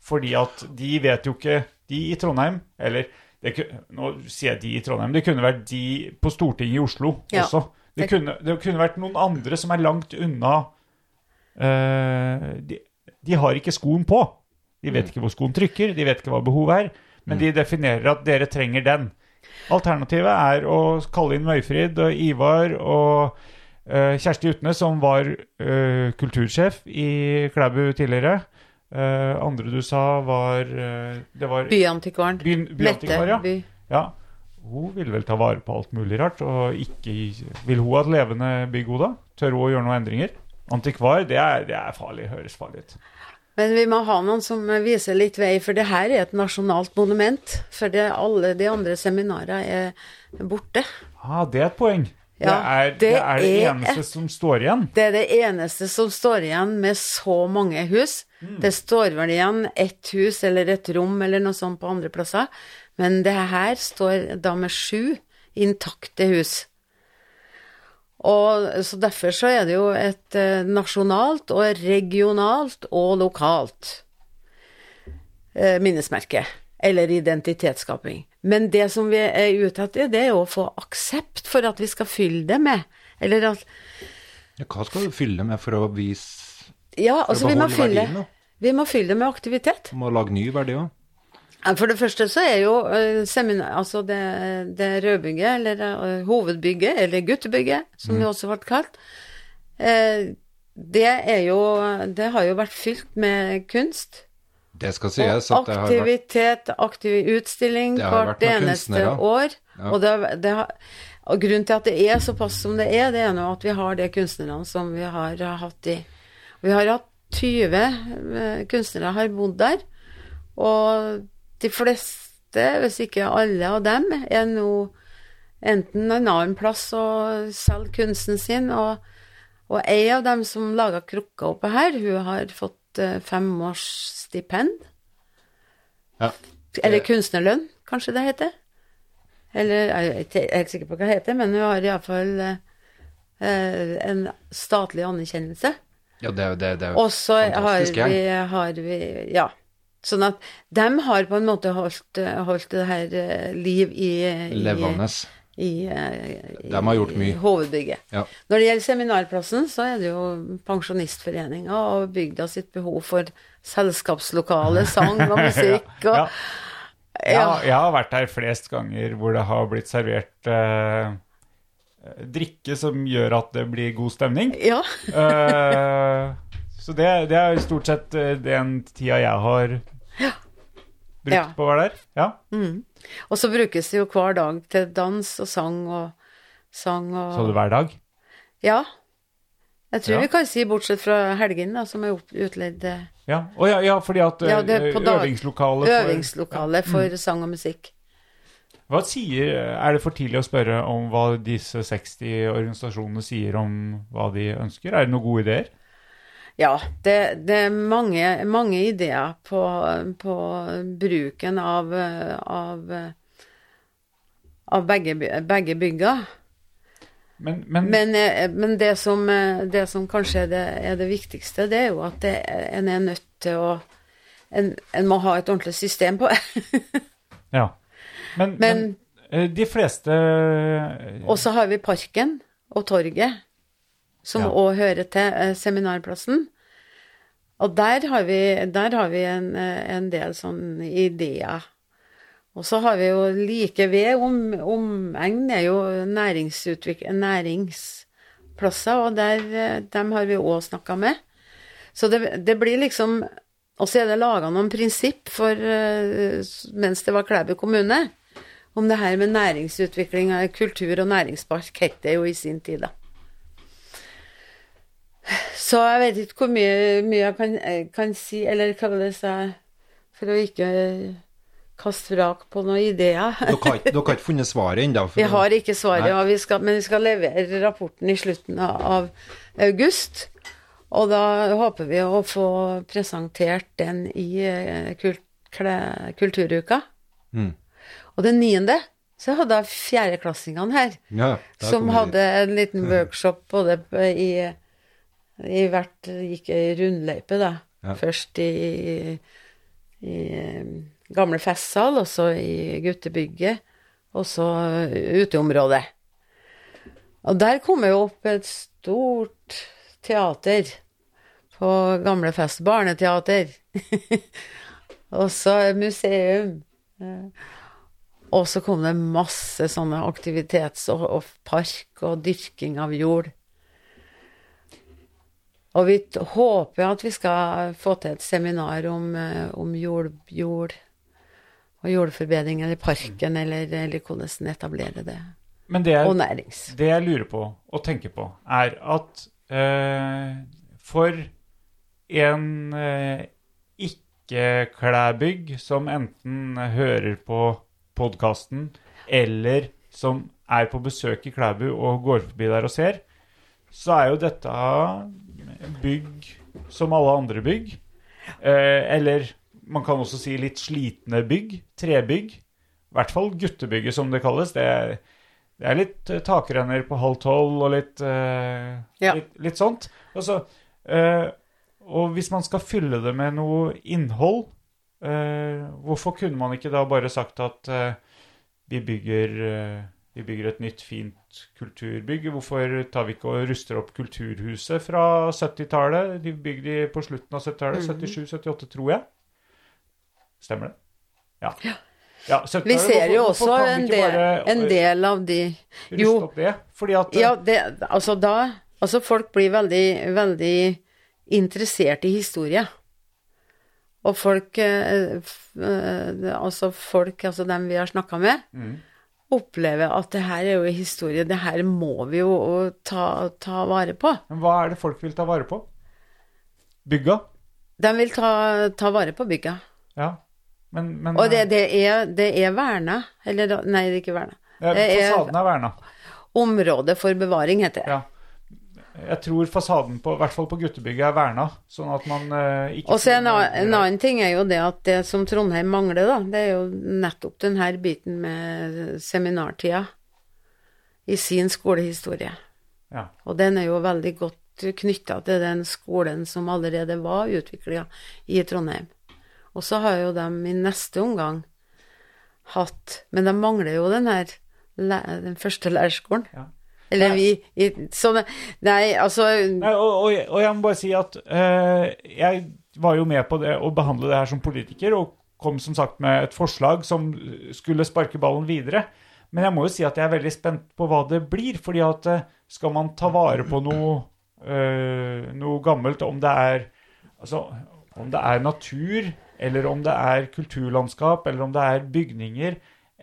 Fordi at de vet jo ikke De i Trondheim, eller det, Nå sier jeg de i Trondheim. Det kunne vært de på Stortinget i Oslo Ja. også. Det kunne, det kunne vært noen andre som er langt unna uh, de, de har ikke skoen på. De vet ikke hvor skoen trykker, de vet ikke hva behovet er, men de definerer at dere trenger den. Alternativet er å kalle inn Møyfrid og Ivar og uh, Kjersti Utne, som var uh, kultursjef i Klæbu tidligere. Eh, andre du sa, var uh, Det var Byantikvaren. By, byantikvar, ja. By. ja. Hun vil vel ta vare på alt mulig rart, og ikke Vil hun ha et levende bygg, hun da? Tør hun å gjøre noen endringer? Antikvar, det er, det er farlig. Høres farlig ut. Men vi må ha noen som viser litt vei, for det her er et nasjonalt monument. For det, alle de andre seminarene er borte. Ah, det er et poeng. Det, er, det, er det er eneste et- som står igjen. Det er det eneste som står igjen med så mange hus. Det står vel igjen ett hus eller et rom eller noe sånt på andre plasser, men det her står da med sju intakte hus. Og så derfor så er det jo et eh, nasjonalt og regionalt og lokalt eh, minnesmerke. Eller identitetsskaping. Men det som vi er ute etter, det er jo å få aksept for at vi skal fylle det med. Eller at Ja, hva skal du fylle det med for å vise Ja, For å altså vi må fylle verdien, da? Vi må fylle det med aktivitet. Må lage ny verdi òg? For det første så er jo eh, seminar, altså det, det rødbygget, eller eh, hovedbygget, eller guttebygget, som det også ble kalt, eh, det er jo Det har jo vært fylt med kunst. Det skal sies og at det har vært aktivitet, aktiv utstilling Det hvert eneste år. Ja. Og, det, det har, og grunnen til at det er såpass som det er, det er nå at vi har de kunstnerne som vi har hatt i Vi har hatt 20 eh, kunstnere har bodd der, og de fleste, hvis ikke alle av dem, er nå enten en annen plass og selger kunsten sin, og, og ei av dem som laga krukka oppe her, hun har fått eh, fem års stipend. Ja. Eller kunstnerlønn, kanskje det heter. Eller jeg er ikke helt sikker på hva det heter, men hun har iallfall eh, en statlig anerkjennelse. Ja, det, er- det, det jo Og så har fantastisk vi, gjeng. har vi Ja. Sånn at dem har på en måte holdt, holdt det her eh, liv i, Levende. i, eh, i, De har gjort mye. i hovedbygget. Ja. Når det gjelder seminarplassen, så er det jo Pensjonistforeninga og bygda sitt behov for selskapslokale, sang og [LAUGHS] musikk og Ja. Jeg, har- jeg har vært her flest ganger hvor det har blitt servert eh, drikke som gjør at det blir god stemning. Ja. [LAUGHS] Eh, så det, det er stort sett eh, den tida jeg har brukt Ja. på å være der. Ja. Og så brukes det jo hver dag til dans og sang og sang og Så du hver dag? Ja. Jeg tror Ja. vi kan si, bortsett fra helgen, da, som er utleid eh, Ja, oh, ja, ja fordi at Ja, eh, på dag- øvingslokale for- øvingslokale for sang og musikk. Hva sier, Er det for tidlig å spørre om hva disse 60 organisasjonene sier om hva de ønsker? Er det noen gode ideer? Ja, det, det er mange, mange ideer på, på bruken av, eh, av, eh, av begge, begge bygga. Men, men, Men, eh, det, som, eh, det som kanskje er det, er det viktigste, det er jo at det, en er nødt til å en, en må ha et ordentlig system på [LAUGHS] ja. men, men, eh, de fleste Og så har vi parken og torget, som Ja. òg hører til seminarplassen. Og der har vi, der har vi en, en del sånne ideer. Og så har vi jo like ved om, omegn er jo næringsplasser, og der, eh, dem har vi òg snakka med. Så det, det blir liksom Og så er det laga noen prinsipp for eh, mens det var Klæbu kommune, om det her med næringsutvikling kultur- og næringspark, het det jo i sin tid, da. Så jeg vet ikke hvor mye, mye jeg kan, eh, kan si, eller hva det er for å ikke kaste vrak på noen ideer. [LAUGHS] Dere har, dere har ikke funnet svaret ennå? Vi har ikke svaret, vi skal, men vi skal levere rapporten i slutten av august. Og da håper vi å få presentert den i kult, kle- Kulturuka. Mm. Og den niende så hadde jeg fjerdeklassingene her, Ja, som hadde en liten [LAUGHS] workshop både i, i hvert Gikk ei rundløype, da. Ja. Først i, i eh, gamle festsal, og så i guttebygget, og så uteområdet. Og der kom jo opp et stort teater på gamle fest, barneteater. [LAUGHS] og så museum. Eh, Og så kom det masse sånne aktivitets- og, og park og dyrking av jord. Og vi håper at vi skal få til et seminar om, eh, om jord, jord og jordforbedring eller parken, eller, eller hvordan etablere det. Men det jeg, Og nærings. Det jeg lurer på og tenker på, er at eh, for en eh, ikke-klæbygg som enten hører på podkasten, eller som er på besøk i Klæbu og går forbi der og ser, så er jo dette bygg som alle andre bygg. Eh, eller man kan også si litt slitne bygg. Trebygg. I hvert fall guttebygget, som det kalles. Det er, det er litt eh, takrenner på halv tolv og litt, uh, Ja. litt, litt sånt. Altså, uh, og hvis man skal fylle det med noe innhold, uh, hvorfor kunne man ikke da bare sagt at vi, bygger, vi bygger et nytt, fint kulturbygg? Hvorfor tar vi ikke og ruster opp Kulturhuset fra 70-tallet? De bygde de på slutten av 70-tallet. Mhm. 77-78, tror jeg. Stemmer det? Ja. ja 70-tallet. Vi ser jo også en del, en del av de Jo, opp det? Fordi at ja, det, altså da Altså folk blir veldig, veldig interessert i historie. Og folk eh, eh, Altså folk, altså dem vi har snakka med, Mm. opplever at det her er jo historie, det her må vi jo ta, ta vare på. Men hva er det folk vil ta vare på? Bygga? De vil ta, ta vare på bygga. Ja. Men, men Og det, det, er, det er verna. Eller nei, det er ikke verna. det er- Fasaden er verna. Området for bevaring, heter det. Ja. Jeg tror fasaden på, i hvert fall på guttebygget er verna, sånn at man eh, ikke Og så en, en annen ting er jo det at det som Trondheim mangler, da, det er jo nettopp den her biten med seminartida i sin skolehistorie. Ja. Og den er jo veldig godt knytta til den skolen som allerede var utvikla i Trondheim. Og så har jo de i neste omgang hatt Men de mangler jo den her den første lærerskolen. Ja. Eller vi i, sånn, Nei, altså Nei, og, og, og jeg må bare si at uh, jeg var jo med på det å behandle det her som politiker, og kom som sagt med et forslag som skulle sparke ballen videre. Men jeg må jo si at jeg er veldig spent på hva det blir, fordi at eh, skal man ta vare på noe, eh, noe gammelt, om det er altså, om det er natur, eller om det er kulturlandskap, eller om det er bygninger,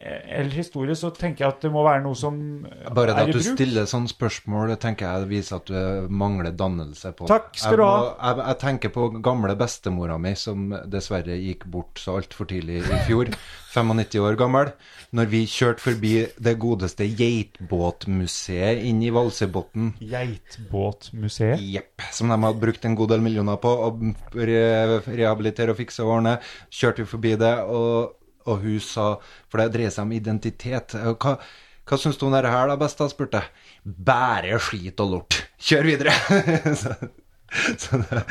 eller historie, så tenker jeg at det må være noe som er i bruk. Bare det at du stiller sånne spørsmål, det tenker jeg viser at du eh, mangler dannelse på Takk skal du ha. Jeg, jeg tenker på gamle bestemora mi, som dessverre gikk bort så altfor tidlig i fjor. [LAUGHS] 95 år gammel. Når vi kjørte forbi det godeste Geitbåtmuseet inn i Valsøybotn. Geitbåtmuseet. Jepp. Som de hadde brukt en god del millioner på å re rehabilitere og fikse og ordne. Kjørte vi forbi det, og, og hun sa For det dreier seg om identitet. Hva, hva syns du om dette her, da, besta? spurte jeg. Bare skit og lort. Kjør videre! [LAUGHS] så, så det,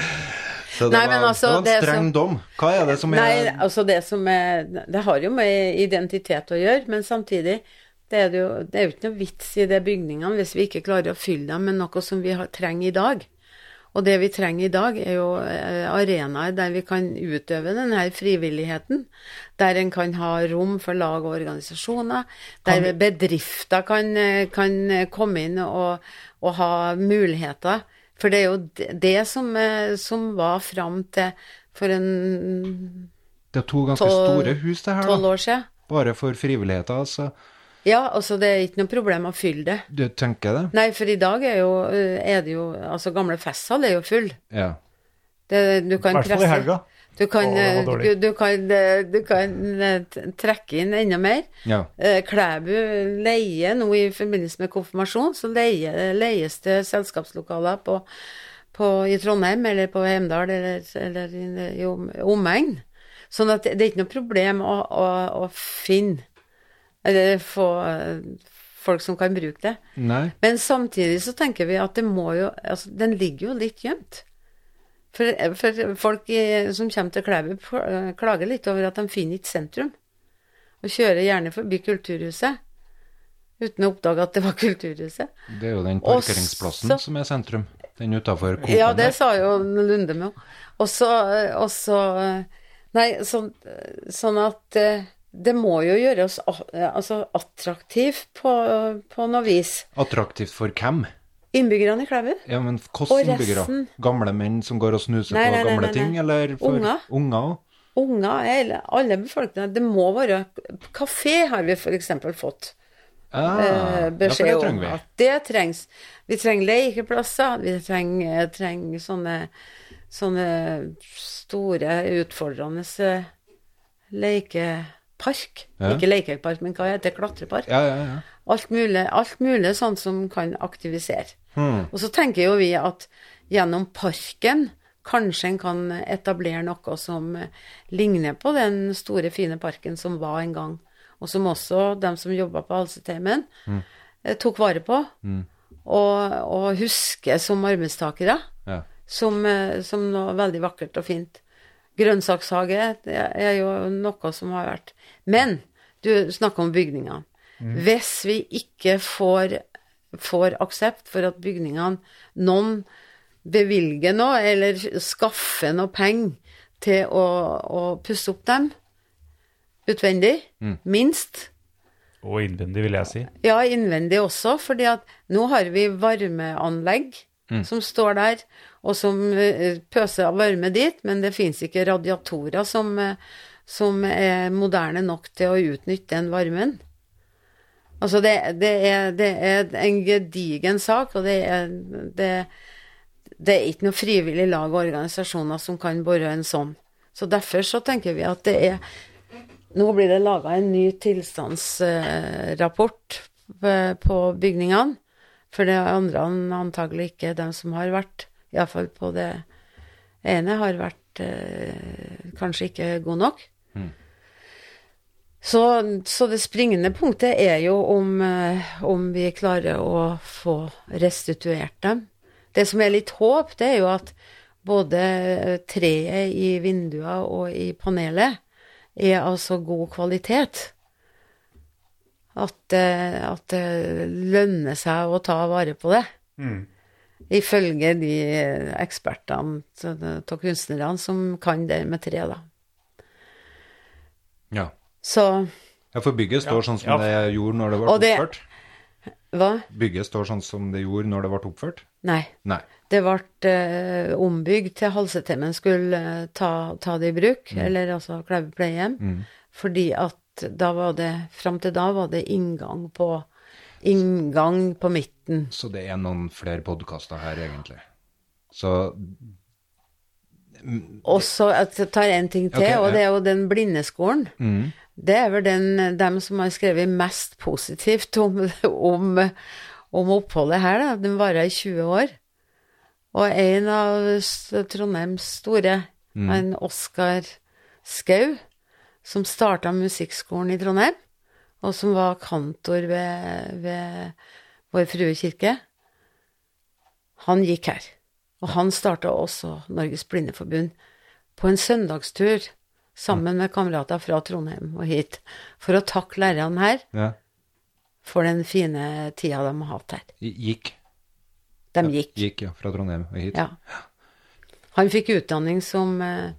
så det, Nei, var, altså, det var en streng som- dom. Hva er det som er Nei, altså det som er Det har jo med identitet å gjøre, men samtidig det er, det jo, det er jo ikke noe vits i de bygningene hvis vi ikke klarer å fylle dem med noe som vi har, trenger i dag. Og det vi trenger i dag, er jo eh, arenaer der vi kan utøve denne frivilligheten. Der en kan ha rom for lag og organisasjoner. Der bedrifter kan, eh, kan komme inn og, og ha muligheter. For det er jo det, som, eh, som var fram til for en Det er to ganske tolv- store hus, det her, da. år siden. Bare for frivilligheten, altså. Ja, altså det er ikke noe problem å fylle det. Du tenker det? Nei, for i dag er, jo, eh, er det jo Altså, gamle festsal er jo full. Ja. Det, du I hvert fall i helga. Du kan, eh, du, du kan, eh, du kan trekke inn enda mer. ja. Eh, Klæbu leier nå i forbindelse med konfirmasjon, så leier, leies det selskapslokaler på, på, i Trondheim eller på Heimdal eller, eller i, i omegn. Sånn at det, det er ikke noe problem å, å, å finne eller få eh, folk som kan bruke det. Nei. Men samtidig så tenker vi at det må jo Altså, den ligger jo litt gjemt. For, for folk i, som kommer til Klæbu, pl- klager litt over at de finner ikke sentrum. Og kjører gjerne forbi Kulturhuset uten å oppdage at det var Kulturhuset. Det er jo den parkeringsplassen så- som er sentrum. Den utafor Coop-en Ja, det sa jo Lunde med òg. Og så Nei, så- sånn, sånn at eh, det må jo gjøre oss altså, attraktiv på, på noe vis. Attraktivt for hvem? Innbyggerne i Klæbu. Ja, men hvordan innbyggere? Gamle menn som går og snuser Nei, på nei, nei, gamle nei, ting, eller for Unger. unger? Unger, eller alle befolkninger. Det må være Kafé har vi f.eks. fått Ah, eh, ja, for beskjed det om vi. at det trengs. Vi trenger lekeplasser, vi trenger, trenger sånne, sånne store, utfordrende eh, lekepark. Ja. Ikke lekepark, men hva heter det? Klatrepark. Ja, ja, ja. Alt mulig, alt mulig sånt som kan aktivisere. Hmm. Og så tenker jo vi at gjennom parken kanskje en kan etablere noe som ligner på den store, fine parken som var en gang, og som også de som jobba på Halseteimen, eh, tok vare på. Og, og husker som arbeidstakere, ja. som, eh, som noe veldig vakkert og fint. Grønnsakshage det er jo noe som har vært. Men du snakker om bygningene. Hvis vi ikke får, får aksept for at bygningene Noen bevilger noe, eller skaffer noe penger til å, å pusse opp dem utvendig, minst, Og innvendig, vil jeg si. ja, innvendig også, fordi at nå har vi varmeanlegg som står der, og som eh, pøser av varme dit, men det fins ikke radiatorer som, eh, som er moderne nok til å utnytte den varmen. Altså, det, det, er, det er en gedigen sak, og det er, det, det er ikke noe frivillig lag og organisasjoner som kan bore en sånn. Så derfor så tenker vi at det er nå blir det laga en ny tilstandsrapport eh, på bygningene. For det er andre antagelig ikke de som har vært, iallfall på det ene, har vært eh, kanskje ikke god nok. Så, så det springende punktet er jo om, eh, om vi klarer å få restituert dem. Det som er litt håp, det er jo at både treet i vinduer og i panelet er altså god kvalitet at, det- at det lønner seg å ta vare på det. Mm. Ifølge de ekspertene av kunstnerne som kan det med tre, da. Ja. Så ja, for bygget står sånn som ja. det gjorde når det ble det- oppført. hva? Bygget står sånn som det gjorde når det ble oppført. Nei. Nei. Det ble eh, ombygd til Halsetemmen skulle eh, ta, ta det i bruk, eller altså Klæbu pleiehjem, fordi at da var det Fram til da var det inngang på Inngang på midten. Så det er noen flere podkaster her, egentlig. Så Og så tar jeg tar en ting til, Ok, og det er jo den blindeskolen. mm, Det er vel den, dem som har skrevet mest positivt om, [LAUGHS] om, om oppholdet her, da. Den varer i 20 år. Og en av Trondheims store, en Oskar Skau, som starta musikkskolen i Trondheim, og som var kantor ved, ved Vår Frue kirke, han gikk her. Og han starta også Norges Blindeforbund på en søndagstur sammen med kamerater fra Trondheim og hit, for å takke lærerne her ja. for den fine tida de har hatt her. Gikk. De gikk. Gikk, ja. Fra Trondheim og hit. Ja. Han fikk utdanning som, eh,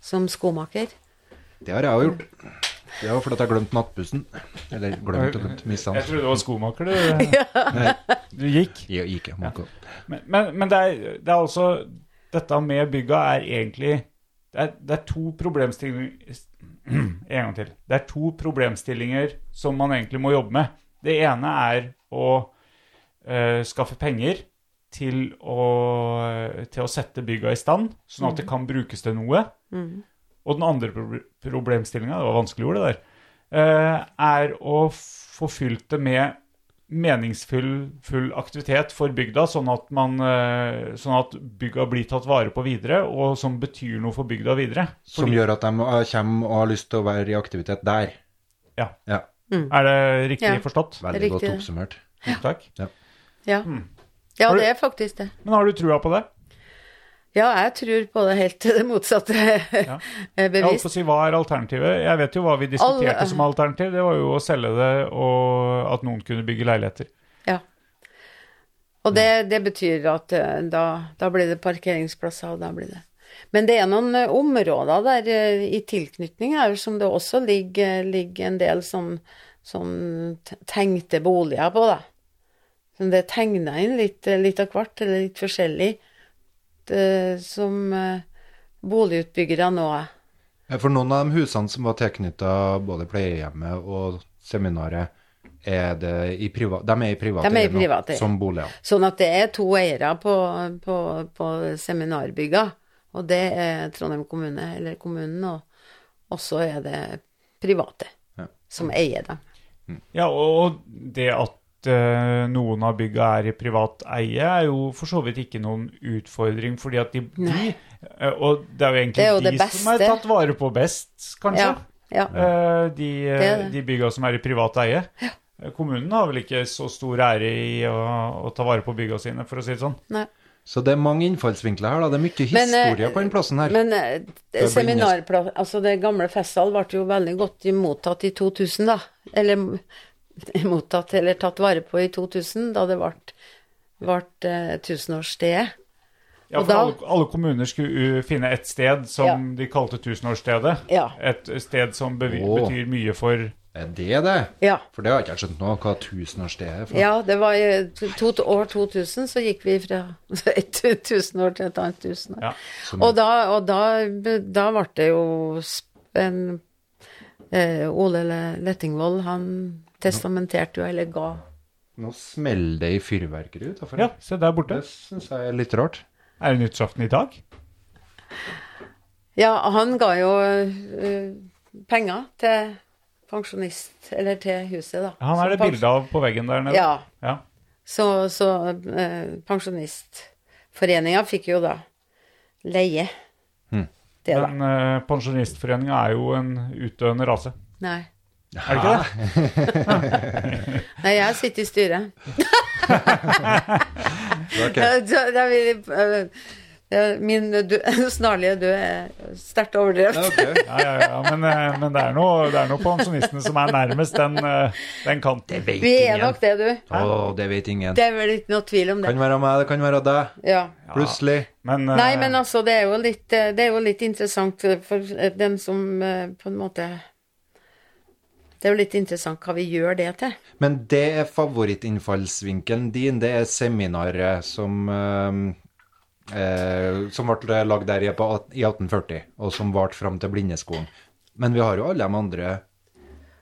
som skomaker. Det har jeg òg gjort. Det for fordi at jeg glemt nattbussen. Eller glemt og glemt. Mista Jeg trodde det var skomaker, du. [LAUGHS] Du gikk. Ja, gikk, ja. Men, men, men det, er, det er altså Dette med bygga er egentlig Det er, det er to problemstillinger [CLEARS THROAT] En gang til. Det er to problemstillinger som man egentlig må jobbe med. Det ene er å uh, skaffe penger til å, til å sette bygga i stand, sånn at det kan brukes til noe. Og den andre pro problemstillinga, det var vanskelig ord, det der, eh, er å få fylt det med meningsfull full aktivitet for bygda, sånn at, man, eh, sånn at bygda blir tatt vare på videre, og som betyr noe for bygda videre. Som gjør at de eh, kommer og har lyst til å være i aktivitet der. Ja. Ja, Er det riktig Ja. forstått? Veldig Riktig. godt oppsummert. Takk. Ja, Mm. ja det er faktisk det. Men har du trua på det? Ja, jeg tror på det helt det motsatte bevisst. [LAUGHS] Jeg på å si, Hva er alternativet? Jeg vet jo hva vi diskuterte All... som alternativ. Det var jo å selge det, og at noen kunne bygge leiligheter. Ja. Og det, det betyr at eh, da, da blir det parkeringsplasser, og da blir det Men det er noen eh, områder der eh, i tilknytning her som det også ligger, ligger en del sånn, sånn tenkte boliger på, da. Som det er tegna inn litt, litt av hvert, eller litt forskjellig, som eh, boligutbyggere nå. For noen av de husene som var tilknytta både pleiehjemmet og seminaret, er det i priva de er i private De er i nå, som boliger. Sånn at det er to eiere på, på, på seminarbygga, og det er Trondheim kommune, eller kommunen, og, også er det private Ja. som eier dem. Ja, og det at eh, noen av bygga er i privat eie, er jo for så vidt ikke noen utfordring, fordi at de, de eh, Og det er jo egentlig er jo de de som er tatt vare på best, kanskje. Ja, ja. Eh, de, eh, Det det. de bygga som er i privat eie. Ja. Kommunen har vel ikke så stor ære i å, å ta vare på bygga sine, for å si det sånn. Nei. Så det er mange innfallsvinkler her, da. Det er mye Men, eh, historie på den plassen her. Men eh, Det seminarplass Altså, det gamle Festsal ble jo veldig godt mottatt i 2000, da. Eller [LAUGHS] mottatt, eller tatt vare på i 2000, da det ble, eh, tusenårsstedet. Ja, for da- alle, alle kommuner skulle uh, finne et sted som Ja. de kalte tusenårsstedet. Ja. Et sted som bevi- oh. betyr mye for Er det det? Ja. For det har ikke skjønt nå, hva tusenårsstedet er for. Ja, det var i to, to, år 2000, så gikk vi fra [LAUGHS] et tusenår til et annet tusenår. Ja. Og, da, og da, da ble det jo en eh, Ole Lettingvold, han testamenterte jo, eller ga Nå smeller det i fyrverkeri utafor. Ja, se der borte. Det syns jeg er litt rart. Er det nyttårsaften i dag? Ja, han ga jo eh, penger til pensjonist, eller til huset, da. Han er det bilde av på veggen der nede. Ja. Ja. Så, så eh, pensjonistforeninga fikk jo da leie. Hmm. Det, da. Men uh, Pensjonistforeninga er jo en utdøende rase. Nei. Er det ikke det? [LAUGHS] Nei, jeg sitter i styret. [LAUGHS] okay. Da, da vil jeg, eh, Min [LAUGHS] snarlige død er sterkt overdrevet. okay. Ja, ja, ja, men, eh, men det er noe, det er noe pensjonistene som er nærmest den, eh, den kanten. Vet Vi er nok det, du. Å, det vet ingen. Det er vel ikke noe tvil om det. Kan være meg, det kan være deg. Ja. Plutselig. Men, Nei, men altså, det er jo litt, det er jo litt interessant for den som på en måte Det er jo litt interessant hva vi gjør det til. Men det er favorittinnfallsvinkelen din. Det er seminaret som eh, eh, Som ble lagd der i på at- i 1840, og som varte fram til Blindeskolen. Men vi har jo alle de andre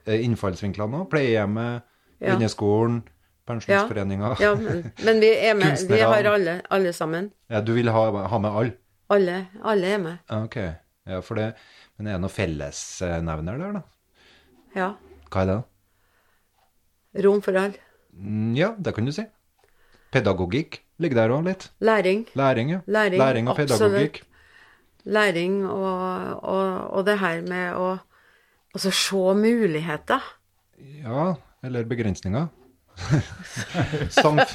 eh, innfallsvinklene òg. Pleiehjemmet, Ja. Blindeskolen, Pensjonsforeninga. Ja, men, men vi er med. Vi har alle, alle sammen. Ja, du vil ha, ha med alle? Alle, alle er med. Ok. Ja, for det, men er det noen fellesnevner der, da? Ja. Hva er det? da? Rom for alle. Mm, Ja, det kan du si. Pedagogikk ligger der òg litt. Læring. Læring, ja. Læring, og pedagogikk. Læring og, og, og det her med å altså se muligheter. Ja, eller begrensninger. [LAUGHS] Samf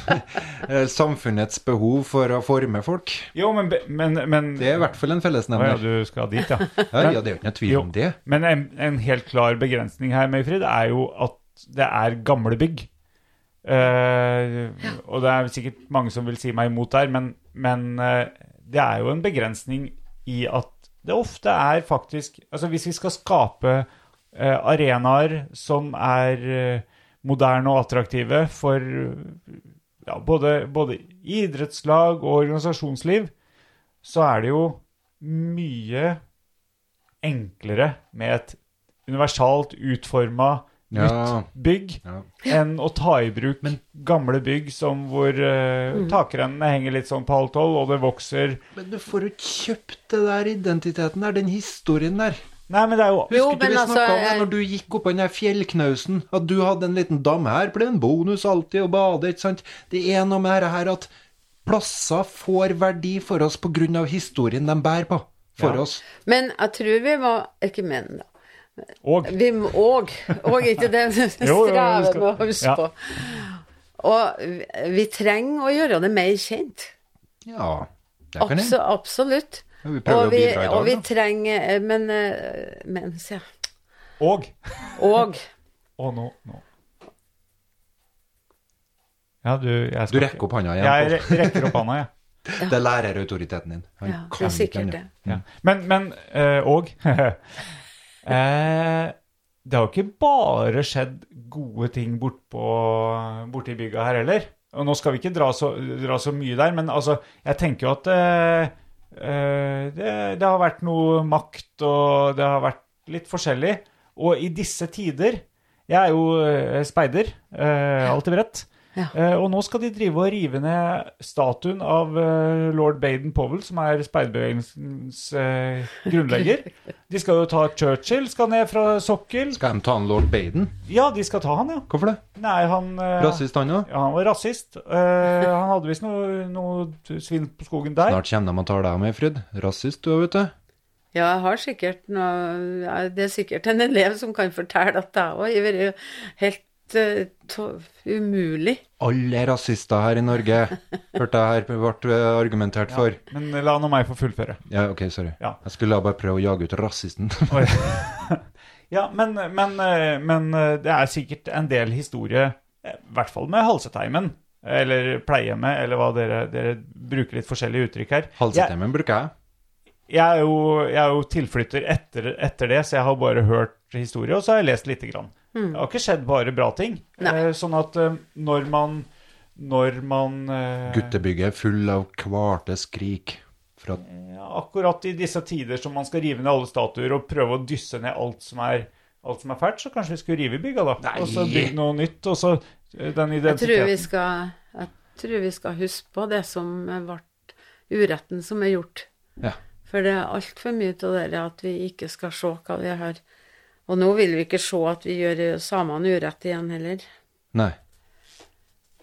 eh, samfunnets behov for å forme folk. Jo, men, men, men Det er i hvert fall en fellesnevner. ja, du skal dit, ja. [LAUGHS] Ja, ja, det er jo ikke noe tvil Jo. om det. Men en, en helt klar begrensning her, Mayfrid, er jo at det er gamle bygg. Uh, Og det er sikkert mange som vil si meg imot der, men, men uh, det er jo en begrensning i at det ofte er faktisk Altså hvis vi skal skape uh, arenaer som er moderne og attraktive for ja, både, både idrettslag og organisasjonsliv, så er det jo mye enklere med et universalt utforma Ja. nytt bygg Ja. enn å ta i bruk gamle bygg som hvor uh, takrennene henger litt sånn på halv tolv, og det vokser Men du får jo kjøpt det der identiteten der, den historien der. Nei, men det er jo Jo, Husker du ikke vi altså, snakka om det når du gikk opp på den der fjellknausen? At du hadde en liten dam her, ble en bonus alltid å bade, ikke sant? Det er noe med det her at plasser får verdi for oss av historien de bærer på for Ja. oss. Men jeg tror vi må Ikke men, da. Og Vi må og, Og ikke det [LAUGHS] vi Jo, jo, strever med å huske ja. på. Og vi, vi trenger å gjøre det mer kjent. Ja, det kan jeg. absolutt. Ja, vi prøver Og å vi, bidra i dag, og vi trenger eh, Men, eh, men jeg. Og Og [LAUGHS] Å, nå, nå. Ja, du jeg skal Du rekker opp hånda Jeg igjen. re- rekker opp hånda, jeg. på- Det er lærerautoriteten din. Han Ja, det er sikkert det. Ja. Men, men øh, Og [LAUGHS] eh, Det har jo ikke bare skjedd gode ting bortpå borte i bygga her heller. Og nå skal vi ikke dra så, dra så mye der, men altså, jeg tenker jo at eh, det, det har vært noe makt, og det har vært litt forskjellig. Og i disse tider Jeg er jo eh, speider, eh, alltid beredt. Ja. Eh, og nå skal de drive og rive ned statuen av eh, lord Baden-Powell, som er speiderbevegelsens eh, grunnlegger. [LAUGHS] De skal jo ta Churchill, skal ned fra sokkel. Skal de ta han lord Baden? Ja, de skal ta han, ja. Hvorfor det? Nei, han eh, Rasist han òg? Ja, han var rasist. Eh, han hadde visst noe, noe svinn på skogen der. Snart kommer de og tar deg med, Fryd. Rasist du òg, vet du. Ja, jeg har sikkert noe Det er sikkert en elev som kan fortelle at jeg òg har vært helt eh, to, umulig. Alle er rasister her i Norge, [LAUGHS] hørte jeg her ble argumentert for. Men la nå meg få fullføre. Ja, ok, sorry. Ja. Jeg skulle bare prøve å jage ut rasisten. [LAUGHS] Ja, men, men, eh, men eh, det er sikkert en del historie, eh, i hvert fall med Halseteimen. eller pleiehjemmet, eller hva dere, dere bruker litt forskjellige uttrykk her. Jeg, Halsetimen bruker jeg. jeg, er jo, jeg er jo tilflytter etter, etter det, så jeg har bare hørt historie, og så har jeg lest lite grann. Det har ikke skjedd bare bra ting. Nei. Eh, Sånn at eh, når man Når man eh, Guttebygget er full av kvarte skrik. Fra Ja, akkurat i disse tider som man skal rive ned alle statuer og prøve å dysse ned alt som er, alt som er fælt, så kanskje vi skulle rive bygga, da. Nei. Og så bygge noe nytt. Og så den identiteten. Jeg tror vi skal, jeg tror vi skal huske på det som ble uretten som er gjort. Ja. For det er altfor mye av det at vi ikke skal se hva vi har. Og nå vil vi ikke se at vi gjør samene urett igjen heller. Nei.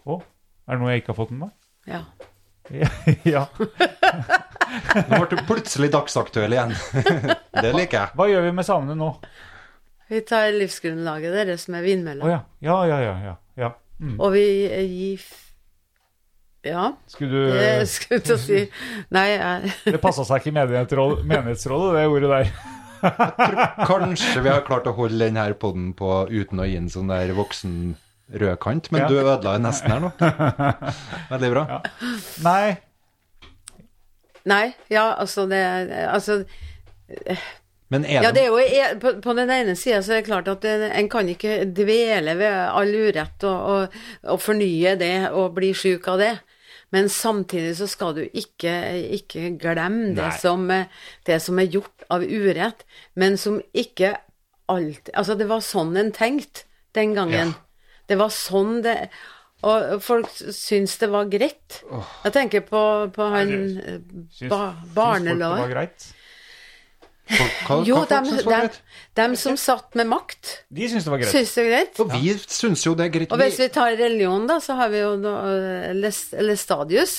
Å, er det noe jeg ikke har fått med meg? Ja. [LAUGHS] ja. Nå ble du plutselig dagsaktuell igjen. [LAUGHS] det liker jeg. Hva gjør vi med samene nå? Vi tar livsgrunnlaget deres med vindmøller. vindmøller. ja. Ja, ja, ja. ja, ja. Mm. Og vi gir Ja, Skulle du [LAUGHS] skulle til å si Nei, jeg, Det passa seg ikke i menighetsråd- menighetsrådet, det ordet der. Kanskje vi har klart å holde denne podden på uten å gi en sånn der voksen rødkant, men Ja. du ødela jo nesten her nå. [LAUGHS] Veldig bra. Nei. Nei, ja, altså det Altså Men er Ja, det det, er jo er- på, på den ene sida så er det klart at det, en kan ikke dvele ved all urett og, og, og fornye det og bli sjuk av det. Men samtidig så skal du ikke, ikke glemme det som, det som er gjort av urett, men som ikke alltid Altså, det var sånn en tenkte den gangen. Det var sånn det Og folk syns det var greit. Jeg tenker på, på han eh, ba, syns folk, [LAUGHS] hva, Jo, hva dem, synes dem, dem som satt med makt, De syns det var greit. syns det var greit. Og vi syns jo det er greit. Og hvis vi tar religion, da, så har vi jo eh, Les- Lestadius,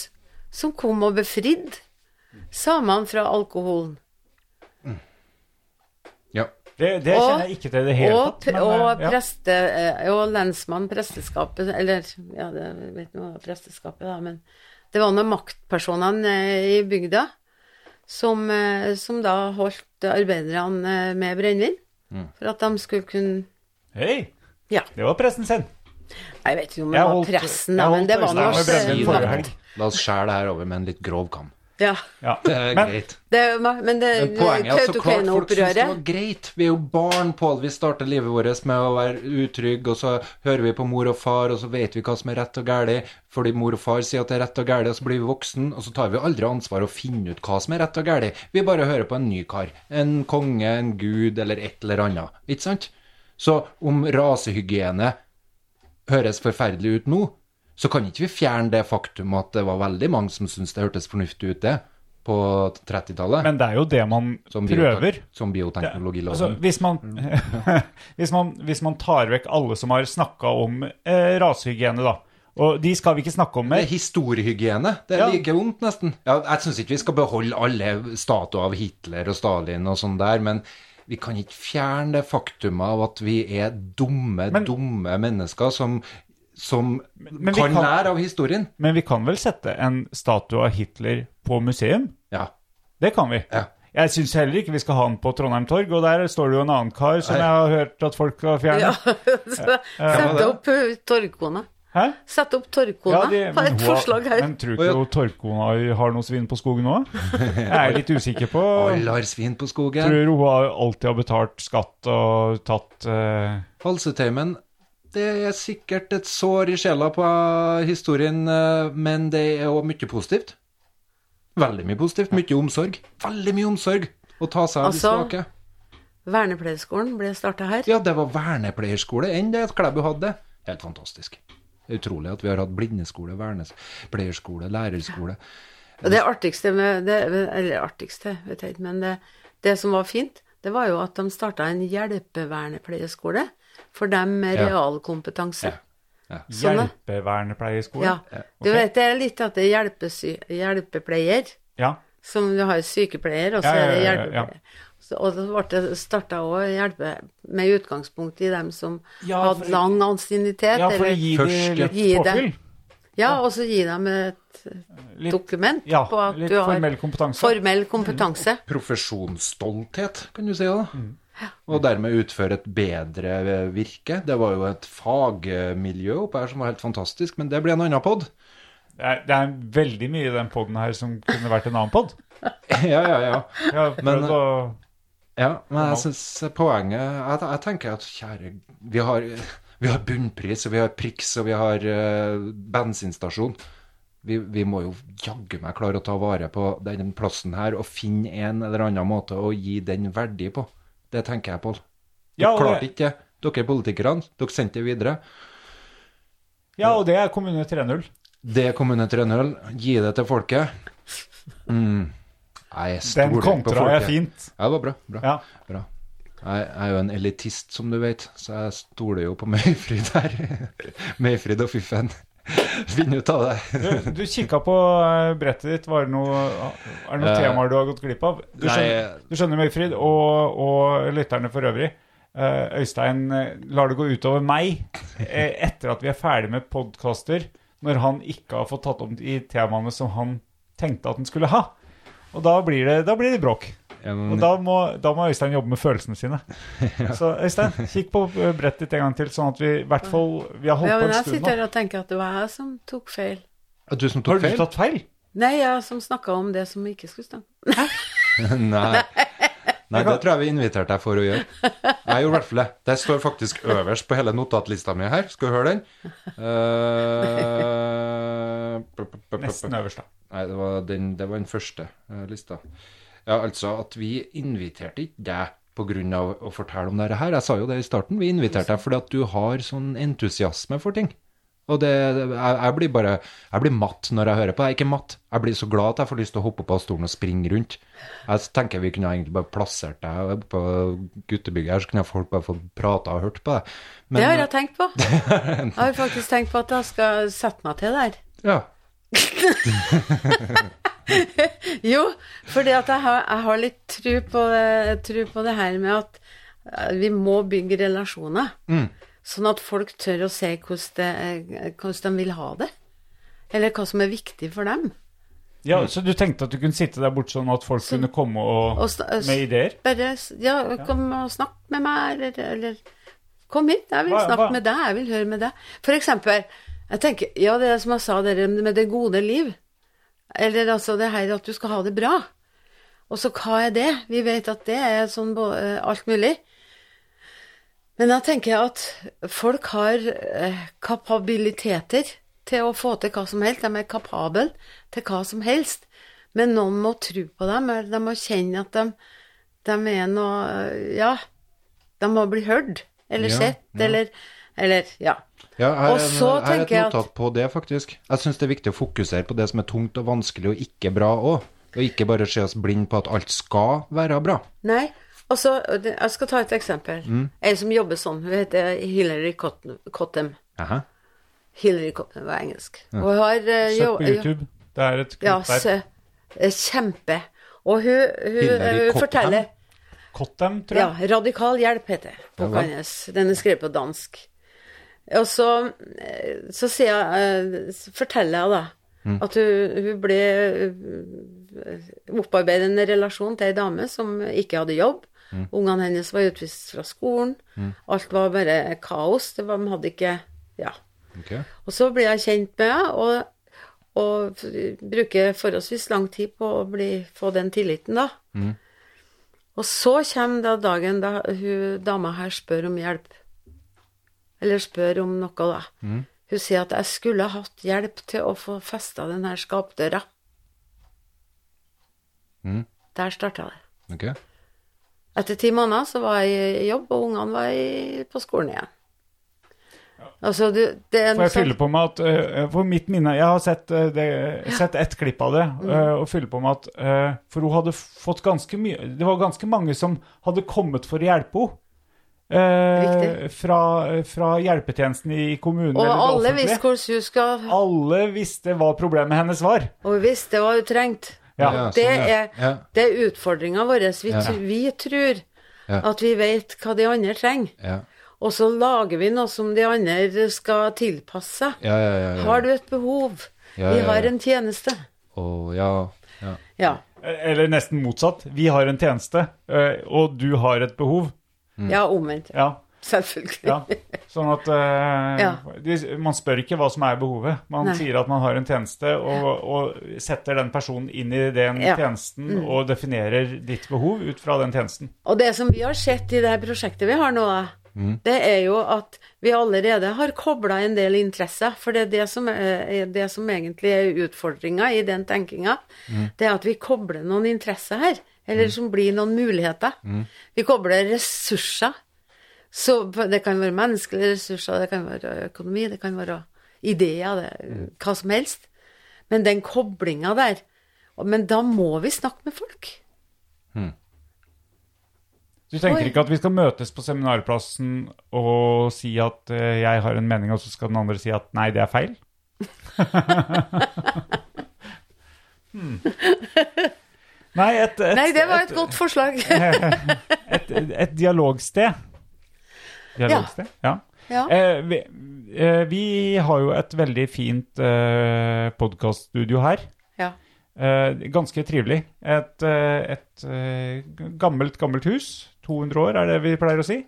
som kom og befridde samene fra alkoholen. Ja. Det, det Og- kjenner jeg ikke til i det hele Og, tatt. men, og, eh, ja. preste, eh, og lensmann, presteskapet Eller, ja, det jeg vet ikke hva presteskapet er, men det var noen maktpersonene eh, i bygda som, eh, som da holdt arbeiderne eh, med brennevin. Mm. For at de skulle kunne Hei, Ja. det var pressen sin. Jeg vet ikke om det var pressen, men det var noe. La oss skjære det her over med en litt grov kam. Ja. Ja. Det er Men- greit. Det, men det Men poenget er at så klart folk syns det var greit. Vi er jo barn, Pål. Vi starter livet vårt med å være utrygge, og så hører vi på mor og far, og så vet vi hva som er rett og galt, fordi mor og far sier at det er rett og galt, og så blir vi voksen, og så tar vi aldri ansvar og finner ut hva som er rett og galt. Vi bare hører på en ny kar. En konge, en gud, eller et eller annet. Ikke sant? Så om rasehygiene høres forferdelig ut nå, så kan ikke vi fjerne det faktum at det var veldig mange som syntes det hørtes fornuftig ut, det, på 30-tallet. Men det er jo det man Som, prøver. som bioteknologiloven. Altså, hvis, man, [LAUGHS] hvis, man, hvis man tar vekk alle som har snakka om eh, rasehygiene, da, og de skal vi ikke snakke om det er mer historiehygiene. Det er Ja. like vondt, nesten. Ja, jeg syns ikke vi skal beholde alle statuer av Hitler og Stalin og sånn der, men vi kan ikke fjerne det faktumet av at vi er dumme, Men- dumme mennesker som, som men vi kan, kan- lære av historien. Men vi kan vel sette en statue av Hitler på museum? Ja. Det kan vi. Ja. Jeg syns heller ikke vi skal ha den på Trondheim Torg, og der står det jo en annen kar som Nei. jeg har hørt at folk har fjernet. Ja, [LAUGHS] sette sett opp torgkone. torgkona. Hæ? Sett opp torgkona. de- Har men et hun forslag her. Men tror ja. ikke du Torgkona har noe svin på skogen nå? Jeg er litt usikker på [LAUGHS] Alle har svin på skogen. Tror hun alltid har betalt skatt og tatt uh... Halseteimen, det er sikkert et sår i sjela på historien, eh, men det er òg mye positivt. Veldig mye positivt. Mye omsorg. Veldig mye omsorg å ta seg av de Altså- svake. Vernepleierskolen ble starta her. Ja, det var vernepleierskole enn det Klæbu hadde. Helt fantastisk. Utrolig at vi har hatt blindeskole, vernepleierskole, lærerskole. Og det artigste med det, Eller artigste, vet jeg ikke, men det, det som var fint, det var jo at de starta en hjelpevernepleierskole for dem med realkompetanse. Ja. Sånn, ja. hjelpevernepleierskole. Ja. Du vet, det er litt at det er hjelpepleier, Ja. som du har sykepleier, og så Ja, ja, er det hjelpepleier. Så, og så ble det starta òg hjelpe med utgangspunkt i dem som Ja, hadde for- lang ansiennitet. ja, for å gi dem de litt påfyll. Ja, og så gi dem et Litt, dokument ja, på at du har formell kompetanse. formell kompetanse. Profesjonsstolthet, kan du si. da. Mm. Og dermed utføre et bedre virke. Det var jo et fagmiljø oppe her som var helt fantastisk, men det blir en annen pod. Det det er veldig mye i den poden her som kunne vært en annen pod. [LAUGHS] ja, ja, ja. Jeg Men- å Ja, men jeg syns poenget jeg, jeg tenker at kjære Vi har, vi har bunnpris, og vi har priks, og vi har uh, bensinstasjon. Vi, vi må jo jaggu meg klare å ta vare på denne plassen her og finne en eller annen måte å gi den verdi på. Det tenker jeg, Pål. Dere Ja, klarte det- ikke det. Dere politikerne, dere sendte det videre. Ja, og det er kommune 3-0. Det er kommune Trøndelag. Gi det til folket. Mm. Jeg Den kontra er fint. Ja, det var bra. bra. Ja. Bra. Jeg jeg er jo en elitist, som du vet, så jeg stoler jo på Mayfrid her. [LAUGHS] Mayfrid og Fiffen. [LAUGHS] Finn ut av det. Du, du kikka på eh, brettet ditt. Var det noe, er det noen uh, temaer du har gått glipp av? Du nei, skjønner, du skjønner Møyfrid, og, og lytterne for øvrig. Uh, Øystein lar det gå utover meg. Etter at vi er ferdig med podkaster, når han ikke har fått tatt opp de temaene som han tenkte at han skulle ha. Og da blir det, da blir det bråk. Ja, men- Og da må, da må Øystein jobbe med følelsene sine. [LAUGHS] Så Øystein, kikk på brettet ditt en gang til, sånn at vi i hvert fall Vi har holdt Ja, på men en stund sitter Jeg her og tenker at det var jeg som tok feil. At du som Har tok du feil? tatt feil? Nei, jeg som snakka om det som vi ikke skulle snakke om. [LAUGHS] Nei. Nei, det tror jeg vi inviterte deg for å gjøre. [LAUGHS] Jeg gjorde i hvert fall det. Det står faktisk øverst på hele notatlista mi her. Skal du høre den? Eh, p- Nesten øverst, da. Nei, det var den, det var den første uh, lista. Ja, altså at vi inviterte ikke deg av å fortelle om dette her. Jeg sa jo det i starten. Vi inviterte deg fordi at du har sånn entusiasme for ting. Og det, jeg, jeg blir bare Jeg blir matt når jeg hører på. Jeg er ikke matt. Jeg blir så glad at jeg får lyst til å hoppe opp av stolen og springe rundt. Jeg tenker vi kunne egentlig bare plassert deg på guttebygget her, så kunne folk bare fått prata og hørt på deg. Men, det har jeg tenkt på. Jeg har faktisk tenkt på at jeg skal sette meg til der. Ja. Jo, fordi at jeg har, jeg har litt tro på, det- tro på det her med at eh, vi må bygge relasjoner. Sånn at folk tør å se hvordan, det, hvordan de vil ha det. Eller hva som er viktig for dem. Ja, Så du tenkte at du kunne sitte der borte sånn at folk kunne komme og, Og med ideer? Bare ja, kom og snakk med meg, eller, eller Kom hit, jeg vil Hva- snakke hva- med deg, jeg vil høre med deg. For eksempel, jeg tenker, ja, det er som jeg sa, dere med det gode liv. Eller altså det her at du skal ha det bra. Og så hva er det? Vi vet at det er sånn eh, alt mulig. Men da tenker jeg at folk har eh, kapabiliteter til å få til hva som helst. De er kapable til hva som helst. Men noen må tro på dem, eller de må kjenne at de, de er noe eh, Ja, de må bli hørt, eller Ja, sett, ja. eller Eller, ja. Ja, her, Og er- så her er tenker jeg et at- notat på det, faktisk. Jeg syns det er viktig å fokusere på det som er tungt og vanskelig og ikke bra òg. Og ikke bare se oss blind på at alt skal være bra. Nei. Og så, Jeg skal ta et eksempel. Mm. En som jobber sånn, hun heter Hillary Cottam. Hillary Cottam var engelsk. Og hun har eh, Søk jo- på YouTube. Det er et Ja, der. eh, kjempe. Og hun, hun, hun Cottam? forteller Cottam, tror jeg. Ja. Radikal hjelp heter Ja boka hennes. Den er skrevet på dansk. Og så, eh, så jeg, eh, forteller jeg da Mm. at hun, hun ble eh, opparbeidet en relasjon til ei dame som ikke hadde jobb. Mm. Ungene hennes var utvist fra skolen. Alt var bare kaos. Det var, de hadde ikke Ja. Okay. Og så blir jeg kjent med henne, og, og bruker forholdsvis lang tid på å bli, få den tilliten, da. Og så kommer da dagen da hun dama her spør om hjelp. Eller spør om noe, da. Hun sier at jeg skulle ha hatt hjelp til å få festa den her skapdøra. Der starta det. ok. Etter ti måneder så var jeg i jobb, og ungene var i, på skolen igjen. Altså, du, det en Får jeg sånn- fylle på med at eh, For mitt minne Jeg har sett, eh, det, sett ett klipp av det, Mm. eh, og fylle på med at For hun hadde fått ganske mye Det var ganske mange som hadde kommet for å hjelpe henne. Eh, fra, fra hjelpetjenesten i kommunen Og alle visste hvordan hun skal Alle visste hva problemet hennes var. Og hun visste hva hun trengte. Ja. Ja, det, sånn, er, Ja. det er utfordringa vår. Vi, Ja. vi tror at vi vet hva de andre trenger. Ja. Og så lager vi noe som de andre skal tilpasse seg. Ja, ja, ja, ja. Har du et behov? Ja, Vi ja, har en tjeneste. Å, ja. ja. Ja. Eller nesten motsatt. Vi har en tjeneste, eh, og du har et behov. Ja, omvendt. Ja. Selvfølgelig. Ja, sånn at uh, Ja. de, Man spør ikke hva som er behovet. Man Nei. sier at man har en tjeneste, og, og setter den personen inn i den Ja. Mm. tjenesten og definerer ditt behov ut fra den tjenesten. Og det som vi har sett i det prosjektet vi har nå, mm. det er jo at vi allerede har kobla en del interesser. For det er det som, er, er det som egentlig er utfordringa i den tenkinga. Det er at vi kobler noen interesser her. Eller som blir noen muligheter. Vi kobler ressurser. Så det kan være menneskelige ressurser, det kan være økonomi, det kan være ideer, det, hva som helst. Men den koblinga der Men da må vi snakke med folk. Du tenker ikke at vi skal møtes på seminarplassen og si at eh, jeg har en mening, og så skal den andre si at nei, det er feil? [LAUGHS] [LAUGHS] hmm. [LAUGHS] Nei, et, et, Nei, det var et et, godt forslag. [LAUGHS] et, et dialogsted. Dialogsted? Ja. Ja. Eh, vi, eh, vi har jo et veldig fint eh, podkaststudio her. ja. Eh, ganske trivelig. Et, eh, et eh, gammelt, gammelt hus. 200 år, er det vi pleier å si?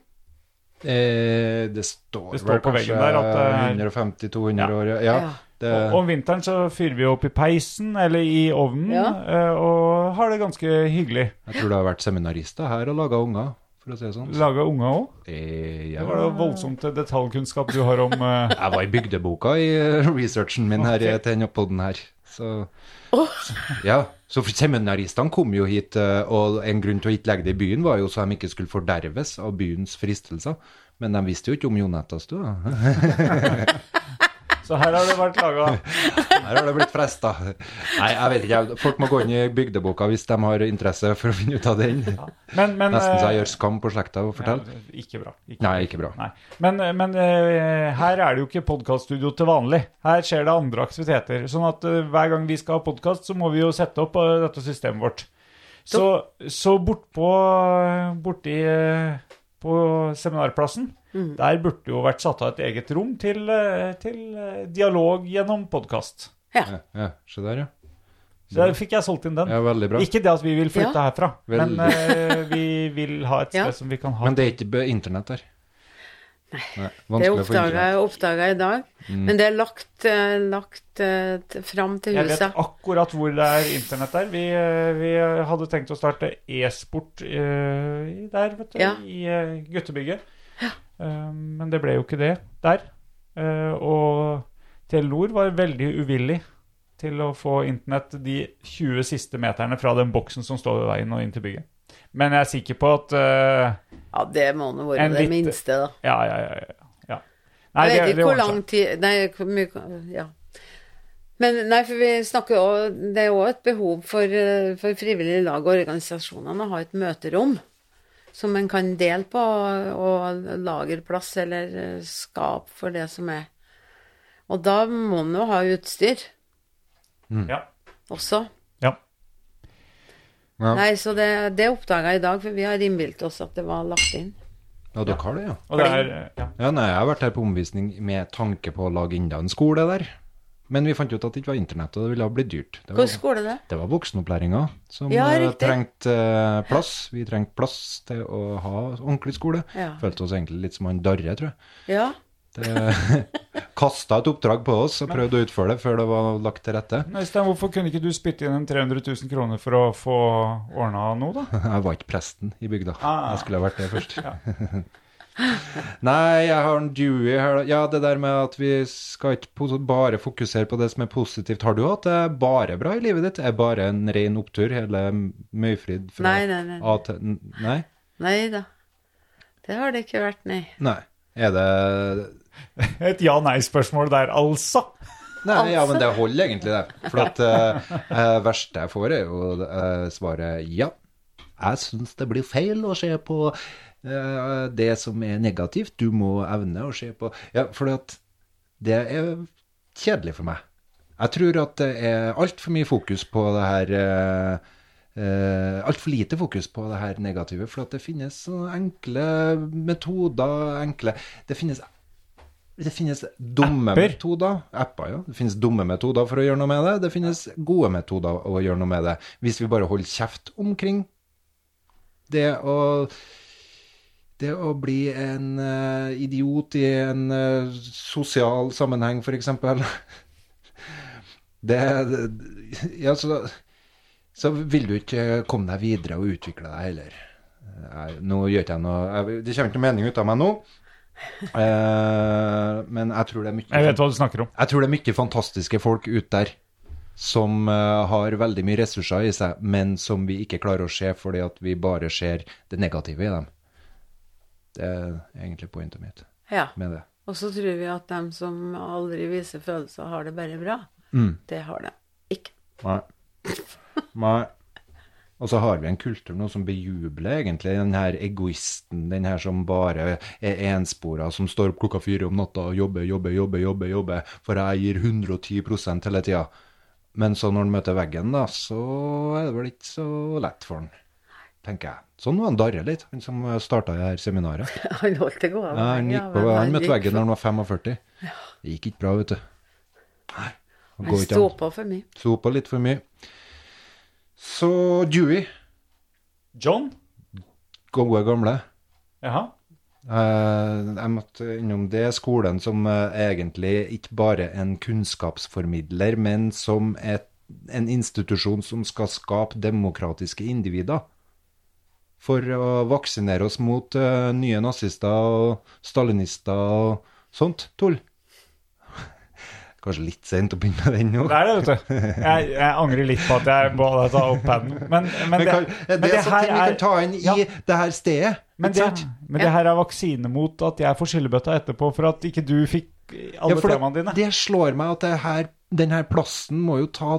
Eh, det står, Det står vel kanskje veggen der at det er- 150-200 Ja. år. Ja, Ja. Det, Og om vinteren så fyrer vi opp i peisen eller i ovnen Ja. eh, og har det ganske hyggelig. jeg tror det har vært seminarister her og laga unger, for å si det sånn. Laga unger òg. Eh, ja. Det var da voldsomt detaljkunnskap du har om uh... [LAUGHS] Jeg var i bygdeboka i eh, researchen min her okay. til denne poden her. Så, ja, så seminaristene kom jo hit, og en grunn til å ikke legge det i byen var jo så de ikke skulle forderves av byens fristelser. Men de visste jo ikke om Jonetastua. [LAUGHS] Så her har det vært laga [LAUGHS] Her har det blitt fresta. Nei, jeg vet ikke. Folk må gå inn i bygdeboka hvis de har interesse for å finne ut av den. Men, men Nesten så jeg eh, gjør skam på slekta å fortelle. ja, Ikke bra. Ikke Nei, ikke bra. Nei. Men, men eh, her er det jo ikke podkaststudio til vanlig. Her skjer det andre aktiviteter. Sånn at eh, hver gang vi skal ha podkast, så må vi jo sette opp eh, dette systemet vårt. Så, så bortpå borti eh, på seminarplassen, der burde jo vært satt av et eget rom til, eh, til eh, dialog gjennom podkast. ja. Ja, ja, se der, ja. Så der fikk jeg solgt inn den. ja. Veldig bra. Ikke det at vi vil flytte Ja. herfra, men Veldig. eh, vi vil ha et [LAUGHS] sted Ja. som vi kan ha Men det er ikke internett der. Nei. Det vanskelig å oppdaga jeg i dag. Men det er lagt, eh, lagt fram til huset. Jeg vet akkurat hvor det er internett der. Vi, vi hadde tenkt å starte e-sport uh, der, vet du, Ja. i uh, guttebygget. Eh, men det ble jo ikke det der. Eh, og Telenor var veldig uvillig til å få internett de 20 siste meterne fra den boksen som står ved veien og inn til bygget. Men jeg er sikker på at uh, Ja, det må nå være det litt- minste, da. Ja, ja, ja. ja. Nei, Jeg vet ikke hvor lang tid Nei, hvor mye Ja. Men nei, for vi snakker jo Det er jo et behov for, for frivillige lag og organisasjonene å ha et møterom som en kan dele på, og lagerplass eller eh, skap for det som er. Og da må en jo ha utstyr Ja. også. ja. Ja. Nei, så det, det oppdaga jeg i dag, for vi har innbilt oss at det var lagt inn. Ja, dere har det, ja. Og det er ja. Ja, nei, Jeg har vært her på omvisning med tanke på å lage enda en skole der. Men vi fant ut at det ikke var internett, og det ville ha blitt dyrt. Det var, skole det? det var voksenopplæringa som Ja, eh, trengte eh, plass. Vi trengte plass til å ha ordentlig skole. Ja. Følte oss egentlig litt som han Darre, tror jeg. Ja. Det [LAUGHS] Kasta et oppdrag på oss og prøvde å utføre det før det var lagt til rette. Øystein, hvorfor kunne ikke du spytte inn en 300 000 kroner for å få ordna noe, da? [LAUGHS] Jeg var ikke presten i bygda. Ah. Jeg skulle ha vært det først. [LAUGHS] Nei, jeg har en Dewey her. Ja, det der med at vi skal ikke bare fokusere på det som er positivt. Har du hatt det bare bra i livet ditt? Er bare en ren opptur, hele Møyfrid fra Nei, nei, nei. A til Nei? Nei da. Det har det ikke vært, nei. Nei. Er det [LAUGHS] Et ja-nei-spørsmål der, altså. Nei, ja, men det holder egentlig, det. For det uh, verste jeg får, er jo uh, svaret ja. Jeg syns det blir feil å se på eh, det som er negativt. Du må evne å se på Ja, for det er kjedelig for meg. Jeg tror at det er altfor mye fokus på det her uh, Altfor lite fokus på det her negative, for at det finnes enkle metoder, enkle Det finnes det finnes dumme Apper? metoder. Apper, ja. Det finnes dumme metoder for å gjøre noe med det. Det finnes gode metoder å gjøre noe med det. Hvis vi bare holder kjeft omkring det å Det å bli en uh, idiot i en uh, sosial sammenheng, f.eks. Det, [LAUGHS] det Ja, så, så vil du ikke komme deg videre og utvikle deg heller. Nå gjør ikke jeg noe jeg, Det kommer ikke noe mening ut av meg nå. Eh, men jeg tror det er mye Jeg vet hva du snakker om. jeg tror det er mye fantastiske folk ute der som har veldig mye ressurser i seg, men som vi ikke klarer å se fordi at vi bare ser det negative i dem. Det er egentlig pointet mitt Ja. med det. Og så tror vi at dem som aldri viser følelser, har det bare bra. Mm. Det har de ikke. Nei. Nei. Og så har vi en kultur nå som bejubler egentlig den her egoisten, den her som bare er enspora, som står opp klokka fire om natta og jobber, jobber, jobber, jobber, jobber, for jeg gir 110 hele tida. Men så når han møter veggen, da, så er det vel ikke så lett for han. Tenker jeg. Sånn var han Darre litt, han som starta det her seminaret. [LAUGHS] Han holdt det gående. Ja, han gikk på, han møtte veggen da han var 45. Det gikk ikke bra, vet du. Nei. Han ikke sto på for mye. Sto på litt for mye. Så Dewey, John? gode gamle. Jaha. Eh, jeg måtte innom det skolen som eh, egentlig ikke bare en kunnskapsformidler, men som et, en institusjon som skal skape demokratiske individer. For å vaksinere oss mot uh, nye nazister og stalinister og sånt tull. [LAUGHS] Kanskje litt sent å begynne med den nå. Det er det, vet du. Jeg, jeg angrer litt på at jeg bare ta opp paden. Men, men, Men det, men det er sånne ting vi kan ta inn i Ja. det her stedet. Men det, men det her er vaksine mot at jeg får skyllebøtta etterpå for at ikke du fikk alle Ja, temaene dine. det slår meg at det her, den her plassen må jo ta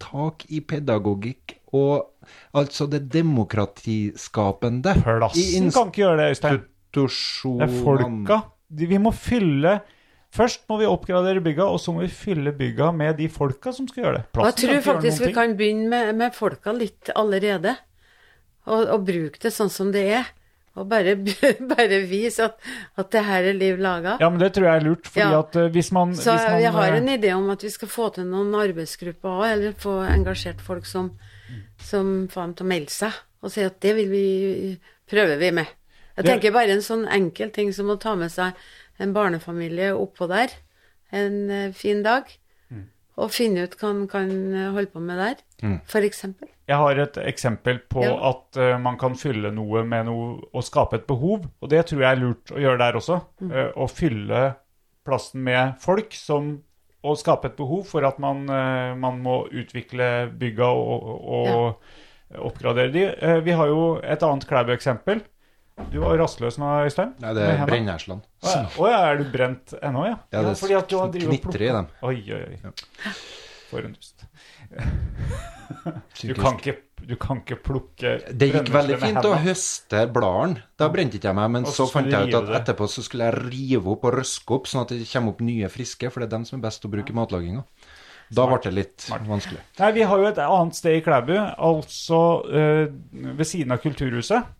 tak i pedagogikk og altså det demokratiskapende Plassen kan ikke gjøre det, Øystein. Det er folka. Vi må fylle Først må vi oppgradere bygga, og så må vi fylle bygga med de folka som skal gjøre det. Plassen jeg tror ikke faktisk vi kan begynne med, med folka litt allerede. Og, og bruke det sånn som det er. Og bare, [LAUGHS] bare vise at, at det her er liv laga. Ja, men det tror jeg er lurt, fordi Ja. at eh, hvis man, Så hvis man jeg har eh, en idé om at vi skal få til noen arbeidsgrupper òg, eller få engasjert folk som, som får dem til å melde seg, og si at det vil vi prøve vi med. Jeg tenker bare en sånn enkel ting som å ta med seg en barnefamilie oppå der en eh, fin dag, Mm. og finne ut hva man kan eh, holde på med der, for eksempel. Jeg har et eksempel på Ja. at uh, man kan fylle noe med noe og skape et behov, og det tror jeg er lurt å gjøre der også. Mm. Uh, Å fylle plassen med folk som og skape et behov for at man, eh, man må utvikle bygga og, og oppgradere de. Eh, Vi har jo et annet Klæbu-eksempel. Du var rastløs nå, Øystein. Nei, det er. Brennesland. Å ja. Er du brent ennå, ja? Ja, det fordi at du har knitrer i dem. Oi, oi, oi. For en. Du kan ikke, du kan ikke plukke Det gikk veldig fint å høste bladene. Da brente ikke jeg meg, men Og så fant jeg ut at etterpå så skulle jeg rive opp og røske opp, sånn at det kommer opp nye friske, for det er dem som er best å bruke i matlaginga. Da ble det litt vanskelig. Nei, Vi har jo et annet sted i Klæbu, altså øh, ved siden av Kulturhuset,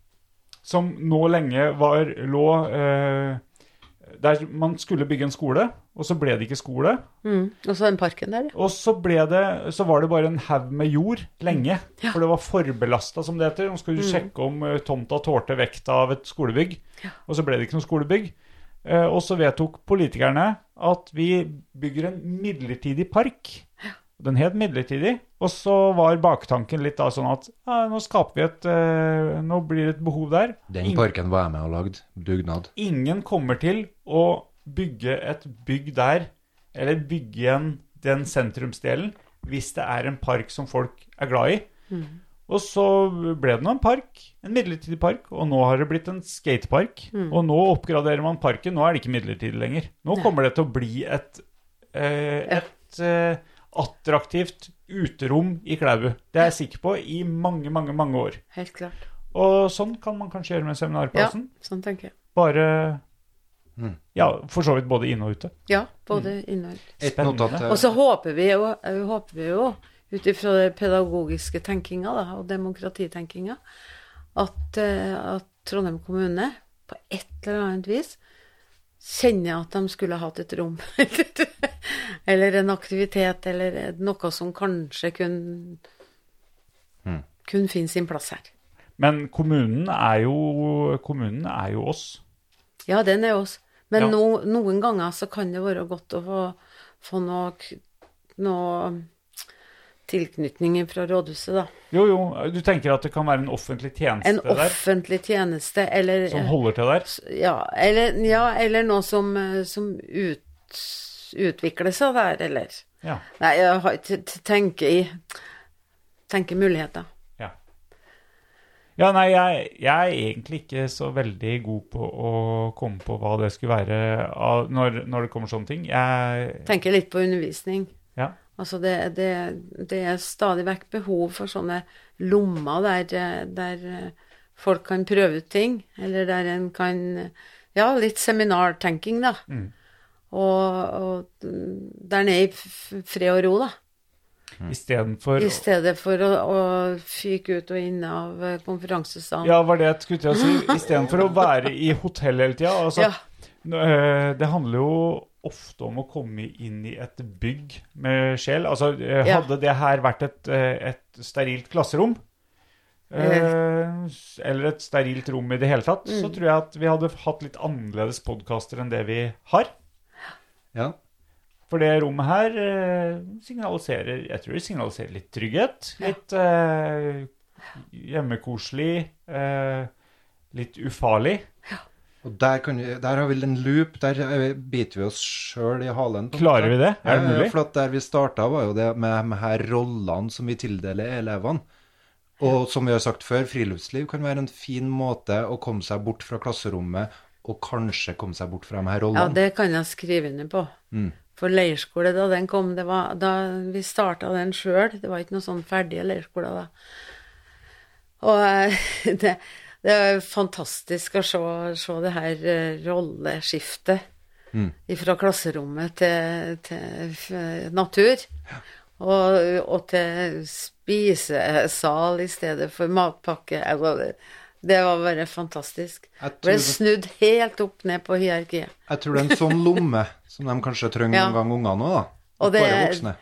som nå lenge var lå eh, der man skulle bygge en skole, og så ble det ikke skole. Mm. Og så den parken der, ja. Og så, det, så var det bare en haug med jord lenge, for det var forbelasta, som det heter. Nå skulle du sjekke om eh, tomta tålte vekta av et skolebygg, og så ble det ikke noe skolebygg. Eh, og så vedtok politikerne at vi bygger en midlertidig park. Den het midlertidig, og så var baktanken litt da sånn at ja, nå skaper vi et eh, Nå blir det et behov der. Den Ingen- parken var jeg med og lagde. Dugnad. ingen kommer til å bygge et bygg der, eller bygge igjen den sentrumsdelen, hvis det er en park som folk er glad i. Og så ble det nå en park, en midlertidig park, og nå har det blitt en skatepark. Og nå oppgraderer man parken, nå er det ikke midlertidig lenger. Nå kommer det til å bli et, eh, et eh, attraktivt uterom i Klæbu. Det er jeg sikker på i mange, mange, mange år. Helt klart. Og sånn kan man kanskje gjøre med Ja, sånn tenker jeg. Bare Ja, for så vidt både inne og ute. Ja, både inn og ut. Spennende. Og så håper vi jo, eh, håper vi jo ut ifra den pedagogiske tenkinga da, og demokratitenkinga, at, eh, at Trondheim kommune på et eller annet vis kjenner at de skulle hatt et rom. [LAUGHS] eller en aktivitet, eller noe som kanskje kunne kunne finne sin plass her. Men kommunen er jo, kommunen er jo oss. Ja, den er oss. Men Ja. no, noen ganger så kan det være godt å få, få noe, noe tilknytning fra rådhuset, da. Jo, jo, du tenker at det kan være en offentlig tjeneste En der offentlig tjeneste, eller som holder til der? ja, eller, ja, eller noe som, eh, som ut, utvikler seg der, eller Ja. Nei, jeg tenker i Tenker muligheter. Ja, ja nei, jeg, jeg er egentlig ikke så veldig god på å komme på hva det skulle være når, når det kommer sånne ting. Jeg Tenker litt på undervisning. Ja. Altså det, det, det er stadig vekk behov for sånne lommer der, der eh, folk kan prøve ut ting, eller der en kan Ja, litt seminartenking, da. Mm. Og, og der nede i fred og ro, da. Istedenfor I stedet for å, å fyke ut og inn av eh, konferansesalen. Ja, var det jeg skulle til å si. [LAUGHS] Istedenfor å være i hotell hele tida. Altså, Ja. Eh, Det handler jo ofte om å komme inn i et bygg med sjel. Altså, hadde Ja. det her vært et, eh, et sterilt klasserom, eh, eller et sterilt rom i det hele tatt, Mm. så tror jeg at vi hadde hatt litt annerledes podkaster enn det vi har. Ja. For det rommet her eh, signaliserer Jeg tror det signaliserer litt trygghet. Ja. Litt eh, hjemmekoselig. Eh, litt ufarlig. Og der, kan vi, der har vi en loop, der biter vi oss sjøl i halen. Klarer vi det? Er det mulig? For at der vi starta, var jo det med, de her rollene som vi tildeler elevene. Og som vi har sagt før, friluftsliv kan være en fin måte å komme seg bort fra klasserommet, og kanskje komme seg bort fra de her Ja, det kan jeg skrive under på. Mm. For leirskole, da den kom, det var da vi starta den sjøl. Det var ikke noe sånn ferdige leirskoler da. Og [LAUGHS] det, det er fantastisk å se, se det her eh, rolleskiftet Mm. fra klasserommet til, til natur. natur. Og, og til spisesal i stedet for matpakke. Det var bare fantastisk. Ble snudd helt opp ned på hierarkiet. Jeg tror det er en sånn lomme [LAUGHS] som de kanskje trenger Ja. noen gang, ungene òg. Og Bare voksne.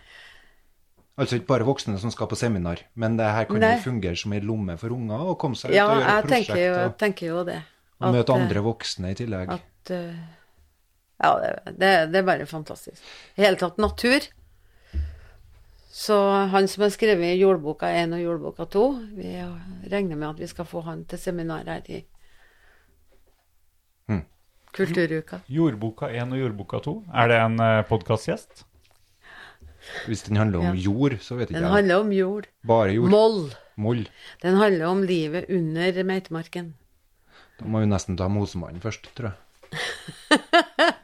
Altså ikke bare voksne som skal på seminar, men det her kan Nei. jo fungere som ei lomme for unger å komme seg ut Ja, og gjøre jeg prosjekt tenker jo, og, tenker jo det. og møte eh, andre voksne i tillegg. At eh, Ja, det, det, det er bare fantastisk. I hele tatt natur. Så han som har skrevet jordboka 1 og jordboka 2, vi regner med at vi skal få han til seminar her i Mm. Kulturuka. Jordboka 1 og Jordboka 2. Er det en uh, podkastgjest? Hvis den handler om Ja. jord, så vet ikke Den jeg. handler om jord. Bare jord. Moll. Moll. Den handler om livet under meitemarken. Da må vi nesten ta Mosemannen først, tror jeg. [LAUGHS]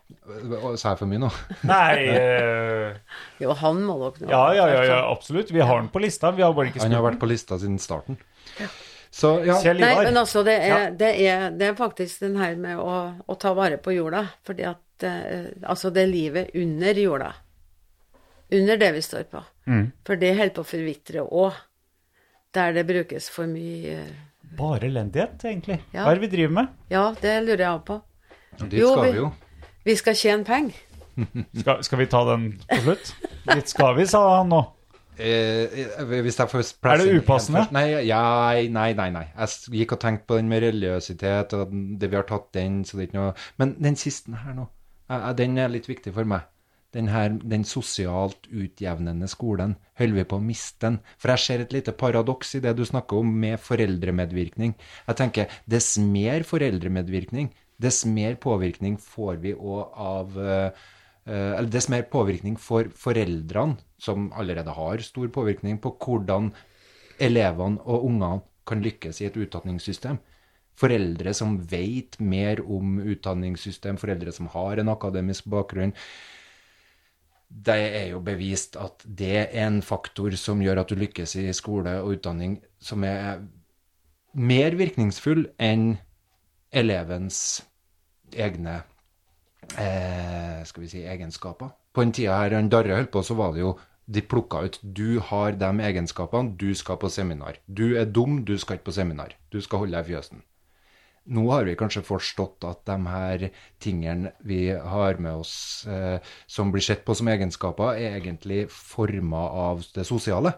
Sa jeg for mye nå? Nei eh, [LAUGHS] Jo, han må dere nå Ja, ja, ja, ja, absolutt. Vi har den på lista. Vi har bare ikke Han har vært på lista siden starten. Så ja, Kjell Nei, men altså, det er, Ja. det er, det er faktisk den her med å, å ta vare på jorda. Fordi at eh, Altså, det er livet under jorda. Under det vi står på. Mm. For det holder på å forvitre òg. Der det brukes for mye eh, Bare elendighet, egentlig. Ja. Hva er det vi driver med? Ja, det lurer jeg òg på. og dit Jo, skal vi- vi jo. Vi skal tjene penger. [LAUGHS] Skal, skal vi ta den på slutt? Dit skal vi, sa han nå. Eh, eh, hvis jeg får Er det upassende? først- Nei, ja, nei, nei, nei. Jeg gikk og tenkte på den med religiøsitet, og det vi har tatt den, så det er ikke noe Men den siste her nå, eh, eh, den er litt viktig for meg. Den her, den sosialt utjevnende skolen. Holder vi på å miste den? For jeg ser et lite paradoks i det du snakker om med foreldremedvirkning. Jeg tenker, dess mer foreldremedvirkning, dess mer påvirkning får vi òg av eh, eh, Eller dess mer påvirkning for foreldrene, som allerede har stor påvirkning på hvordan elevene og ungene kan lykkes i et utdanningssystem. Foreldre som vet mer om utdanningssystem, foreldre som har en akademisk bakgrunn. Det er jo bevist at det er en faktor som gjør at du lykkes i skole og utdanning, som er mer virkningsfull enn elevens egne eh, skal vi si, egenskaper. På den tida her han Darre holdt på, så var det jo de plukka ut du har de egenskapene, du skal på seminar. Du er dum, du skal ikke på seminar. Du skal holde deg i fjøsen. Nå har vi kanskje forstått at de her tingene vi har med oss eh, som blir sett på som egenskaper, er egentlig forma av det sosiale.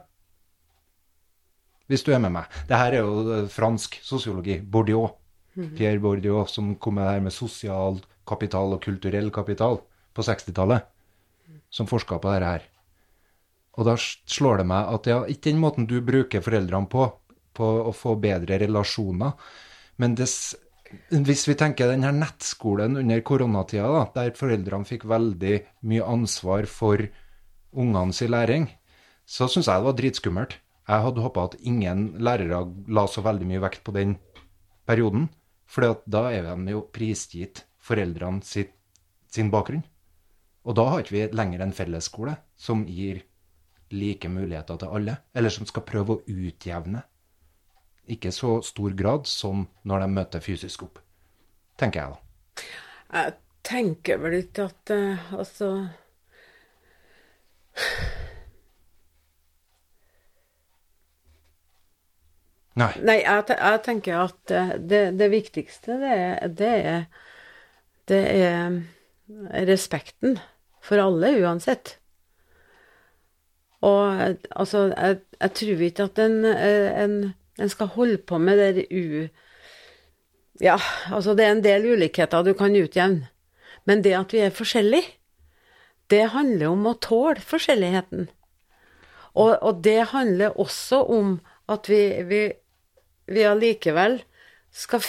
Hvis du er med meg. Det her er jo eh, fransk sosiologi. Bourdieu. Pierre Bourdieu som kom med det her med sosial kapital og kulturell kapital på 60-tallet. Som forska på dette her. Og da slår det meg at ja, ikke den måten du bruker foreldrene på, på å få bedre relasjoner, men dess, hvis vi tenker den her nettskolen under koronatida, da, der foreldrene fikk veldig mye ansvar for ungene sin læring, så syns jeg det var dritskummelt. Jeg hadde håpa at ingen lærere la så veldig mye vekt på den perioden, for da er de jo prisgitt foreldrene sitt, sin bakgrunn. Og da har ikke vi lenger en fellesskole som gir like muligheter til alle, eller som skal prøve å utjevne. Ikke så stor grad som når de møter fysisk opp, tenker jeg da. Jeg tenker vel ikke at eh, Altså Nei. Nei jeg, jeg, tenker at eh, det, det viktigste, det er, det, er, det er eh, respekten for alle, uansett. Og altså, jeg, jeg tror ikke at en, en en skal holde på med det u... Ja, altså det er en del ulikheter du kan utjevne. Men det at vi er forskjellige, det handler om å tåle forskjelligheten. Og, og det handler også om at vi, vi, vi allikevel skal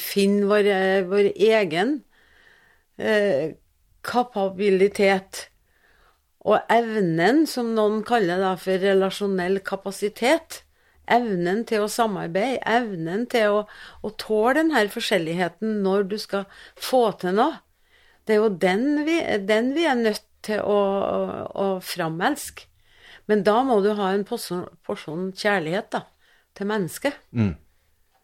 finne vår, vår egen eh, kapabilitet. Og evnen, som noen kaller det, for relasjonell kapasitet, evnen til å samarbeide, evnen til å, å tåle denne forskjelligheten når du skal få til noe, det er jo den vi, den vi er nødt til å, å, å framelske. Men da må du ha en porsjon, porsjon kjærlighet da, til mennesket.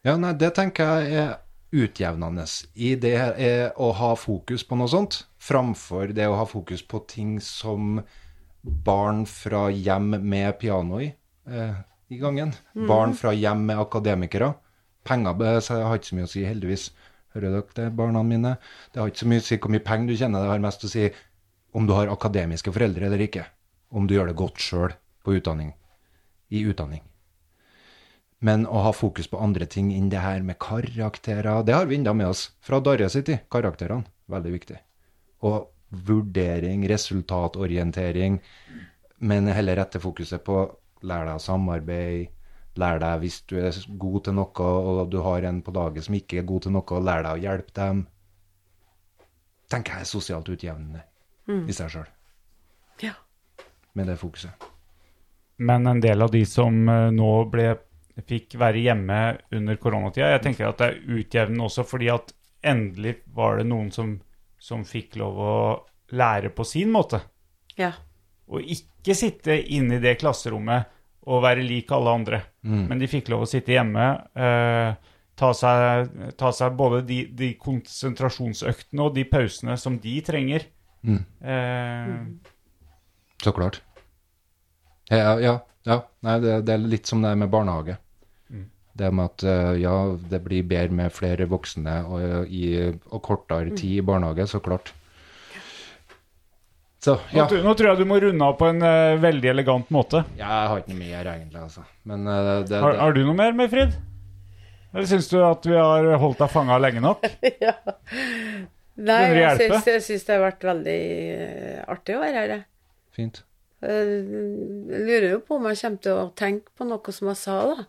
Ja, nei, det tenker jeg er utjevnende i det er å ha fokus på noe sånt, framfor det å ha fokus på ting som barn fra hjem med piano i, eh, i gangen. Barn fra hjem med akademikere. Penger så har ikke så mye å si, heldigvis. Hører dere det, barna mine? Det har ikke så mye å si hvor mye penger du tjener, det har mest å si om du har akademiske foreldre eller ikke. Om du gjør det godt sjøl utdanning. I utdanning. Men å ha fokus på andre ting enn det her med karakterer, det har vi enda med oss fra Darre sin tid. Karakterene. Veldig viktig. Og vurdering, resultatorientering, men heller rette fokuset på lær deg å samarbeide, lær deg hvis du er god til noe, og du har en på laget som ikke er god til noe, lær deg å hjelpe dem. Tenker jeg er sosialt utjevnende i seg sjøl, Ja. med det fokuset. Men en del av de som eh, nå ble, fikk være hjemme under koronatida, jeg tenker at det er utjevnende også fordi at endelig var det noen som, som fikk lov å lære på sin måte. ja. Og ikke sitte inne i det klasserommet og være lik alle andre. Men de fikk lov å sitte hjemme, eh, ta, seg, ta seg både de, de konsentrasjonsøktene og de pausene som de trenger. Eh, Så klart. Ja, ja. ja. Nei, det, det er litt som det er med barnehage. Det med at eh, ja, det blir bedre med flere voksne og, i, og kortere tid i barnehage, så klart. Så, ja. nå, tror- nå tror jeg du må runde av på en uh, veldig elegant måte. Jeg har ikke noe mer, egentlig, altså. Men uh, det, Har, det, har du noe mer, Møyfrid? Eller syns du at vi har holdt deg fanga lenge nok? [LAUGHS] ja. Nei, jeg syns, jeg syns det har vært veldig eh, artig å være her. jeg. Fint. Jeg lurer jo på om jeg kommer til å tenke på noe som jeg sa, da.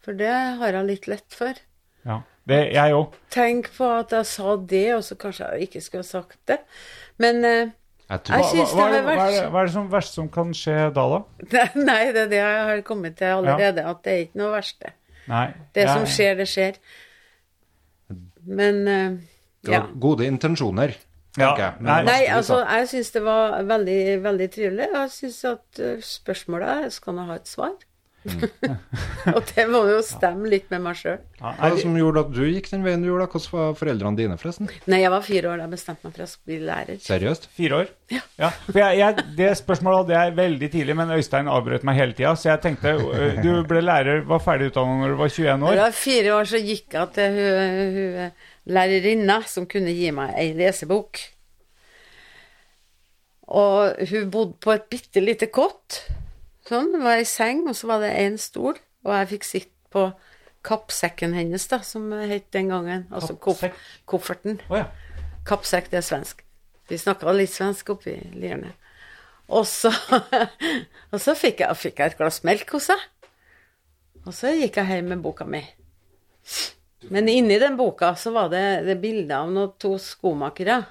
For det har jeg litt lett for. Ja. Det, jeg òg. Tenk på at jeg sa det, og så kanskje jeg ikke skulle ha sagt det. Men eh, Jeg Jeg tror, Hva, er det- hva, er det, hva er det som verste som kan skje da, da? [LAUGHS] Nei, det er det jeg har kommet til allerede, at det er ikke noe verste. Nei. Det jeg- som skjer, det skjer. Men uh, ja. gode intensjoner, Ja, tenker jeg. Men nei. Nei, altså, jeg syns det var veldig, veldig trivelig. Jeg syns at spørsmålet er skal nå ha et svar. [LAUGHS] og det må jo stemme litt med meg sjøl. Hva det som gjorde at du gikk den veien du gjorde? da? Hvordan var foreldrene dine, forresten? Nei, jeg var fire år da jeg bestemte meg for å bli lærer. Seriøst? Fire år? Ja. For jeg, jeg, det spørsmålet hadde jeg veldig tidlig, men Øystein avbrøt meg hele tida. Så jeg tenkte øh, Du ble lærer, var ferdig utdannet når du var 21 Da år. jeg var fire år, så gikk jeg til hun, hun lærerinna som kunne gi meg ei lesebok. Og hun bodde på et bitte lite kott. Sånn, var ei seng, og så var det én stol. Og jeg fikk sitte på kappsekken hennes, da, som det het den gangen. Altså Kappsekk? kofferten. Oh, ja. Kappsekk, det er svensk. Vi snakka litt svensk oppi Lierne. Og så, [LAUGHS] og så fikk, jeg, fikk jeg et glass melk hos henne. Og så gikk jeg hjem med boka mi. Men inni den boka så var det, det bilde av noen to skomakere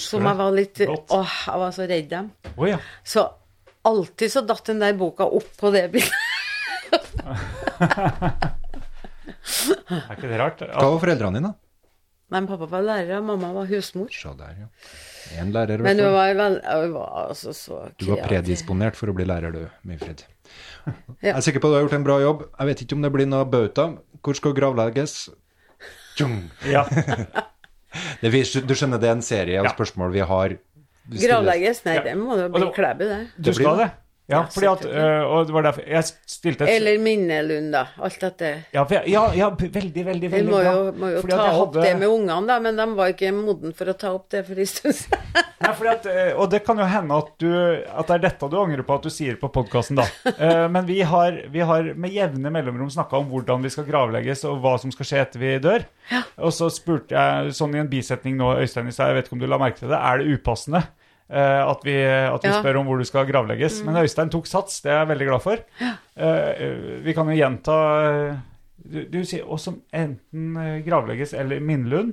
som jeg var litt. Åh, jeg var så redd dem. Oh, ja. Så alltid så datt den der boka opp på det bildet. [LAUGHS] Er ikke det rart? Hva var foreldrene dine? Men pappa var lærer, og mamma var husmor. Så der, ja. En lærer, Men hun var, vel, hun var altså så Du var predisponert for å bli lærer, du, Myfrid. [LAUGHS] Ja. Jeg er sikker på at du har gjort en bra jobb. Jeg vet ikke om det blir noe bauta. Hvor skal gravlegges? Tjung. Ja. [LAUGHS] Det, du skjønner, det er en serie av Ja. spørsmål vi har. Gravlegges? Nei, Ja. det må jo bli Klæbu, det. Du skal det. Ja, Ja, fordi at øh, Og det var derfor jeg stilte et Eller Minnelund, da. Alt dette. ja, jeg, ja, ja, veldig, veldig, veldig må bra. jo, må jo ta jeg opp hadde- det med ungene, da, men de var ikke moden for å ta opp det for en stund siden. Og det kan jo hende at, du, at det er dette du angrer på at du sier på podkasten, da. [LAUGHS] Eh, Men vi har, vi har med jevne mellomrom snakka om hvordan vi skal gravlegges, og hva som skal skje etter vi dør. Og så spurte jeg sånn i en bisetning nå, Øystein, jeg vet ikke om du la merke til det, er det upassende at vi, at vi Ja. spør om hvor du skal gravlegges? Men Øystein tok sats, det er jeg veldig glad for. Eh, Vi kan jo gjenta eh, Du, du sier også enten eh, gravlegges eller Minnelund.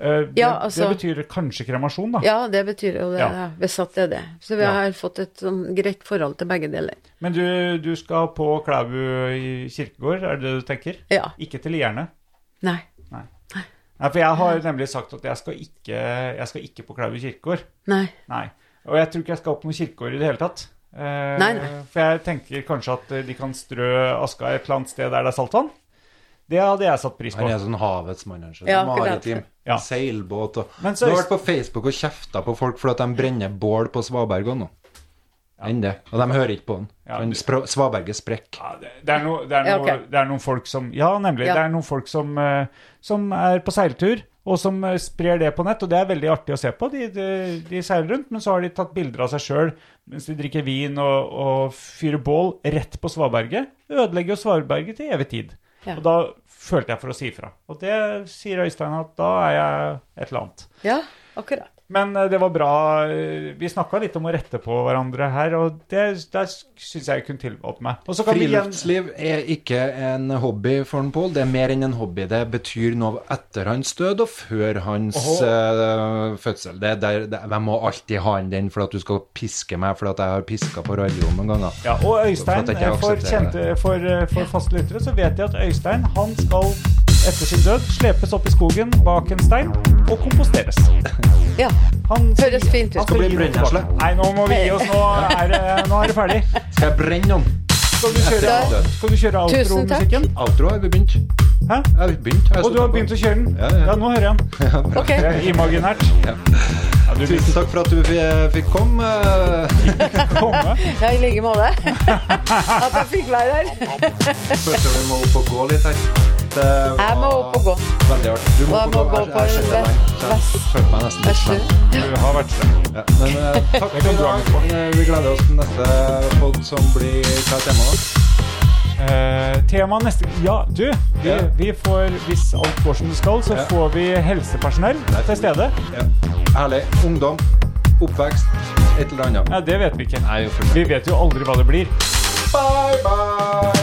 Eh, Det, Ja, altså- det betyr kanskje kremasjon, da. Ja, det betyr jo det. Ja. Ja. Hvis er det. Så vi Ja. har fått et sånn greit forhold til begge deler. Men du, du skal på Klæbu i kirkegård, er det det du tenker? Ja. Ikke til Lierne? Nei. Nei, for jeg har nemlig sagt at jeg skal ikke, jeg skal ikke på Klæbu kirkegård. Nei. Nei. Og jeg tror ikke jeg skal opp noen kirkegård i det hele tatt. Eh, Nei, nei. For jeg tenker kanskje at eh, de kan strø aska et eller annet sted der det er saltvann. Det hadde jeg satt pris på. Han er sånn havets mann. kanskje. Ja. Maritim. Ja. Seilbåt og så, Du har vært på Facebook og kjefta på folk for at de brenner bål på Svaberget nå. Enn det. Og de hører ikke på den. Ja, Han Svaberget sprekker. Ja, det, det, er no, det, er Ja, okay. det er noen folk som Ja, nemlig. Ja. Det er noen folk som, eh, som er på seiltur, og som eh, sprer det på nett. Og det er veldig artig å se på. De, de, de seiler rundt, men så har de tatt bilder av seg sjøl mens de drikker vin og, og fyrer bål rett på svaberget. Ødelegger jo svaberget til evig tid. Ja. Og da følte jeg for å si ifra. Og det sier Øystein at da er jeg et eller annet. Ja, akkurat. Men eh, det var bra. eh, Vi snakka litt om å rette på hverandre her, og det, det syns jeg kunne tilvalgt meg. Friluftsliv er ikke en hobby for en Pål. Det er mer enn en hobby. Det betyr noe etter hans død og før hans eh, fødsel. Det, det, det, jeg må alltid ha inn den for at du skal piske meg for at jeg har piska på radioen noen ganger. Ja, og Øystein, For at for, kjente, for, eh, for faste lyttere, så vet jeg at Øystein han skal etter sin død slepes opp i skogen bak en stein og komposteres. Ja. Han Høres fint ut. han Skal bli gi brennesle. Nei, nå må vi gi oss. Nå er, det- nå er det ferdig. Skal jeg brenne noen? Skal du kjøre, skal du kjøre outro-musikken? Outro har vi begynt. Hæ? Jeg har begynt. Jeg Og du har begynt å kjøre den? Ja, ja. Ja, nå hører jeg den. [LAUGHS] Ok. Det er imaginært. Ja, Tusen takk for at du fikk komme. komme. [LAUGHS] Ja, i like måte. [LAUGHS] At jeg fikk være her. Følte vi må opp og gå litt her. Det Jeg må opp og gå. Veldig artig. Du må, må gå Jeg- på jeg. Jeg følte meg nesten litt slem. Du har vært slem. Ja, men eh, [LAUGHS] takk for i dag. Eh, Vi gleder oss til neste pod som blir Hva er temaet? Uh, tema neste Ja, du. Vi, yeah. vi får, hvis alt går som det skal, så yeah. får vi helsepersonell til stede. Ja. Herlig. Ungdom. Oppvekst. Et eller annet. Ja, det vet vi ikke. Nei, Vi vet jo aldri hva det blir. Bye, bye!